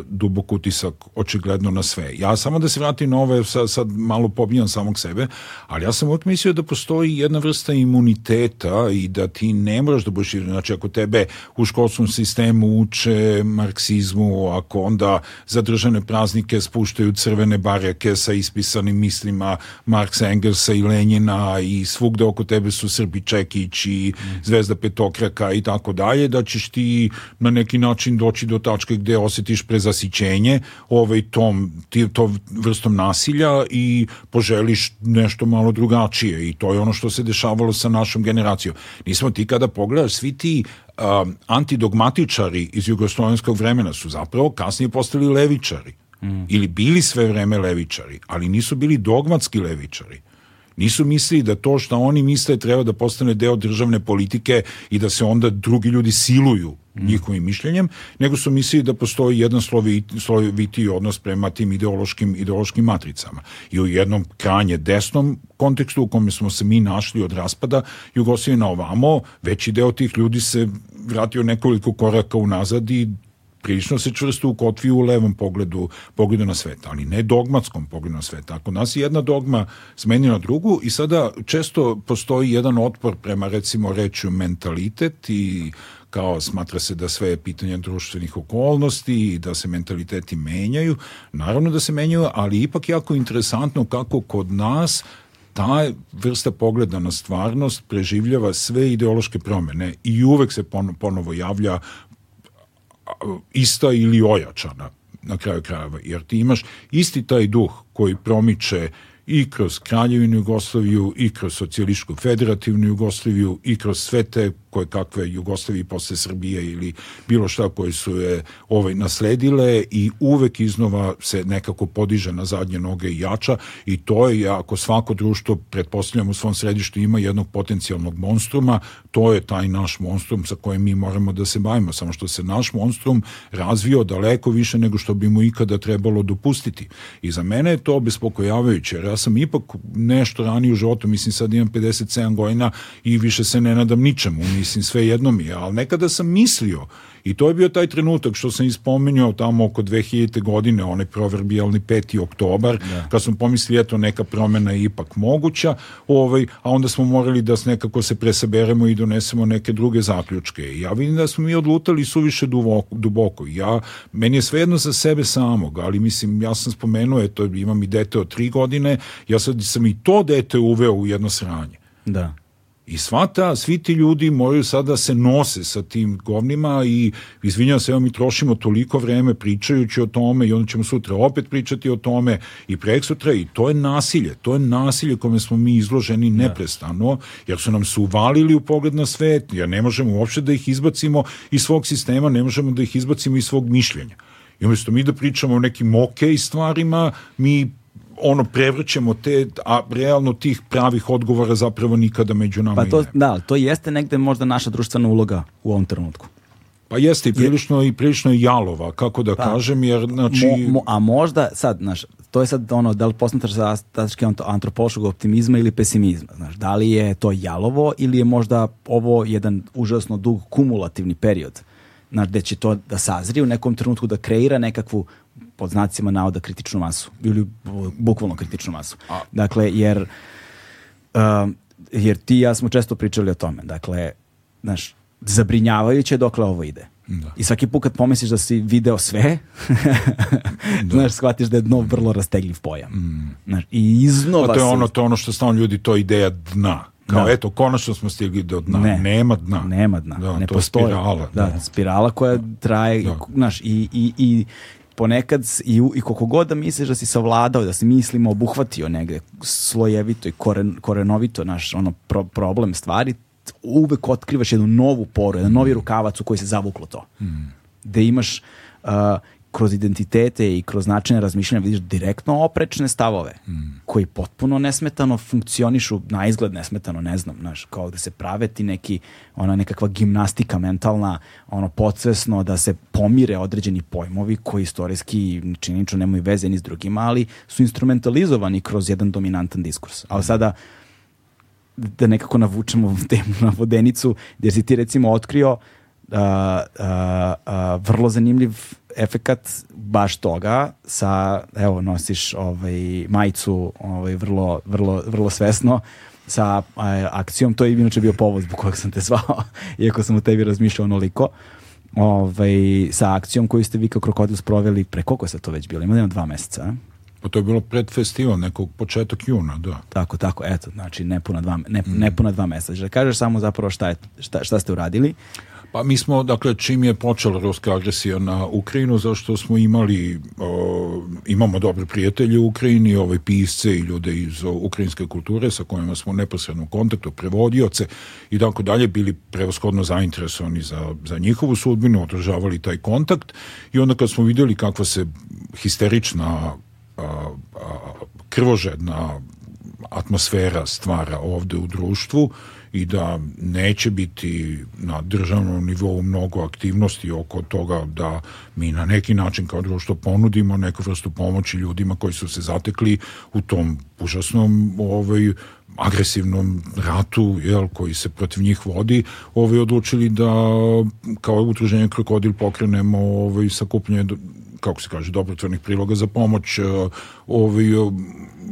Speaker 3: dubok utisak očigledno na sve. Ja samo da se vratim na ove, sad, sad malo pobijam samog sebe, ali ja sam uvijek mislio da postoji jedna vrsta imuniteta i da ti ne moraš da budeš, znači ako tebe u školskom sistemu uče marksizmu, ako onda za praznike spuštaju crvene barjake sa ispisanim mislima Marksa Engelsa i Lenjina i svugde oko tebe su Srbi Čekići i Zvezda petokraka i tako dalje, da ćeš ti na neki način doći do tačke gde osjetiš prezasićenje ovaj tom, tom vrstom nasilja i poželiš nešto malo drugačije i to je ono što se dešavalo sa našom generacijom. Nismo ti kada pogledaš, svi ti um, antidogmatičari iz jugoslovenskog vremena su zapravo kasnije postali levičari. Mm. Ili bili sve vreme levičari, ali nisu bili dogmatski levičari. Nisu mislili da to što oni misle treba da postane deo državne politike i da se onda drugi ljudi siluju mhm. njihovim mišljenjem, nego su mislili da postoji jedan slovitiji odnos prema tim ideološkim, ideološkim matricama. I u jednom krajnje desnom kontekstu u kome smo se mi našli od raspada Jugoslavije na ovamo, veći deo tih ljudi se vratio nekoliko koraka unazad i prilično se čvrsto ukotvio u levom pogledu, pogledu na svet, ali ne dogmatskom pogledu na svet. Ako nas je jedna dogma smeni na drugu i sada često postoji jedan otpor prema recimo rečju mentalitet i kao smatra se da sve je pitanje društvenih okolnosti i da se mentaliteti menjaju. Naravno da se menjaju, ali ipak jako interesantno kako kod nas ta vrsta pogleda na stvarnost preživljava sve ideološke promene i uvek se ponovo javlja ista ili ojačana na kraju krajeva, jer ti imaš isti taj duh koji promiče i kroz Kraljevinu Jugoslaviju, i kroz Socijalističku federativnu Jugoslaviju, i kroz sve te koje kakve Jugoslavije posle Srbije ili bilo šta koje su je ovaj nasledile i uvek iznova se nekako podiže na zadnje noge i jača i to je ako svako društvo pretpostavljam u svom središtu ima jednog potencijalnog monstruma, to je taj naš monstrum sa kojim mi moramo da se bavimo, samo što se naš monstrum razvio daleko više nego što bi mu ikada trebalo dopustiti. I za mene je to bespokojavajuće, jer ja sam ipak nešto ranije u životu, mislim sad imam 57 godina i više se ne nadam ničemu, mislim sve jedno mi je, ali nekada sam mislio i to je bio taj trenutak što sam ispomenuo tamo oko 2000. godine, onaj proverbijalni 5. oktobar, da. kad sam pomislio eto, neka promena je ipak moguća, ovaj, a onda smo morali da nekako se presaberemo i donesemo neke druge zaključke. Ja vidim da smo mi odlutali suviše duboko. duboko. Ja, meni je svejedno za sebe samog, ali mislim, ja sam spomenuo, eto, imam i dete od 3 godine, ja sad sam i to dete uveo u jedno sranje.
Speaker 2: Da.
Speaker 3: I sva ta, svi ti ljudi moraju sada se nose sa tim govnima i izvinjam se, evo mi trošimo toliko vreme pričajući o tome i onda ćemo sutra opet pričati o tome i preksutra i to je nasilje, to je nasilje kome smo mi izloženi da. neprestano jer su nam se uvalili u pogled na svet, jer ne možemo uopšte da ih izbacimo iz svog sistema, ne možemo da ih izbacimo iz svog mišljenja. I umjesto mi da pričamo o nekim ok stvarima, mi ono prevrćemo te, a realno tih pravih odgovora zapravo nikada među nama pa
Speaker 2: to, ne. Da, to jeste negde možda naša društvena uloga u ovom trenutku.
Speaker 3: Pa jeste i prilično, je, i prilično jalova, kako da pa, kažem, jer znači... Mo, mo,
Speaker 2: a možda, sad, znaš, to je sad ono, da li posmatraš sa statički antropološkog optimizma ili pesimizma, znaš, da li je to jalovo ili je možda ovo jedan užasno dug kumulativni period, znaš, gde će to da sazri u nekom trenutku da kreira nekakvu pod znacima navoda kritičnu masu ili bukvalno kritičnu masu. Dakle, jer uh, jer ti i ja smo često pričali o tome. Dakle, znaš, zabrinjavajuće dokle ovo ide. Da. I svaki put kad pomisliš da si video sve, da. znaš, shvatiš da je dno vrlo rastegljiv pojam. Mm.
Speaker 3: Znaš, I iznova... A to je ono, to ono što stalno ljudi, to ideja dna. Kao, da. eto, konačno smo stigli do dna. Ne.
Speaker 2: Nema dna. Nema dna. Da, ne to postoji. Spirala, da, da, spirala koja da. traje, da. znaš, i, i, i ponekad i, i koliko god da misliš da si savladao, da si mislimo obuhvatio negde slojevito i koren, korenovito naš ono, pro, problem stvari, uvek otkrivaš jednu novu poru, jedan novi mm. rukavac u koji se zavuklo to. Mm. Gde da imaš uh, kroz identitete i kroz načine razmišljanja vidiš direktno oprečne stavove mm. koji potpuno nesmetano funkcionišu na izgled nesmetano, ne znam, znaš, kao da se prave ti neki, ona nekakva gimnastika mentalna, ono podsvesno da se pomire određeni pojmovi koji istorijski činično nemaju veze ni s drugima, ali su instrumentalizovani kroz jedan dominantan diskurs. A sada da nekako navučemo temu na vodenicu, gde si ti recimo otkrio uh, uh, uh, vrlo zanimljiv efekat baš toga sa, evo, nosiš ovaj, majicu ovaj, vrlo, vrlo, vrlo svesno sa a, akcijom, to je inače bio povod zbog kojeg sam te zvao, iako sam o tebi razmišljao onoliko, ovaj, sa akcijom koju ste vi kao Krokodil sproveli, pre koliko je to već bilo? Ima da dva meseca, ne?
Speaker 3: Pa to je bilo pred festival, nekog početak juna, da.
Speaker 2: Tako, tako, eto, znači nepuna dva, ne, mm. nepuna dva meseca. Znači, da kažeš samo zapravo šta, je, šta, šta ste uradili?
Speaker 3: Pa mi smo, dakle, čim je počela ruska agresija na Ukrajinu, zašto smo imali, o, imamo dobre prijatelje u Ukrajini, ove pisce i ljude iz ukrajinske kulture sa kojima smo neposredno u kontaktu, prevodioce i tako dalje, bili prevashodno zainteresovani za, za njihovu sudbinu, održavali taj kontakt i onda kad smo videli kakva se histerična a, a, krvožedna atmosfera stvara ovde u društvu, i da neće biti na državnom nivou mnogo aktivnosti oko toga da mi na neki način kao društvo ponudimo neku vrstu pomoći ljudima koji su se zatekli u tom užasnom ovaj, agresivnom ratu jel, koji se protiv njih vodi, ovaj, odlučili da kao udruženje Krokodil pokrenemo ovaj, sakupljanje kako se kaže, dobrotvornih priloga za pomoć ovaj,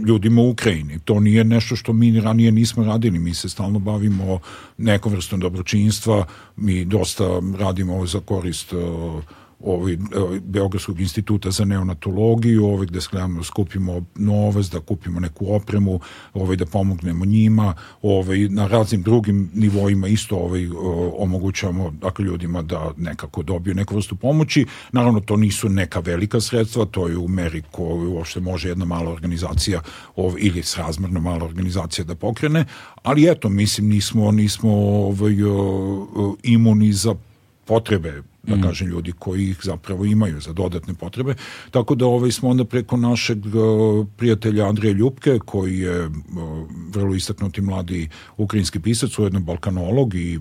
Speaker 3: ljudima u Ukrajini. To nije nešto što mi ranije nismo radili. Mi se stalno bavimo nekom vrstom dobročinstva. Mi dosta radimo za korist e, ovaj, Beogradskog instituta za neonatologiju, ovaj, gde skledamo, da skupimo novac, da kupimo neku opremu, ovaj, da pomognemo njima, ovaj, na raznim drugim nivoima isto ovaj, omogućavamo dakle, ljudima da nekako dobiju neku vrstu pomoći. Naravno, to nisu neka velika sredstva, to je u meri koju uopšte može jedna mala organizacija ovaj, ili srazmerno mala organizacija da pokrene, ali eto, mislim, nismo, nismo ovaj, imuni za potrebe da mm. ljudi koji ih zapravo imaju za dodatne potrebe. Tako da ovaj smo onda preko našeg prijatelja Andreja Ljupke koji je vrlo istaknuti mladi ukrajinski pisac, ujedno balkanolog i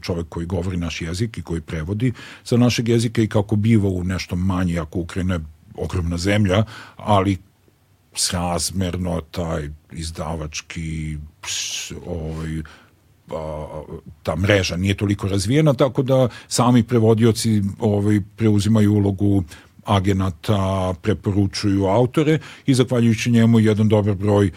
Speaker 3: čovjek koji govori naš jezik i koji prevodi sa našeg jezika i kako biva u nešto manje, ako Ukrajina je ogromna zemlja, ali srazmerno taj izdavački ovaj, a, ta mreža nije toliko razvijena, tako da sami prevodioci ovaj, preuzimaju ulogu agenata preporučuju autore i zahvaljujući njemu jedan dobar broj e,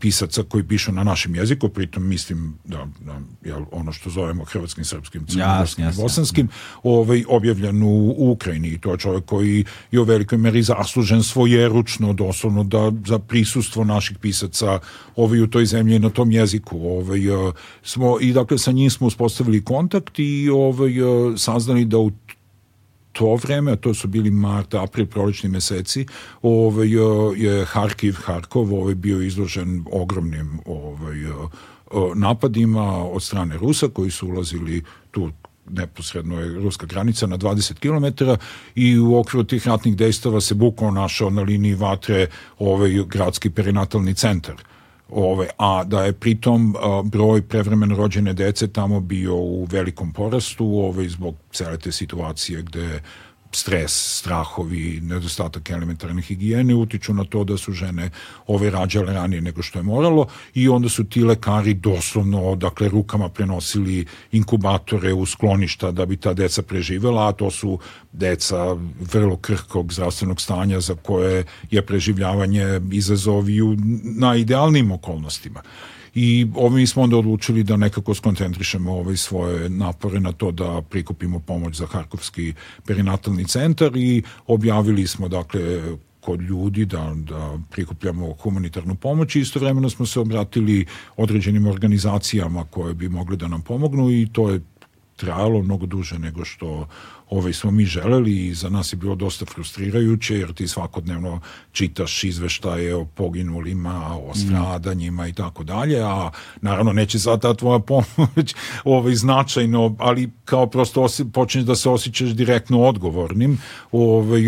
Speaker 3: pisaca koji pišu na našem jeziku, pritom mislim da, da jel, ono što zovemo hrvatskim, srpskim, crnogorskim, yes, yes, bosanskim, ovaj, objavljen u, Ukrajini i to je čovjek koji je u velikoj meri zaslužen svojeručno, doslovno da za prisustvo naših pisaca ovaj, u toj zemlji na tom jeziku. Ovaj, e, smo, I dakle sa njim smo uspostavili kontakt i ovaj, e, saznali da u to vreme, a to su bili mart, april, prolećni meseci, ovaj, e, je Harkiv, Harkov ovaj, bio izložen ogromnim ovaj, e, e, napadima od strane Rusa koji su ulazili tu neposredno je ruska granica na 20 km i u okviru tih ratnih dejstava se bukvalno našao na liniji vatre ovaj gradski perinatalni centar Ove, a da je pritom a, broj prevremeno rođene dece tamo bio u velikom porastu ove, zbog cele te situacije gde stres, strahovi, nedostatak elementarne higijene utiču na to da su žene ove rađale ranije nego što je moralo i onda su ti lekari doslovno dakle rukama prenosili inkubatore u skloništa da bi ta deca preživela, a to su deca vrlo krhkog zdravstvenog stanja za koje je preživljavanje izazov i u najidealnijim okolnostima i ovim smo onda odlučili da nekako skoncentrišemo ovaj svoje napore na to da prikupimo pomoć za Harkovski perinatalni centar i objavili smo dakle kod ljudi da, da prikupljamo humanitarnu pomoć i istovremeno smo se obratili određenim organizacijama koje bi mogle da nam pomognu i to je trajalo mnogo duže nego što ovaj, smo mi želeli i za nas je bilo dosta frustrirajuće jer ti svakodnevno čitaš izveštaje o poginulima, o mhm. stradanjima i tako dalje, a naravno neće sad ta tvoja pomoć ovaj, značajno, ali kao prosto osi, počneš da se osjećaš direktno odgovornim. Ovaj,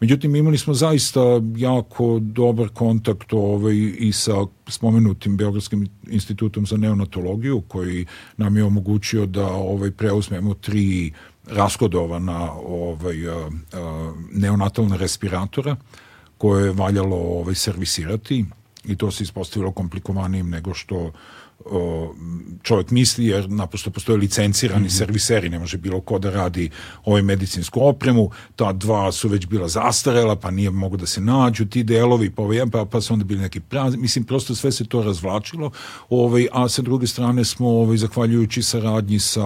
Speaker 3: međutim, imali smo zaista jako dobar kontakt ovaj, i sa spomenutim Beogradskim institutom za neonatologiju koji nam je omogućio da ovaj preuzmemo tri raskodovana ovaj, neonatalna respiratora koje je valjalo ovaj, servisirati i to se ispostavilo komplikovanijim nego što čovjek misli, jer naprosto postoje licencirani mm serviseri, ne može bilo ko da radi ovaj medicinsku opremu, ta dva su već bila zastarela, pa nije mogo da se nađu ti delovi, pa, ovaj, pa, pa su onda bili neki prazni, mislim, prosto sve se to razvlačilo, ovaj, a sa druge strane smo, ovaj, zahvaljujući saradnji sa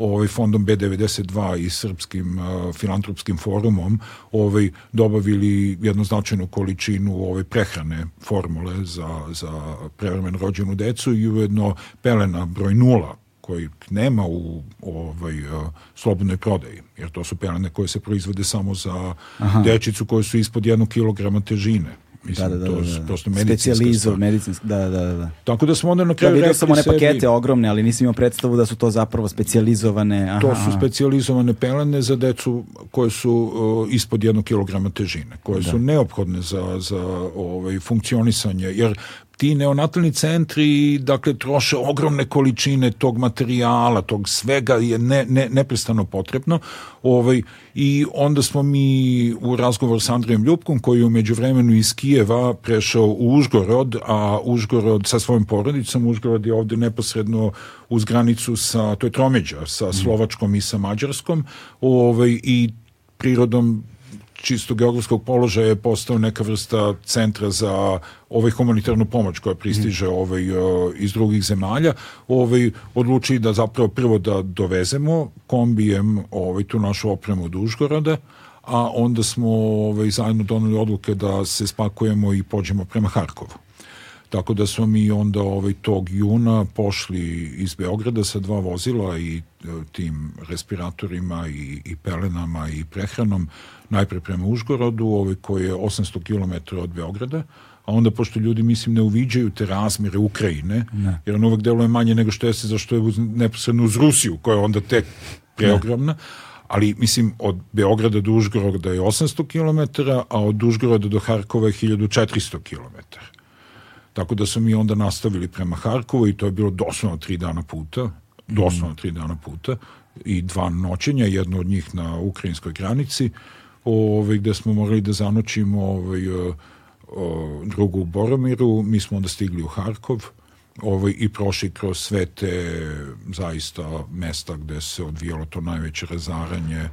Speaker 3: ovaj, fondom B92 i Srpskim uh, filantropskim forumom ovaj, dobavili jednu značajnu količinu ovaj, prehrane formule za, za prevremen rođenu decu i ujedno pelena broj nula koji nema u ovaj, uh, slobodnoj prodaji, jer to su pelene koje se proizvode samo za Aha. dečicu koje su ispod 1 kg težine.
Speaker 2: Mislim, da, da, da, to, da, da. prosto medicinska medicinski, da, da, da, da.
Speaker 3: Tako da smo onda na kraju da, vidio
Speaker 2: sebi, pakete ogromne, ali nisam imao predstavu da su to zapravo specijalizovane.
Speaker 3: Aha, to su specijalizovane pelene za decu koje su uh, ispod jednog kilograma težine, koje da. su neophodne za, za ovaj, funkcionisanje, jer ti neonatalni centri dakle troše ogromne količine tog materijala, tog svega je ne, ne, neprestano potrebno ovaj, i onda smo mi u razgovor s Andrijem Ljupkom koji je umeđu vremenu iz Kijeva prešao u Užgorod, a Užgorod sa svojom porodicom, Užgorod je ovde neposredno uz granicu sa, to je Tromeđa, sa mm. Slovačkom i sa Mađarskom ovaj, i prirodom čisto geografskog položaja je postao neka vrsta centra za ovaj humanitarnu pomoć koja pristiže mhm. ovaj, e, iz drugih zemalja, ovaj, odluči da zapravo prvo da dovezemo kombijem ovaj, tu našu opremu Dužgorada, a onda smo ovaj, zajedno doneli odluke da se spakujemo i pođemo prema Harkovu. Tako da smo mi onda ovaj, tog juna pošli iz Beograda sa dva vozila i E, tim respiratorima i, i pelenama i prehranom, najpre prema Užgorodu, ovaj koji je 800 km od Beograda, a onda pošto ljudi mislim ne uviđaju te razmere Ukrajine, ne. jer on uvek deluje manje nego što jeste zašto je neposredno uz Rusiju, koja je onda tek preogromna, ali mislim od Beograda do Užgoroda je 800 km, a od Užgoroda do Harkova je 1400 km. Tako da smo mi onda nastavili prema Harkovu i to je bilo doslovno tri dana puta, doslovno tri dana puta i dva noćenja, jedno od njih na ukrajinskoj granici, ovaj, gde smo morali da zanoćimo ovaj, eh, eh, drugu u Boromiru, mi smo onda stigli u Harkov ovaj, i prošli kroz sve te zaista mesta gde se odvijalo to najveće razaranje,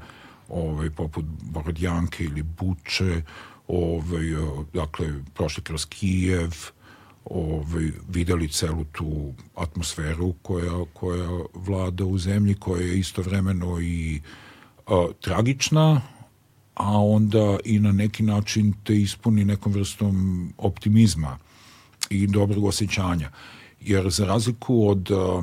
Speaker 3: ovaj, poput Borodjanke ili Buče, ovaj, eh, dakle, prošli kroz Kijev, ovaj, videli celu tu atmosferu koja, koja vlada u zemlji, koja je istovremeno i a, tragična, a onda i na neki način te ispuni nekom vrstom optimizma i dobrog osjećanja. Jer za razliku od a,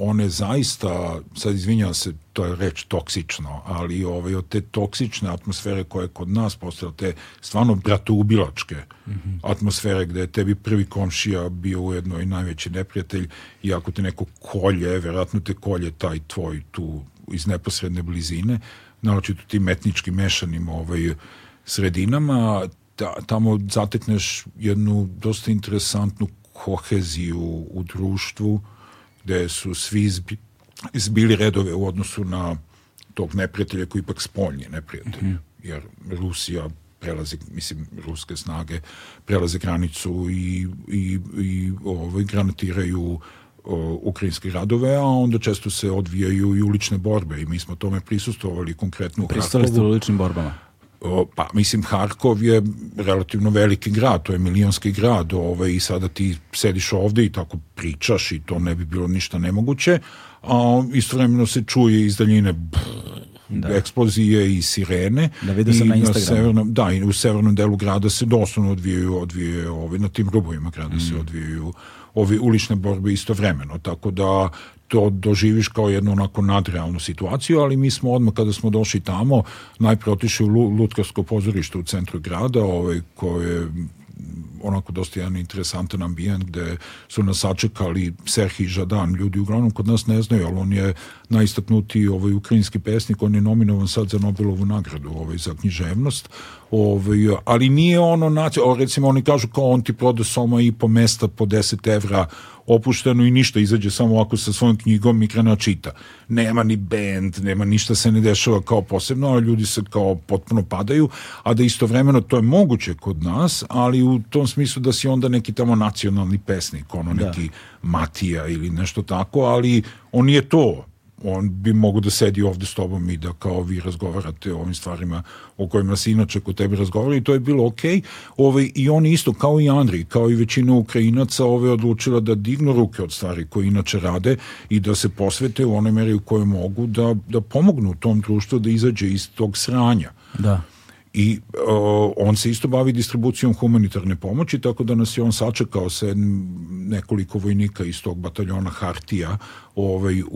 Speaker 3: one zaista, sad izvinjavam se, to je reč toksično, ali ovaj, od te toksične atmosfere koje je kod nas postala, te stvarno bratoubilačke mm -hmm. atmosfere gde je tebi prvi komšija bio ujedno i najveći neprijatelj i ako te neko kolje, verovatno te kolje taj tvoj tu iz neposredne blizine, naročito tim etnički mešanim ovaj, sredinama, ta, tamo zatekneš jednu dosta interesantnu koheziju u društvu, gde su svi izbili redove u odnosu na tog neprijatelja koji ipak spoljni neprijatelj. Mm -hmm. Jer Rusija prelazi, mislim, ruske snage prelaze granicu i, i, i ovaj, granatiraju o, ukrajinske radove, a onda često se odvijaju i ulične borbe i mi smo tome
Speaker 2: prisustovali
Speaker 3: konkretno
Speaker 2: u Pristali ste u uličnim borbama?
Speaker 3: O, pa mislim Harkov je relativno veliki grad, to je milionski grad ovaj, i sada ti sediš ovde i tako pričaš i to ne bi bilo ništa nemoguće a istovremeno se čuje iz daljine da. eksplozije i sirene
Speaker 2: da vidio
Speaker 3: sam i
Speaker 2: na, na severnom,
Speaker 3: da, i u severnom delu grada se doslovno odvijaju, odvijaju ovaj, na tim rubovima grada mm. se odvijaju ove ulične borbe istovremeno. Tako da to doživiš kao jednu onako nadrealnu situaciju, ali mi smo odmah kada smo došli tamo, najprije u Lutkarsko pozorište u centru grada, ovaj, koje je onako dosta jedan interesantan ambijent gde su nas sačekali Serhi Žadan, ljudi uglavnom kod nas ne znaju, ali on je najistaknutiji ovaj ukrajinski pesnik, on je nominovan sad za Nobelovu nagradu ovaj, za književnost, ovaj, ali nije ono, o, recimo oni kažu kao on ti proda soma i po mesta po 10 evra opušteno i ništa, izađe samo ovako sa svojom knjigom i krena da čita. Nema ni band, nema ništa se ne dešava kao posebno, a ljudi se kao potpuno padaju, a da istovremeno to je moguće kod nas, ali u tom smislu da si onda neki tamo nacionalni pesnik, ono da. neki da. Matija ili nešto tako, ali on je to, on bi mogo da sedi ovde s tobom i da kao vi razgovarate o ovim stvarima o kojima se inače kod tebe razgovara i to je bilo Okay. Ovaj, I on isto, kao i Andri, kao i većina Ukrajinaca, ove odlučila da dignu ruke od stvari koje inače rade i da se posvete u onoj meri u kojoj mogu da, da pomognu tom društvu da izađe iz tog sranja.
Speaker 2: Da
Speaker 3: i o, on se isto bavi distribucijom humanitarne pomoći, tako da nas je on sačekao sa nekoliko vojnika iz tog bataljona Hartija ovaj, u,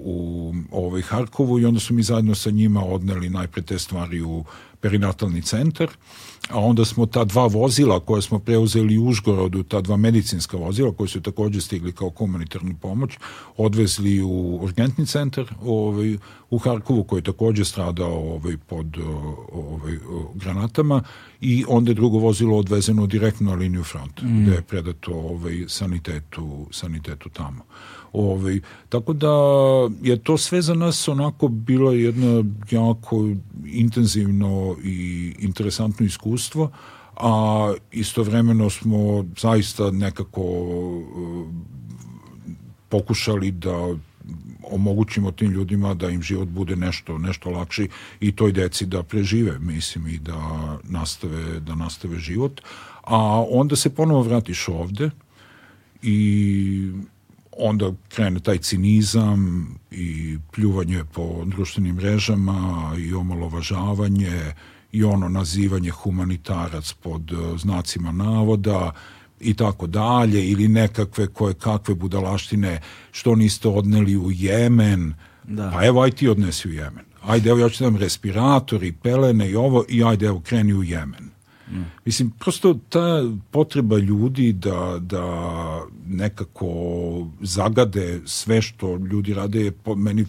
Speaker 3: u ovaj Harkovu i onda su mi zajedno sa njima odneli najpre te stvari u perinatalni centar a onda smo ta dva vozila koja smo preuzeli u Užgorodu, ta dva medicinska vozila koje su takođe stigli kao komunitarnu pomoć, odvezli u urgentni centar ovaj, u Harkovu koji je takođe stradao ovaj, pod ovaj, granatama i onda je drugo vozilo odvezeno direktno na liniju front mm. gde je predato ovaj, sanitetu, sanitetu tamo. Uh, Ovaj, tako da je to sve za nas onako bilo jedno jako intenzivno i interesantno iskustvo, a istovremeno smo zaista nekako eh, pokušali da omogućimo tim ljudima da im život bude nešto nešto lakši i toj deci da prežive mislim i da nastave da nastave život a onda se ponovo vratiš ovde i onda krene taj cinizam i pljuvanje po društvenim mrežama i omalovažavanje i ono nazivanje humanitarac pod e, znacima navoda i tako dalje ili nekakve koje kakve budalaštine što niste odneli u Jemen da. pa evo aj ti odnesi u Jemen ajde evo ja ću da dam respirator i pelene i ovo i ajde evo kreni u Jemen Mm. Mislim, prosto ta potreba ljudi da, da nekako zagade sve što ljudi rade je po meni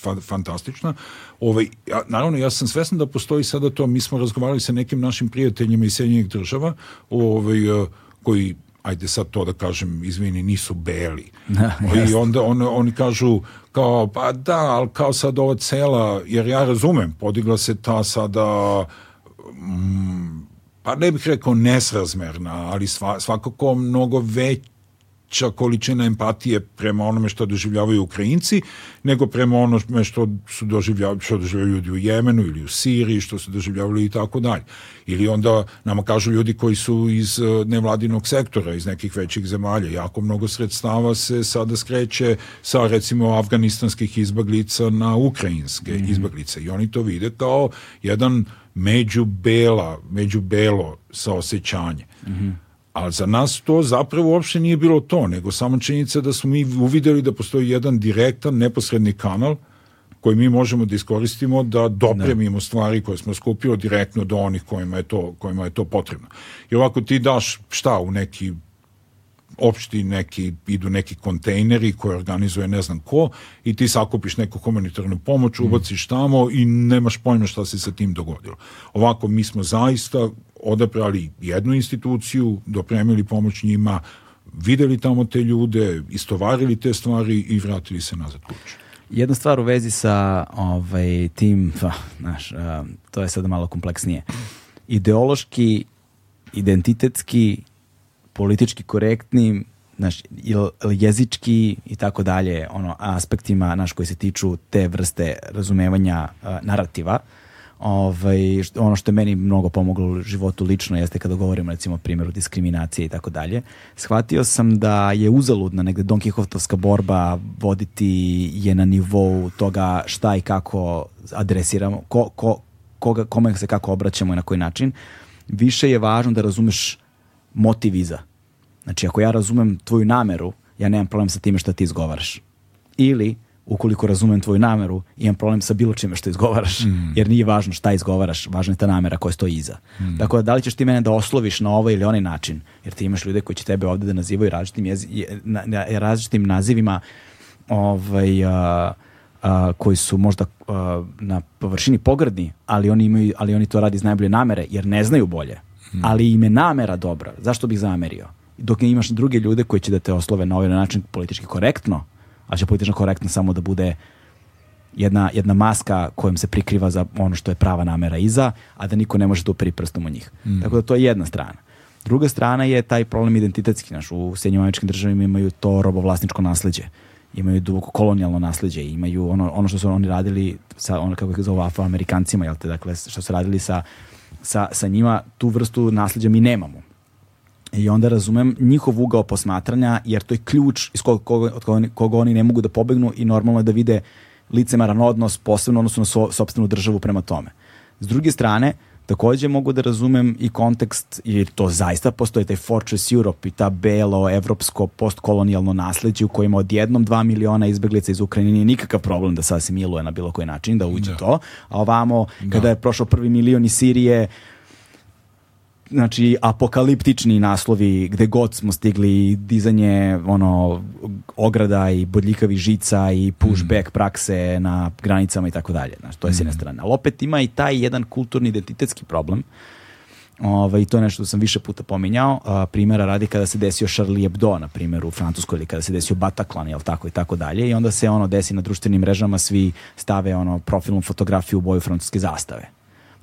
Speaker 3: fa fantastična. Ovaj, ja, naravno, ja sam svestan da postoji sada to, mi smo razgovarali sa nekim našim prijateljima iz Sjedinjenih država, ovaj, eh, koji ajde sad to da kažem, izvini, nisu beli. Da, ovaj, I onda on, oni kažu kao, pa da, ali kao sad ova cela, jer ja razumem, podigla se ta sada mm, pa ne bih rekao nesrazmerna, ali sva, svakako mnogo već veća količina empatije prema onome što doživljavaju Ukrajinci, nego prema onome što su doživljavali, što doživljavaju ljudi u Jemenu ili u Siriji, što su doživljavali i tako dalje. Ili onda nama kažu ljudi koji su iz e, nevladinog sektora, iz nekih većih zemalja, jako mnogo sredstava se sada skreće sa recimo afganistanskih izbaglica na ukrajinske mm -hmm. izbaglice i oni to vide kao jedan među bela, među belo saosećanje. Mm -hmm. A za nas to zapravo uopšte nije bilo to, nego samo činjenica da smo mi uvideli da postoji jedan direktan, neposredni kanal koji mi možemo da iskoristimo da dopremimo da. stvari koje smo skupili direktno do onih kojima je to, kojima je to potrebno. I ovako ti daš šta u neki opšti neki, idu neki kontejneri koje organizuje ne znam ko i ti sakupiš neku humanitarnu pomoć, mm. ubaciš tamo i nemaš pojma šta se sa tim dogodilo. Ovako, mi smo zaista odabrali jednu instituciju, dopremili pomoć njima, videli tamo te ljude, istovarili te stvari i vratili se nazad kući.
Speaker 2: Jedna stvar u vezi sa ovaj, tim, pa, znaš, to je sada malo kompleksnije. Ideološki, identitetski, politički korektni, znaš, jezički i tako dalje, ono, aspektima, naš, koji se tiču te vrste razumevanja a, narativa, ovaj, ono što je meni mnogo pomoglo u životu lično jeste kada govorim recimo o primjeru diskriminacije i tako dalje. Shvatio sam da je uzaludna negde Don Kihotovska borba voditi je na nivou toga šta i kako adresiramo, ko, ko, koga, kome se kako obraćamo i na koji način. Više je važno da razumeš motiv iza. Znači, ako ja razumem tvoju nameru, ja nemam problem sa time što ti izgovaraš. Ili, ukoliko razumem tvoju nameru, imam problem sa bilo čime što izgovaraš, mm. jer nije važno šta izgovaraš, važna je ta namera koja stoji iza. Mm. Tako da, da li ćeš ti mene da osloviš na ovaj ili onaj način, jer ti imaš ljude koji će tebe ovde da nazivaju različitim, jezi, na, na, različitim nazivima ovaj, a, a, koji su možda a, na površini pogrdni, ali oni, imaju, ali oni to radi iz najbolje namere, jer ne znaju bolje. Mm. Ali im je namera dobra. Zašto bih zamerio? Dok imaš druge ljude koji će da te oslove na ovaj način politički korektno, ali će politično korektno samo da bude jedna, jedna maska kojom se prikriva za ono što je prava namera iza, a da niko ne može da tu prstom u njih. Mm. Tako da to je jedna strana. Druga strana je taj problem identitetski. Naš, u Sjednjim američkim državima imaju to robovlasničko nasledđe. Imaju duboko kolonijalno nasledđe. Imaju ono, ono što su oni radili sa, ono kako ih zove, afroamerikancima, jel te? Dakle, što su radili sa, sa, sa njima, tu vrstu nasledđa mi nemamo i onda razumem njihov ugao posmatranja, jer to je ključ iz koga, koga, od koga oni, koga oni ne mogu da pobegnu i normalno je da vide licemaran odnos, posebno odnosno na so, sobstvenu državu prema tome. S druge strane, takođe mogu da razumem i kontekst, jer to zaista postoje taj Fortress Europe i ta belo evropsko postkolonijalno nasledđe u kojima odjednom 2 miliona izbeglica iz Ukrajine nije nikakav problem da se asimiluje na bilo koji način, da uđe da. to, a ovamo da. kada je prošao prvi milion iz Sirije, znači apokaliptični naslovi gde god smo stigli dizanje ono ograda i bodljikavi žica i pushback mm. prakse na granicama i tako dalje znači to je mm. s jedne mhm. strane ali opet ima i taj jedan kulturni identitetski problem Ovaj, to je nešto sam više puta pominjao. A, primjera radi kada se desio Charlie Hebdo, na primjer, u Francuskoj, ili kada se desio Bataclan, jel tako i tako dalje. I onda se ono desi na društvenim mrežama, svi stave ono profilnu fotografiju u boju francuske zastave.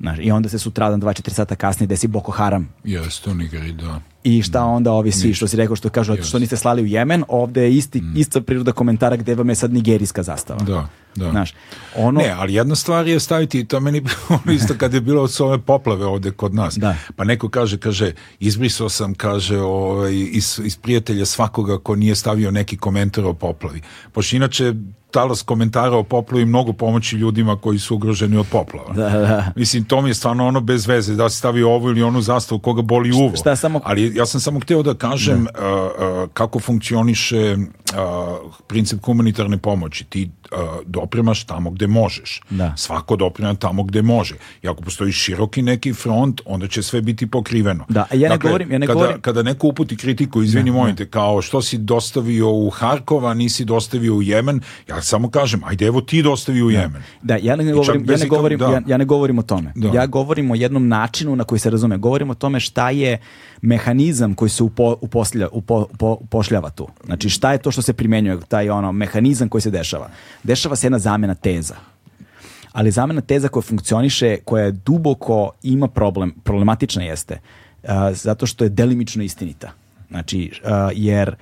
Speaker 2: Znaš, I onda se sutradan 2-4 sata kasnije desi Boko Haram.
Speaker 3: Jeste, u Nigeriji, da.
Speaker 2: I šta mm. onda ovi svi što si rekao što kažu što niste slali u Jemen, ovde je isti, mm. ista priroda komentara gde vam je sad nigerijska zastava.
Speaker 3: Da. Da. Znaš, ono... Ne, ali jedna stvar je staviti, to meni isto kad je bilo od ove poplave ovde kod nas. Da. Pa neko kaže, kaže, izbrisao sam, kaže, ovaj, iz, iz prijatelja svakoga ko nije stavio neki komentar o poplavi. Pošto inače talas komentara o poplavi mnogo pomoći ljudima koji su ugroženi od poplava. Da, da. Mislim, to mi je stvarno ono bez veze, da si stavio ovu ili onu zastavu, koga boli uvo. Šta, šta samo... Ali ja sam samo hteo da kažem ne. Da. kako funkcioniše princip humanitarne pomoći. Ti dopremaš tamo gde možeš. Da. Svako doprema tamo gde može. I ako postoji široki neki front, onda će sve biti pokriveno.
Speaker 2: Da, a ja ne dakle, govorim, ja ne
Speaker 3: kada,
Speaker 2: govorim.
Speaker 3: Kada neko uputi kritiku, izvini, da, mojte, da. kao što si dostavio u Harkova, nisi dostavio u Jemen, ja samo kažem, ajde evo ti dostavi u Jemen.
Speaker 2: Da, ja ne govorim, ja ne govorim, ja, ja ne govorim o tome. Da. Ja govorim o jednom načinu na koji se razume. Govorim o tome šta je mehanizam koji se upo, uposlja, upo, upo, upošljava tu. Znači šta je to što se primenjuje, taj ono, mehanizam koji se dešava. Dešava se jedna zamena teza ali zamena teza koja funkcioniše, koja je duboko ima problem, problematična jeste, uh, zato što je delimično istinita. Znači, uh, jer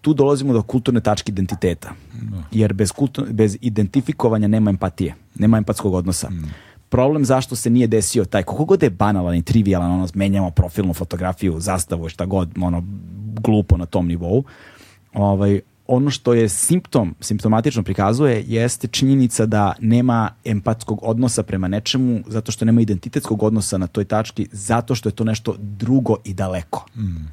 Speaker 2: tu dolazimo do kulturne tačke identiteta. Da. Jer bez, kultu, bez identifikovanja nema empatije, nema empatskog odnosa. Mm problem zašto se nije desio taj, kako god je banalan i trivialan, ono, menjamo profilnu fotografiju, zastavu, šta god, ono, glupo na tom nivou, ovaj, ono što je simptom, simptomatično prikazuje, jeste činjenica da nema empatskog odnosa prema nečemu, zato što nema identitetskog odnosa na toj tački, zato što je to nešto drugo i daleko. Mm.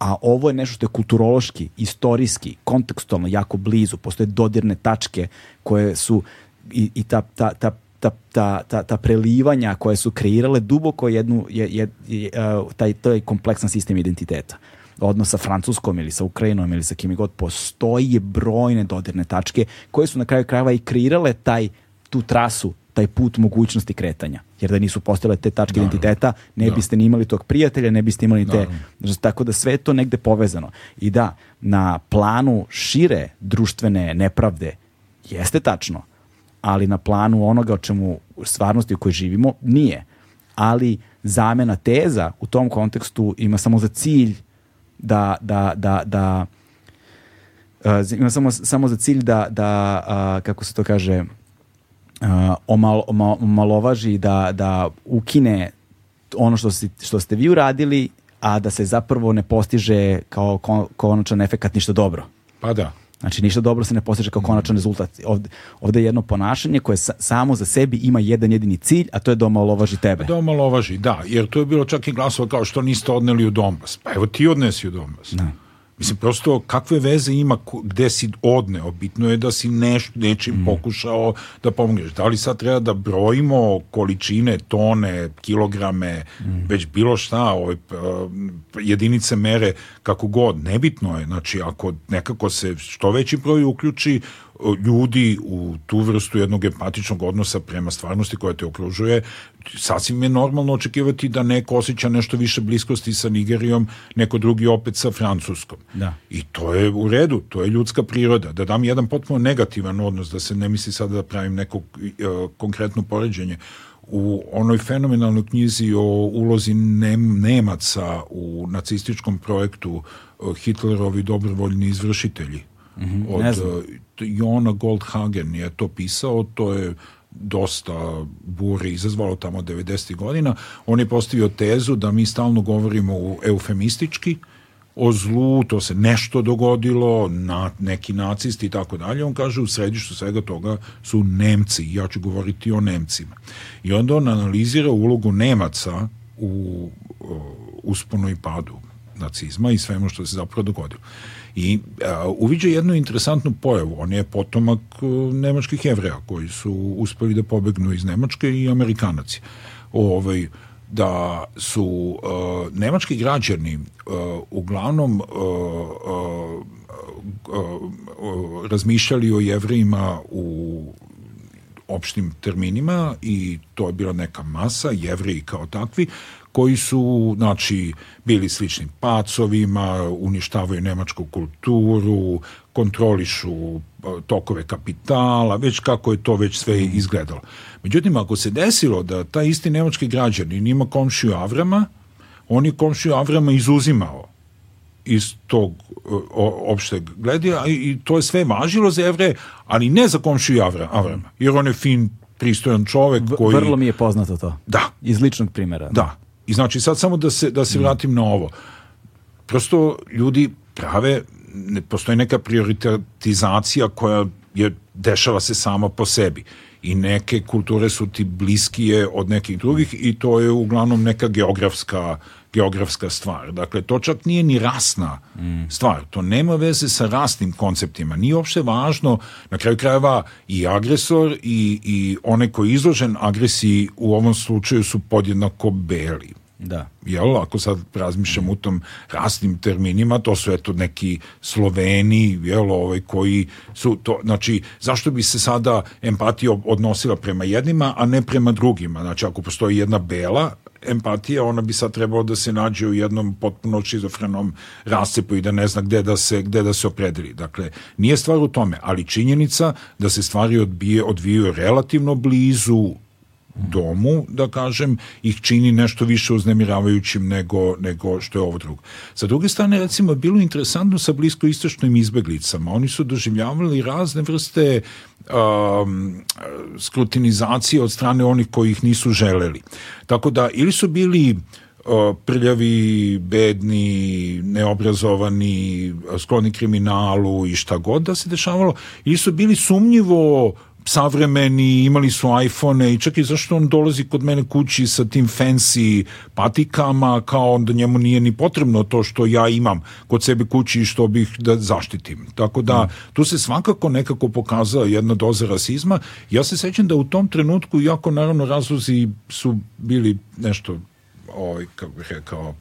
Speaker 2: A ovo je nešto što je kulturološki, istorijski, kontekstualno jako blizu, postoje dodirne tačke koje su i, i ta, ta, ta ta, ta, ta, ta prelivanja koje su kreirale duboko jednu, je, je, je, e, taj, je kompleksan sistem identiteta odnos sa Francuskom ili sa Ukrajinom ili sa kim god, postoji brojne dodirne tačke koje su na kraju krajeva i kreirale taj, tu trasu, taj put mogućnosti kretanja. Jer da nisu postale te tačke Naravno. identiteta, ne Naravno. Da. biste ni imali tog prijatelja, ne biste imali te... Naravno. Tako da sve to negde povezano. I da, na planu šire društvene nepravde jeste tačno ali na planu onoga o čemu u stvarnosti u kojoj živimo nije. Ali zamena teza u tom kontekstu ima samo za cilj da, da, da, da uh, ima samo, samo za cilj da, da uh, kako se to kaže, uh, omal, omal, omalovaži, da, da ukine ono što, si, što ste vi uradili, a da se zapravo ne postiže kao kon, konačan efekat ništa dobro.
Speaker 3: Pa da,
Speaker 2: Znači, ništa dobro se ne postiže kao konačan rezultat. Ovde, ovde je jedno ponašanje koje sa, samo za sebi ima jedan jedini cilj, a to je da omalovaži tebe.
Speaker 3: Da omalovaži, da. Jer to je bilo čak i glasova kao što niste odneli u Donbas. Pa evo ti odnesi u Donbas. Da. Mislim, prosto kakve veze ima gde si odneo, bitno je da si neš, nečim mhm. pokušao da pomogneš. Da li sad treba da brojimo količine, tone, kilograme, mm. već bilo šta, ovaj, jedinice mere, kako god, nebitno je. Znači, ako nekako se što veći broj uključi ljudi u tu vrstu jednog empatičnog odnosa prema stvarnosti koja te okružuje, sasvim je normalno očekivati da neko osjeća nešto više bliskosti sa Nigerijom, neko drugi opet sa Francuskom. Da. I to je u redu, to je ljudska priroda. Da dam jedan potpuno negativan odnos, da se ne misli sada da pravim neko uh, konkretno poređenje u onoj fenomenalnoj knjizi o ulozi Nem, Nemaca u nacističkom projektu e, Hitlerovi dobrovoljni izvršitelji Mm -hmm, od, ne znam. E, Jona Goldhagen je to pisao, to je dosta bure izazvalo tamo 90. godina. On je postavio tezu da mi stalno govorimo eufemistički, o zlu, to se nešto dogodilo, na, neki nacisti i tako dalje. On kaže u središtu svega toga su Nemci, ja ću govoriti o Nemcima. I onda on analizira ulogu Nemaca u uh, usponu i padu nacizma i svemu što se zapravo dogodilo i a, e, uviđa jednu interesantnu pojavu. On je potomak e, nemačkih jevreja koji su uspeli da pobegnu iz Nemačke i Amerikanaci. Ovaj, da su uh, nemački građani uh, uglavnom uh, razmišljali o jevrejima u opštim terminima i to je bila neka masa, jevreji kao takvi, koji su znači, bili sličnim pacovima, uništavaju nemačku kulturu, kontrolišu e, tokove kapitala, već kako je to već sve mhm. izgledalo. Međutim, ako se desilo da taj isti nemački građanin ima komšiju Avrama, on je komšiju Avrama izuzimao iz tog e, opšteg gledija i to je sve važilo za evre, ali ne za komšiju Avra, Avrama, jer on je fin pristojan čovek koji...
Speaker 2: Vrlo mi je poznato to.
Speaker 3: Da.
Speaker 2: Iz ličnog primera. Da.
Speaker 3: da. I znači sad samo da se, da se mm. vratim mm. na ovo. Prosto ljudi prave, ne, postoji neka prioritetizacija koja je, dešava se sama po sebi i neke kulture su ti bliskije od nekih drugih i to je uglavnom neka geografska geografska stvar. Dakle, to čak nije ni rasna mm. stvar. To nema veze sa rasnim konceptima. Nije uopšte važno, na kraju krajeva, i agresor i, i one koji izložen agresiji u ovom slučaju su podjednako beli.
Speaker 2: Da.
Speaker 3: Jel, ako sad razmišljam u tom rasnim terminima, to su eto neki Sloveni, jel, ovaj, koji su to, znači, zašto bi se sada empatija odnosila prema jednima, a ne prema drugima? Znači, ako postoji jedna bela, empatija, ona bi sad trebalo da se nađe u jednom potpuno šizofrenom rasepu i da ne zna gde da se, gde da se opredeli. Dakle, nije stvar u tome, ali činjenica da se stvari odbije, odvijaju relativno blizu domu, da kažem, ih čini nešto više uznemiravajućim nego, nego što je ovo drugo. Sa druge strane, recimo, bilo interesantno sa bliskoistočnim izbeglicama. Oni su doživljavali razne vrste um, skrutinizacije od strane onih koji ih nisu želeli. Tako da, ili su bili uh, prljavi, bedni, neobrazovani, skloni kriminalu i šta god da se dešavalo, ili su bili sumnjivo savremeni, imali su iPhone i čak i zašto on dolazi kod mene kući sa tim fancy patikama, kao onda njemu nije ni potrebno to što ja imam kod sebe kući i što bih da zaštitim. Tako da, mm. tu se svakako nekako pokazala jedna doza rasizma. Ja se sećam da u tom trenutku, iako naravno razlozi su bili nešto, ovaj, kako bih rekao,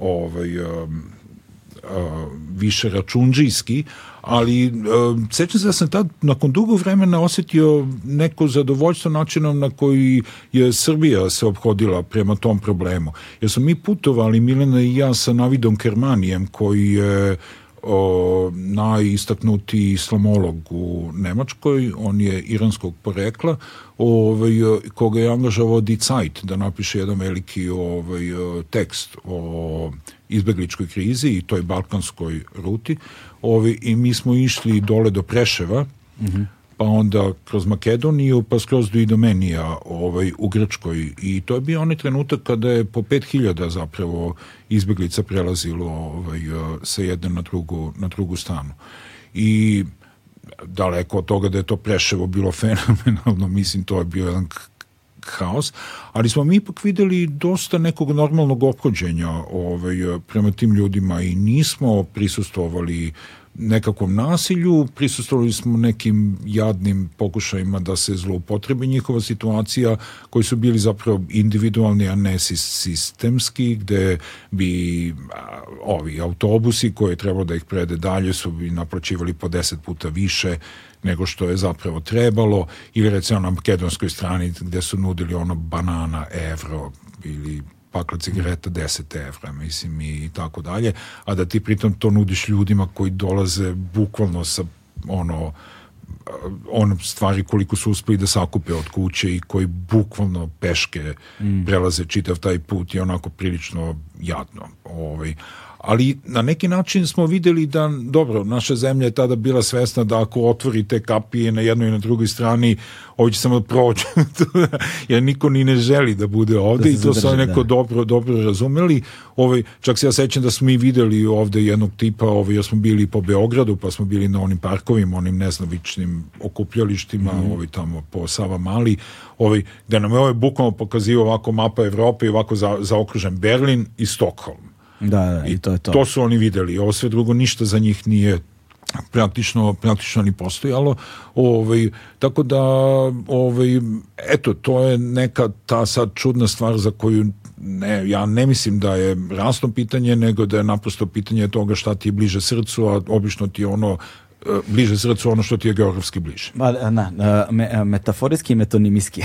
Speaker 3: ovaj, um, uh, više računđijski, ali e, sećam se da sam tad nakon dugo vremena osetio neko zadovoljstvo načinom na koji je Srbija se obhodila prema tom problemu. Jer smo mi putovali, Milena i ja, sa Navidom Kermanijem, koji je o, najistaknuti islamolog u Nemačkoj, on je iranskog porekla, ovaj, koga je angažavao Die Zeit da napiše jedan veliki ovaj, tekst o izbegličkoj krizi i toj balkanskoj ruti ovi, i mi smo išli dole do Preševa, mm -hmm. pa onda kroz Makedoniju, pa skroz do Idomenija ovaj, u Grčkoj. I to je bio onaj trenutak kada je po 5000 zapravo izbjeglica prelazilo ovaj, eh, sa jedne na drugu, na drugu stanu. I daleko od toga da je to Preševo bilo fenomenalno, mislim to je bio jedan haos, ali smo mi ipak videli dosta nekog normalnog ophođenja ovaj, prema tim ljudima i nismo prisustovali nekakvom nasilju, prisustovali smo nekim jadnim pokušajima da se zloupotrebi njihova situacija, koji su bili zapravo individualni, a ne sistemski, gde bi a, ovi autobusi koje treba da ih prede dalje su bi naplaćivali po deset puta više nego što je zapravo trebalo ili recimo na makedonskoj strani gde su nudili ono banana, evro ili pakla cigareta 10 evra, mislim i tako dalje, a da ti pritom to nudiš ljudima koji dolaze bukvalno sa ono on stvari koliko su uspeli da sakupe od kuće i koji bukvalno peške mm. prelaze čitav taj put i onako prilično jadno. Ovaj ali na neki način smo videli da, dobro, naša zemlja je tada bila svesna da ako otvorite kapije na jednoj i na drugoj strani, ovdje će samo proći, jer niko ni ne želi da bude ovde da i to su neko da. dobro, dobro razumeli. Ovaj, čak se ja sećam da smo i videli ovde jednog tipa, ovaj, jer smo bili po Beogradu, pa smo bili na onim parkovima, onim neznavičnim okupljalištima, mm. ovaj, tamo po Sava Mali, ovaj, da nam je ovaj bukvalno pokazio ovako mapa Evrope i ovako za, zaokružen Berlin i Stockholm
Speaker 2: Da, da, i, to je to.
Speaker 3: To su oni videli, ovo sve drugo ništa za njih nije praktično praktično ni postojalo. Ovaj tako da ovaj eto to je neka ta sad čudna stvar za koju ne, ja ne mislim da je rasno pitanje, nego da je naprosto pitanje toga šta ti je bliže srcu, a obično ti ono E, bliže srcu ono što ti je geografski bliže.
Speaker 2: Ba, na, me, e, metaforijski i metonimijski.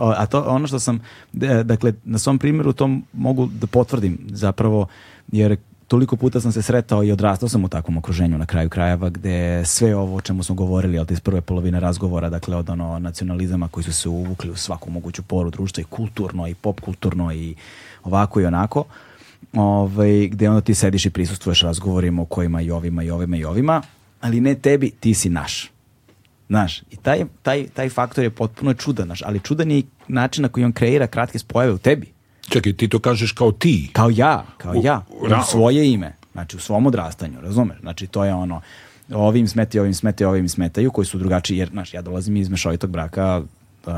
Speaker 2: A to ono što sam, e, dakle, na svom primjeru to mogu da potvrdim zapravo, jer toliko puta sam se sretao i odrastao sam u takvom okruženju na kraju krajeva gde sve ovo o čemu smo govorili od iz prve polovine razgovora, dakle od ono nacionalizama koji su se uvukli u svaku moguću poru društva i kulturno i popkulturno i ovako i onako ovaj, gde onda ti sediš i prisustuješ razgovorima o kojima i ovima i ovima i ovima ali ne tebi, ti si naš. Znaš, i taj, taj, taj faktor je potpuno čudan, znaš, ali čudan je i način na koji on kreira kratke spojeve u tebi.
Speaker 3: Čekaj, ti to kažeš kao ti.
Speaker 2: Kao ja, kao u, ja, u ra... svoje ime, znači u svom odrastanju, razumeš? Znači to je ono, ovim smetaju, ovim smetaju, ovim smetaju, koji su drugačiji, jer, znaš, ja dolazim iz mešovitog braka, uh,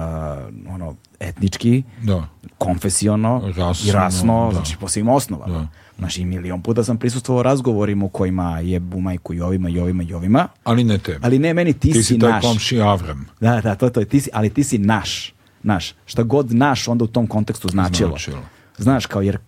Speaker 2: ono, etnički,
Speaker 3: da.
Speaker 2: konfesiono rasno, i rasno, da. znači po svim osnovama. Da. Znaš, i milion puta sam prisustvovao razgovorima u kojima je bumajku i ovima i ovima i ovima.
Speaker 3: Ali ne tebi.
Speaker 2: Ali ne, meni ti, ti si, naš.
Speaker 3: Ti si taj komši Avram.
Speaker 2: Da, da, to, to je, ti si, ali ti si naš. Naš, šta god naš onda u tom kontekstu značilo. značilo. Znaš, kao jer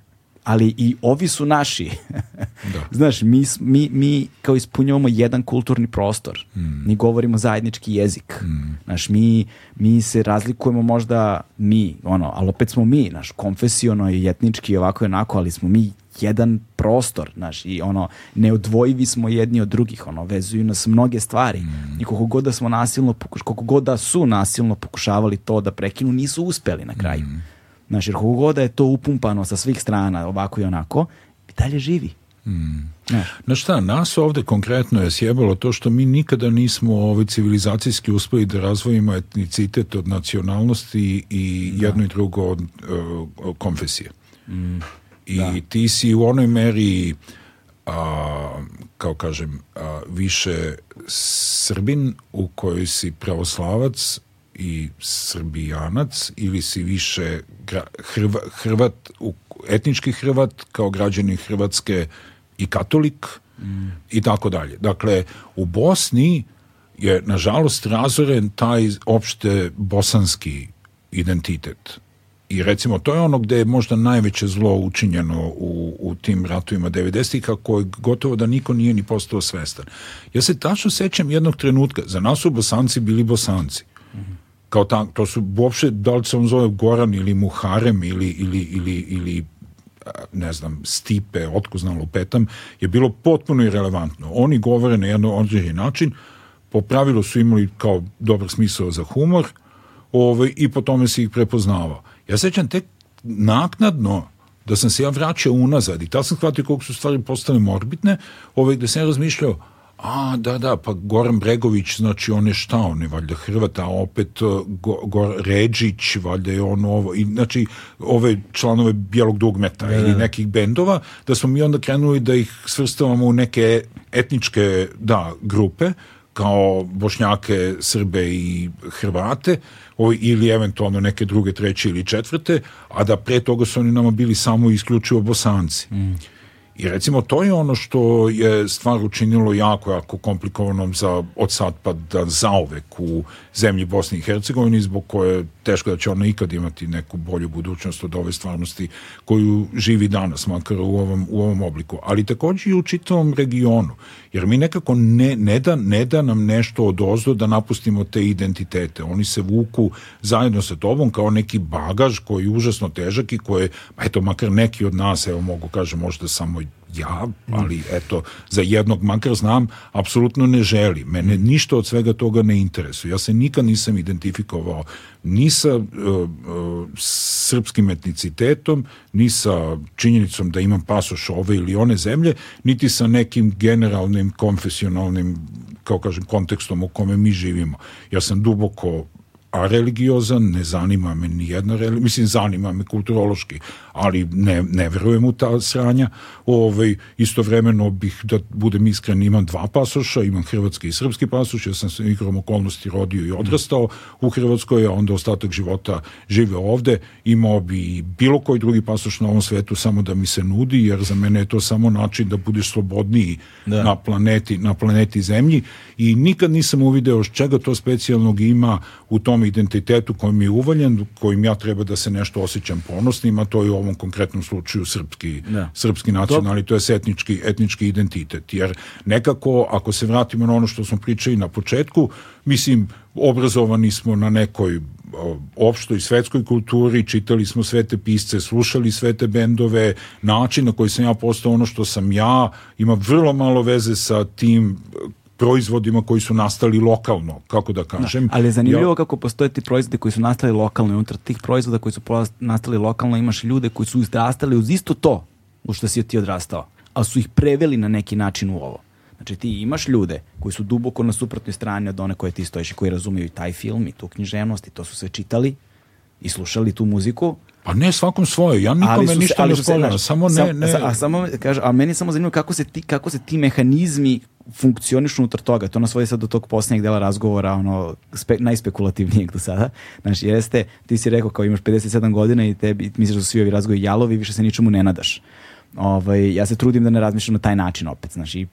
Speaker 2: ali i ovi su naši. da. Znaš, mi, mi, mi kao ispunjavamo jedan kulturni prostor. Mm. Mi govorimo zajednički jezik. Mm. Znaš, mi, mi se razlikujemo možda mi, ono, ali opet smo mi, naš konfesiono i etnički ovako i onako, ali smo mi jedan prostor, znaš, i ono, neodvojivi smo jedni od drugih, ono, vezuju nas mnoge stvari. Mm. I koliko god da smo nasilno, pokuš, koliko god da su nasilno pokušavali to da prekinu, nisu uspeli na kraju. Mm. Znaš, jer koliko god da je to upumpano sa svih strana, ovako i onako, i dalje živi. Mm.
Speaker 3: Ne. Na šta, nas ovde konkretno je sjebalo to što mi nikada nismo ovaj civilizacijski uspeli da razvojimo etnicitet od nacionalnosti i da. jedno i drugo od uh, konfesije. Mm. I da. ti si u onoj meri a, kao kažem a, više Srbin u kojoj si pravoslavac i srbijanac ili si više gra, Hrva, Hrvat, u, etnički Hrvat kao građanin Hrvatske i katolik mm. i tako dalje. Dakle, u Bosni je nažalost razoren taj opšte bosanski identitet I recimo to je ono gdje je možda najveće zlo učinjeno u, u tim ratovima 90-ih, kako je gotovo da niko nije ni postao svestan. Ja se tačno sećam jednog trenutka, za nas su bosanci bili bosanci. Kao tam, to su uopšte, da li se on zove Goran ili Muharem ili, ili, ili, ili ne znam, stipe, otko znam, lupetam, je bilo potpuno irelevantno. Oni govore na jedan određeni način, po pravilu su imali kao dobar smisao za humor, ovaj, i po tome se ih prepoznava. Ja sećam tek naknadno da sam se ja vraćao unazad i tad sam shvatio koliko su stvari postane morbitne, ovaj, da sam ja razmišljao, a, da, da, pa Goran Bregović, znači on je šta, on je valjda Hrvata, opet uh, go, go, Ređić, valjda je on ovo, i, znači ove članove Bijelog dugmeta ne, da, ili da. nekih bendova, da smo mi onda krenuli da ih svrstavamo u neke etničke, da, grupe, kao bošnjake, srbe i hrvate ili eventualno neke druge, treće ili četvrte, a da pre toga su oni nama bili samo isključivo bosanci. Mm. I recimo to je ono što je stvar učinilo jako, jako komplikovanom za od sad pa da zaovek u zemlji Bosne i Hercegovine, zbog koje teško da će ona ikad imati neku bolju budućnost od ove stvarnosti koju živi danas, makar u ovom, u ovom obliku, ali takođe i u čitavom regionu, jer mi nekako ne, ne, da, ne da nam nešto od ozdo da napustimo te identitete. Oni se vuku zajedno sa tobom kao neki bagaž koji je užasno težak i koji, eto, makar neki od nas, evo mogu kažem, možda samo ja, ali eto, za jednog makar znam, apsolutno ne želi. Mene ništa od svega toga ne interesuje. Ja se nikad nisam identifikovao ni sa uh, uh, srpskim etnicitetom, ni sa činjenicom da imam pasoš ove ili one zemlje, niti sa nekim generalnim, konfesionalnim, kao kažem, kontekstom u kome mi živimo. Ja sam duboko a religiozan, ne zanima me ni jedna religija, mislim zanima me kulturološki, ali ne, ne verujem u ta sranja. Ovaj, istovremeno bih, da budem iskren, imam dva pasoša, imam hrvatski i srpski pasoš, ja sam se igrom okolnosti rodio i odrastao u Hrvatskoj, a onda ostatak života žive ovde. Imao bi bilo koji drugi pasoš na ovom svetu samo da mi se nudi, jer za mene je to samo način da budeš slobodniji da. na planeti, na planeti zemlji i nikad nisam uvideo čega to specijalnog ima u tome identitetu kojim je uvaljen, kojim ja treba da se nešto osjećam ponosnim, a to je u ovom konkretnom slučaju srpski, da. srpski nacionalni, to je etnički, etnički identitet. Jer nekako, ako se vratimo na ono što smo pričali na početku, mislim, obrazovani smo na nekoj opštoj svetskoj kulturi, čitali smo sve te pisce, slušali sve te bendove, način na koji sam ja postao ono što sam ja, ima vrlo malo veze sa tim proizvodima koji su nastali lokalno, kako da, da kažem. Da,
Speaker 2: ali je zanimljivo ja, kako postoje ti proizvode koji su nastali lokalno i unutar tih proizvoda koji su nastali lokalno imaš ljude koji su izrastali uz isto to u što si ti odrastao, ali su ih preveli na neki način u ovo. Znači ti imaš ljude koji su duboko na suprotnoj strani od one koje ti stojiš i koji razumiju i taj film i tu književnost i to su sve čitali i slušali tu muziku,
Speaker 3: pa ne, svakom svoje. Ja nikome ništa ne
Speaker 2: spomenem. Samo ne, ne. A, a, samo, kaže, a meni je samo zanimljivo kako se, ti, kako se ti mehanizmi funkcioniš unutar toga. To nas vodi sad do tog posljednjeg dela razgovora, ono, spe, najspekulativnijeg do sada. Znaš, jeste, ti si rekao kao imaš 57 godina i tebi, misliš da su svi ovi razgovi jalovi, više se ničemu ne nadaš ovaj, ja se trudim da ne razmišljam na taj način opet, znaš, i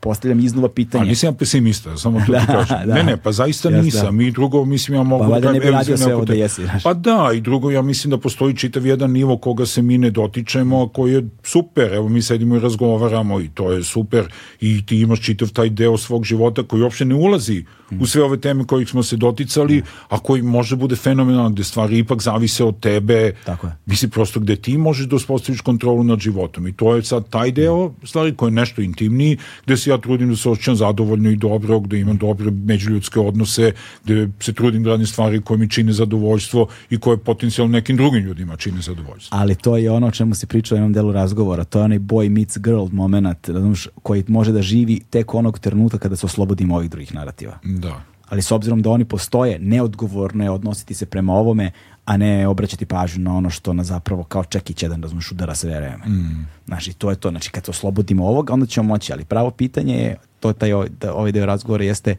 Speaker 2: postavljam iznova pitanje. A
Speaker 3: nisam
Speaker 2: ja
Speaker 3: pesimista, samo to da, ti da, kažem. Da. Ne, ne, pa zaista Jasne. nisam. I drugo, mislim, ja pa
Speaker 2: mogu... Pa da ne bi radio sve ovo
Speaker 3: da
Speaker 2: jesi.
Speaker 3: Znaš. Pa da, i drugo, ja mislim da postoji čitav jedan nivo koga se mi ne dotičemo, koji je super. Evo, mi sedimo i razgovaramo i to je super. I ti imaš čitav taj deo svog života koji uopšte ne ulazi u sve ove teme kojih smo se doticali, a koji može bude fenomenalno gde stvari ipak zavise od tebe. Tako je. Mislim prosto gde ti možeš da uspostaviš kontrolu nad životom i to je sad taj deo stvari koje je nešto intimniji, gde se ja trudim da se osjećam zadovoljno i dobro, gde imam dobre međuljudske odnose, gde se trudim da radim stvari koje mi čine zadovoljstvo i koje potencijalno nekim drugim ljudima čine zadovoljstvo.
Speaker 2: Ali to je ono o čemu si pričao u jednom delu razgovora, to je onaj boy meets girl moment, razumiješ, koji može da živi tek onog trenutka kada se oslobodimo ovih drugih narativa. Da. Da. Ali s obzirom da oni postoje, neodgovorno je odnositi se prema ovome, a ne obraćati pažnju na ono što na zapravo kao čekić jedan, razumiješ, udara sve vreme. Mm. Znači, to je to. Znači, kad se oslobodimo ovoga, onda ćemo moći. Ali pravo pitanje je, to je taj ovaj, da, ovaj deo razgovora, jeste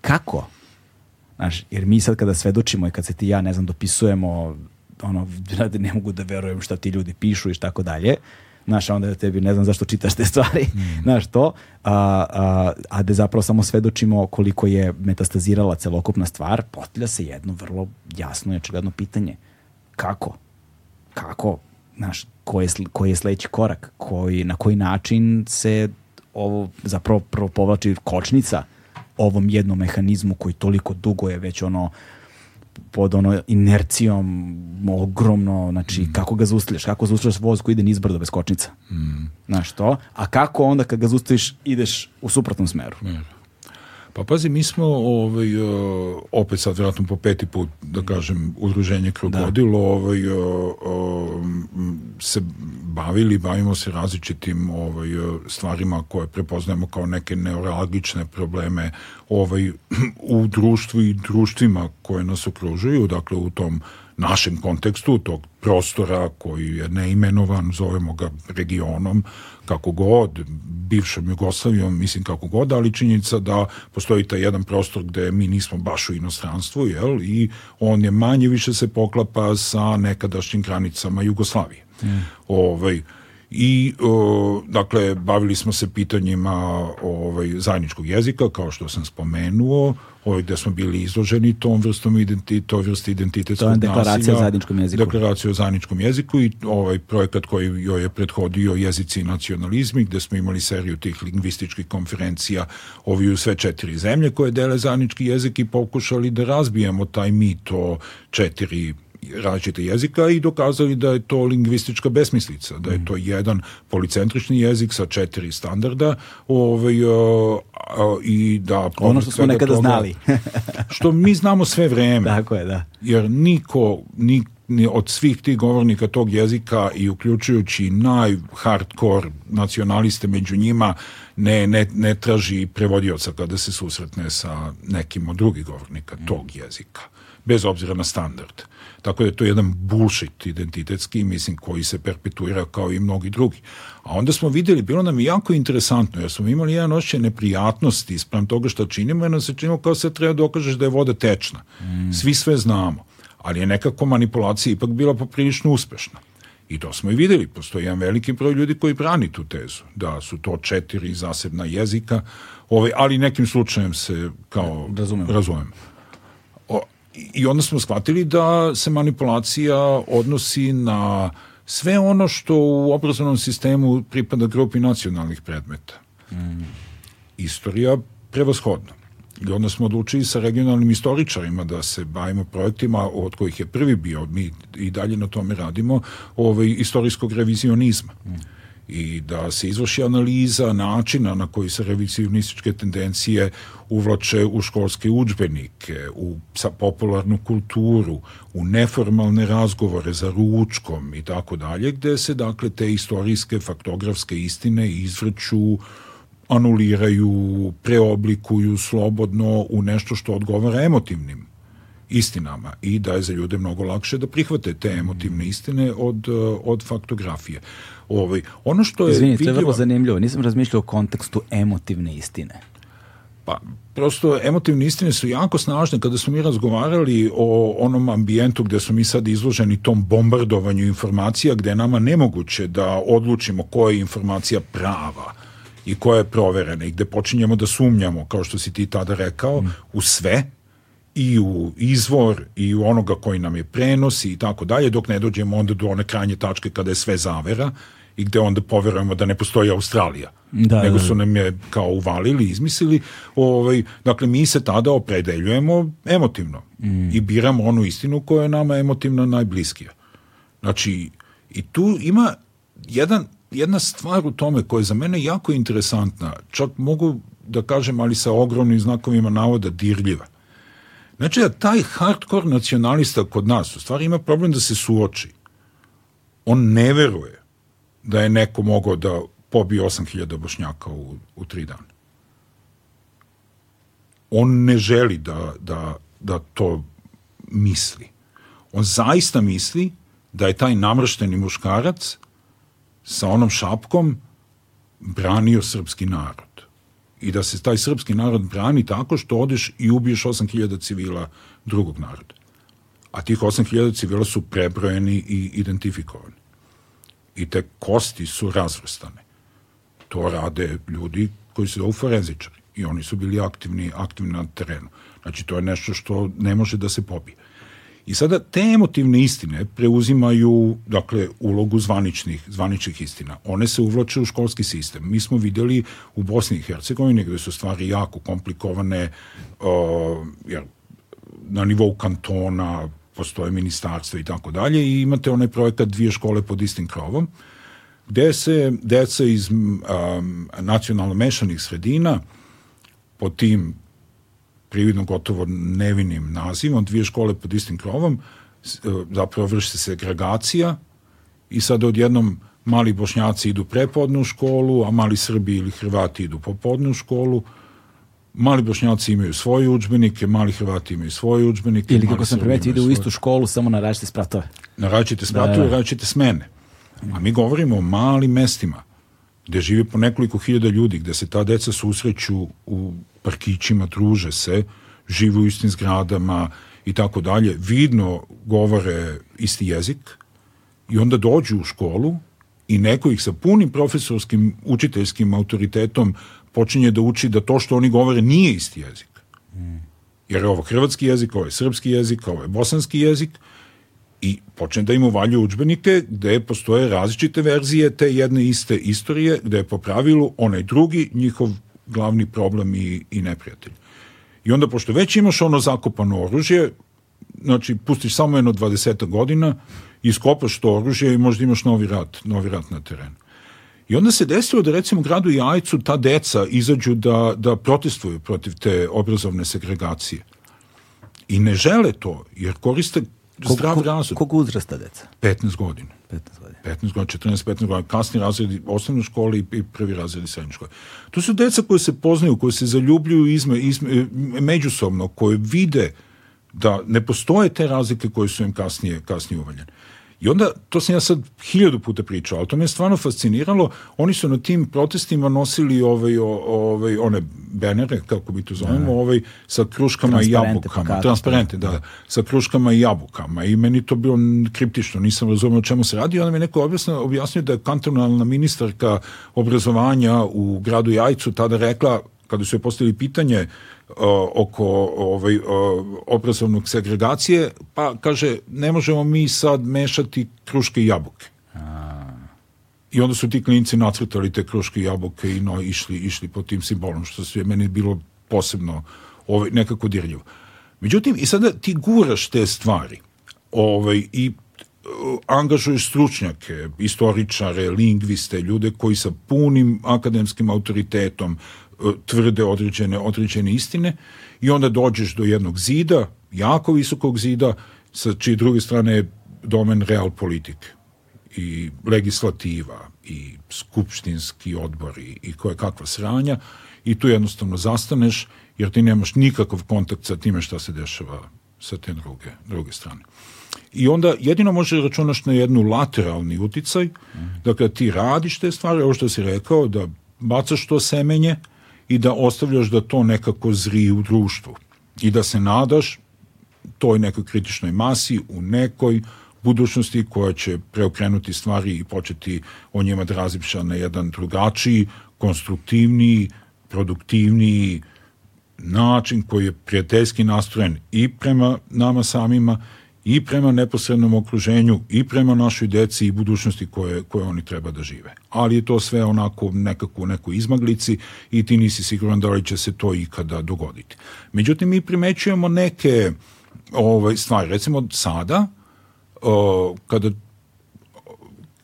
Speaker 2: kako? Znaš, jer mi sad kada svedočimo i kad se ti ja, ne znam, dopisujemo, ono, ne mogu da verujem šta ti ljudi pišu i šta tako dalje, Znaš, onda je tebi, ne znam zašto čitaš te stvari, mm. znaš to, a, a, a da zapravo samo svedočimo koliko je metastazirala celokupna stvar, potlja se jedno vrlo jasno i očigledno pitanje. Kako? Kako? Znaš, koji je, koji je sledeći korak? Koji, na koji način se ovo zapravo povlači kočnica ovom jednom mehanizmu koji toliko dugo je već ono pod ono inercijom ogromno, znači mm. kako ga zaustavljaš, kako zaustavljaš voz koji ide nizbrdo bez kočnica. Mm. Znaš to? A kako onda kad ga zaustaviš ideš u suprotnom smeru? Mm.
Speaker 3: Pa pazi, mi smo ovaj, e, opet sad vjerojatno po peti put, da kažem, udruženje Krokodilo da. ovaj, e, um, se bavili, bavimo se različitim ovaj, e, stvarima koje prepoznajemo kao neke neurologične probleme ovaj, u društvu i društvima koje nas okružuju, dakle u tom našem kontekstu tog prostora koji je neimenovan, zovemo ga regionom, kako god, bivšom Jugoslavijom, mislim kako god, ali činjenica da postoji taj jedan prostor gde mi nismo baš u inostranstvu, jel, i on je manje više se poklapa sa nekadašnjim granicama Jugoslavije. Mm. Ovaj, i o, dakle bavili smo se pitanjima ovaj zajedničkog jezika kao što sam spomenuo ovaj gde da smo bili izloženi tom vrstom identiteta
Speaker 2: to vrst
Speaker 3: identitetskog to
Speaker 2: deklaracija
Speaker 3: nasilja, o zajedničkom jeziku deklaracija o zajedničkom jeziku i ovaj projekat koji joj je prethodio jezici i nacionalizmi gde smo imali seriju tih lingvističkih konferencija ovi u sve četiri zemlje koje dele zajednički jezik i pokušali da razbijemo taj mit o četiri različite jezika i dokazali da je to lingvistička besmislica, da je mm. to jedan policentrični jezik sa četiri standarda ovaj,
Speaker 2: o, o, i da... Ono što smo nekada toga, znali.
Speaker 3: što mi znamo sve vreme. Tako je, da. Jer niko, ni, ni od svih tih govornika tog jezika i uključujući najhardkor nacionaliste među njima ne, ne, ne traži prevodioca kada da se susretne sa nekim od drugih govornika mm. tog jezika bez obzira na standard. Tako da je to jedan bullshit identitetski, mislim, koji se perpetuira kao i mnogi drugi. A onda smo videli, bilo nam je jako interesantno, jer smo imali jedan osjećaj neprijatnosti sprem toga što činimo, jer nam se činimo kao se treba dokažeš da je voda tečna. Mm. Svi sve znamo. Ali je nekako manipulacija ipak bila poprilično uspešna. I to smo i videli, Postoji jedan veliki broj ljudi koji brani tu tezu. Da su to četiri zasebna jezika, ovaj, ali nekim slučajem se kao razumemo. razumem i onda smo shvatili da se manipulacija odnosi na sve ono što u obrazovnom sistemu pripada grupi nacionalnih predmeta. Mm. Istorija prevashodno. I onda smo odlučili sa regionalnim istoričarima da se bavimo projektima od kojih je prvi bio, mi i dalje na tome radimo, ovaj, istorijskog revizionizma. Mm i da se izvrši analiza načina na koji se revizionističke tendencije uvlače u školske udžbenike, u popularnu kulturu, u neformalne razgovore za ručkom i tako dalje, gde se dakle te istorijske faktografske istine izvrću anuliraju, preoblikuju slobodno u nešto što odgovara emotivnim istinama i da je za ljude mnogo lakše da prihvate te emotivne istine od, od faktografije.
Speaker 2: Ovaj, ono što je Izvinite, vidljivo... to je vrlo zanimljivo. Nisam razmišljao o kontekstu emotivne istine.
Speaker 3: Pa, prosto emotivne istine su jako snažne kada smo mi razgovarali o onom ambijentu gde smo mi sad izloženi tom bombardovanju informacija gde je nama nemoguće da odlučimo koja je informacija prava i koja je proverena i gde počinjemo da sumnjamo, kao što si ti tada rekao, mm. u sve i u izvor i u onoga koji nam je prenosi i tako dalje, dok ne dođemo onda do one krajnje tačke kada je sve zavera i gde onda poverujemo da ne postoji Australija. Da, nego da, su da. nam je kao uvalili, izmislili. Ovaj, dakle, mi se tada opredeljujemo emotivno mm. i biramo onu istinu koja je nama emotivno najbliskija. Znači, i tu ima jedan, jedna stvar u tome koja je za mene jako interesantna, čak mogu da kažem, ali sa ogromnim znakovima navoda dirljiva. Znači da taj hardkor nacionalista kod nas u stvari ima problem da se suoči. On ne veruje da je neko mogao da pobije 8000 bošnjaka u, u tri dana. On ne želi da, da, da to misli. On zaista misli da je taj namršteni muškarac sa onom šapkom branio srpski narod. I da se taj srpski narod brani tako što odeš i ubiješ 8000 civila drugog naroda. A tih 8000 civila su prebrojeni i identifikovani i te kosti su razvrstane. To rade ljudi koji su zovu forenzičari i oni su bili aktivni, aktivni na terenu. Znači, to je nešto što ne može da se pobije. I sada te emotivne istine preuzimaju dakle ulogu zvaničnih zvaničnih istina. One se uvlače u školski sistem. Mi smo videli u Bosni i Hercegovini gde su stvari jako komplikovane uh, jer na nivou kantona postoje ministarstvo i tako dalje i imate onaj projekat dvije škole pod istim krovom gde se deca iz um, nacionalno mešanih sredina po tim prividno gotovo nevinim nazivom dvije škole pod istim krovom e, zapravo vrši se segregacija i sada odjednom mali bošnjaci idu prepodnu školu, a mali Srbi ili Hrvati idu popodnu školu Mali bošnjaci imaju svoje udžbenike, mali Hrvati imaju svoje udžbenike.
Speaker 2: Ili kako sam primetio, ide u istu školu, samo na različite spratove.
Speaker 3: Na različite da, spratove, da, da, različite smene. A mi govorimo o malim mestima, gde živi po nekoliko hiljada ljudi, gde se ta deca susreću u parkićima, druže se, žive u istim zgradama i tako dalje. Vidno govore isti jezik i onda dođu u školu i neko ih sa punim profesorskim, učiteljskim autoritetom počinje da uči da to što oni govore nije isti jezik. Jer je ovo hrvatski jezik, ovo je srpski jezik, ovo je bosanski jezik i počne da im uvalju učbenike gde postoje različite verzije te jedne iste istorije, gde je po pravilu onaj drugi njihov glavni problem i, i neprijatelj. I onda, pošto već imaš ono zakopano oružje, znači, pustiš samo jedno 20 godina, iskopaš to oružje i možda imaš novi rat, novi rat na terenu. I onda se desilo da recimo u gradu Jajcu ta deca izađu da, da protestuju protiv te obrazovne segregacije. I ne žele to, jer koriste kog, zdrav
Speaker 2: kog,
Speaker 3: razum.
Speaker 2: Kog uzrasta deca?
Speaker 3: 15 godina. 15 godina. 15 godina, 14, 15 godina, kasni razredi osnovne škole i, i prvi razredi srednje škole. To su deca koje se poznaju, koje se zaljubljuju izme, izme, međusobno, koje vide da ne postoje te razlike koje su im kasnije, kasnije uvaljene. I onda, to sam ja sad hiljadu puta pričao, ali to me je stvarno fasciniralo, oni su na tim protestima nosili ovaj, ovaj, one benere, kako bi to zovemo, da, da. ovaj, sa kruškama i jabukama, transparente, da. da, sa kruškama i jabukama. I meni to bilo kriptično, nisam razumio o čemu se radi. I onda mi je neko objasnio, objasnio da je kantonalna ministarka obrazovanja u gradu Jajcu tada rekla, kada su je postavili pitanje e, oko ovaj, e, obrazovnog segregacije, pa kaže, ne možemo mi sad mešati kruške i jabuke. I onda su ti klinci nacrtali te kruške i jabuke i no, išli, išli po tim simbolom, što je meni bilo posebno ovaj, nekako dirljivo. Međutim, i sada ti guraš te stvari ovaj, i e, angažuješ stručnjake, istoričare, lingviste, ljude koji sa punim akademskim autoritetom tvrde određene, određene istine i onda dođeš do jednog zida, jako visokog zida, sa čije druge strane je domen real politike i legislativa i skupštinski odbori i koje kakva sranja i tu jednostavno zastaneš jer ti nemaš nikakav kontakt sa time šta se dešava sa te druge, druge strane. I onda jedino može da računaš na jednu lateralni uticaj, mm. dakle ti radiš te stvari, ovo što si rekao, da bacaš to semenje, i da ostavljaš da to nekako zri u društvu i da se nadaš toj nekoj kritičnoj masi u nekoj budućnosti koja će preokrenuti stvari i početi o njima da različa na jedan drugačiji, konstruktivniji, produktivniji način koji je prijateljski nastrojen i prema nama samima i prema neposrednom okruženju i prema našoj deci i budućnosti koje, koje oni treba da žive. Ali je to sve onako nekako u nekoj izmaglici i ti nisi siguran da li će se to ikada dogoditi. Međutim, mi primećujemo neke ovaj, stvari. Recimo sada, o, kada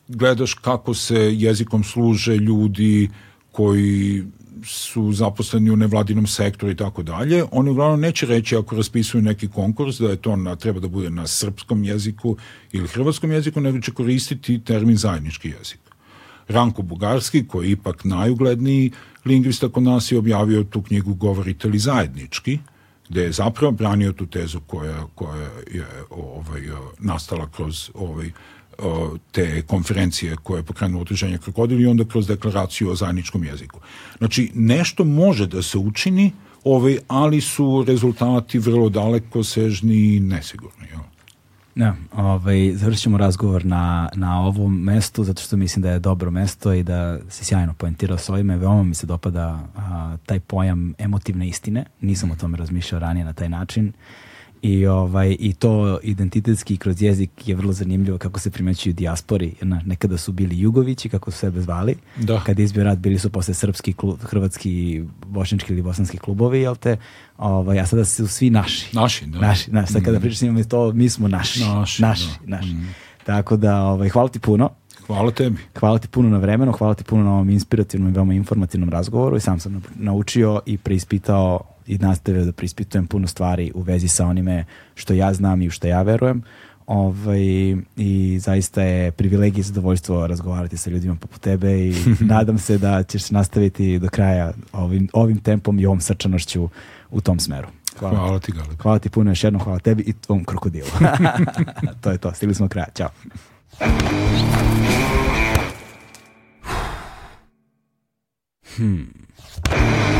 Speaker 3: gledaš kako se jezikom služe ljudi koji su zaposleni u nevladinom sektoru i tako dalje, oni uglavnom neće reći ako raspisuju neki konkurs da je to na, treba da bude na srpskom jeziku ili hrvatskom jeziku, nego će koristiti termin zajednički jezik. Ranko Bugarski, koji je ipak najugledniji lingvista kod nas, je objavio tu knjigu Govoriteli zajednički, gde je zapravo branio tu tezu koja, koja je ovaj, nastala kroz ovaj, te konferencije koje je pokrenulo Udruženje krokodili i onda kroz deklaraciju o zajedničkom jeziku. Znači, nešto može da se učini, ovaj, ali su rezultati vrlo daleko sežni i nesigurni. Jel? Ja,
Speaker 2: da, ovaj, završimo razgovor na, na ovom mestu, zato što mislim da je dobro mesto i da se sjajno poentirao s ovime. Veoma mi se dopada a, taj pojam emotivne istine. Nisam o tome razmišljao ranije na taj način. I, ovaj, I to identitetski kroz jezik je vrlo zanimljivo kako se primećuju dijaspori. Na, nekada su bili Jugovići, kako su sebe zvali. Da. Kad je izbio rat, bili su posle srpski, klub, hrvatski, bošnički ili bosanski klubovi, jel te? Ovaj, a sada su svi naši.
Speaker 3: Naši, da.
Speaker 2: Naši, naši. Sad kada mm. pričam s to, mi smo naši. Naši, da. naši. Da. naši. Mm. Tako da, ovaj, hvala ti puno.
Speaker 3: Hvala tebi.
Speaker 2: Hvala ti puno na vremenu, hvala ti puno na ovom inspirativnom i veoma informativnom razgovoru i sam sam naučio i preispitao i nastavio da prispitujem puno stvari u vezi sa onime što ja znam i u što ja verujem. Ovaj, I zaista je privilegija i zadovoljstvo razgovarati sa ljudima poput tebe i nadam se da ćeš nastaviti do kraja ovim, ovim tempom i ovom srčanošću u tom smeru.
Speaker 3: Hvala, hvala ti, Galip.
Speaker 2: Hvala ti puno još jednom, hvala tebi i tvom krokodilu. to je to, stigli smo do kraja. Ćao. Hmm.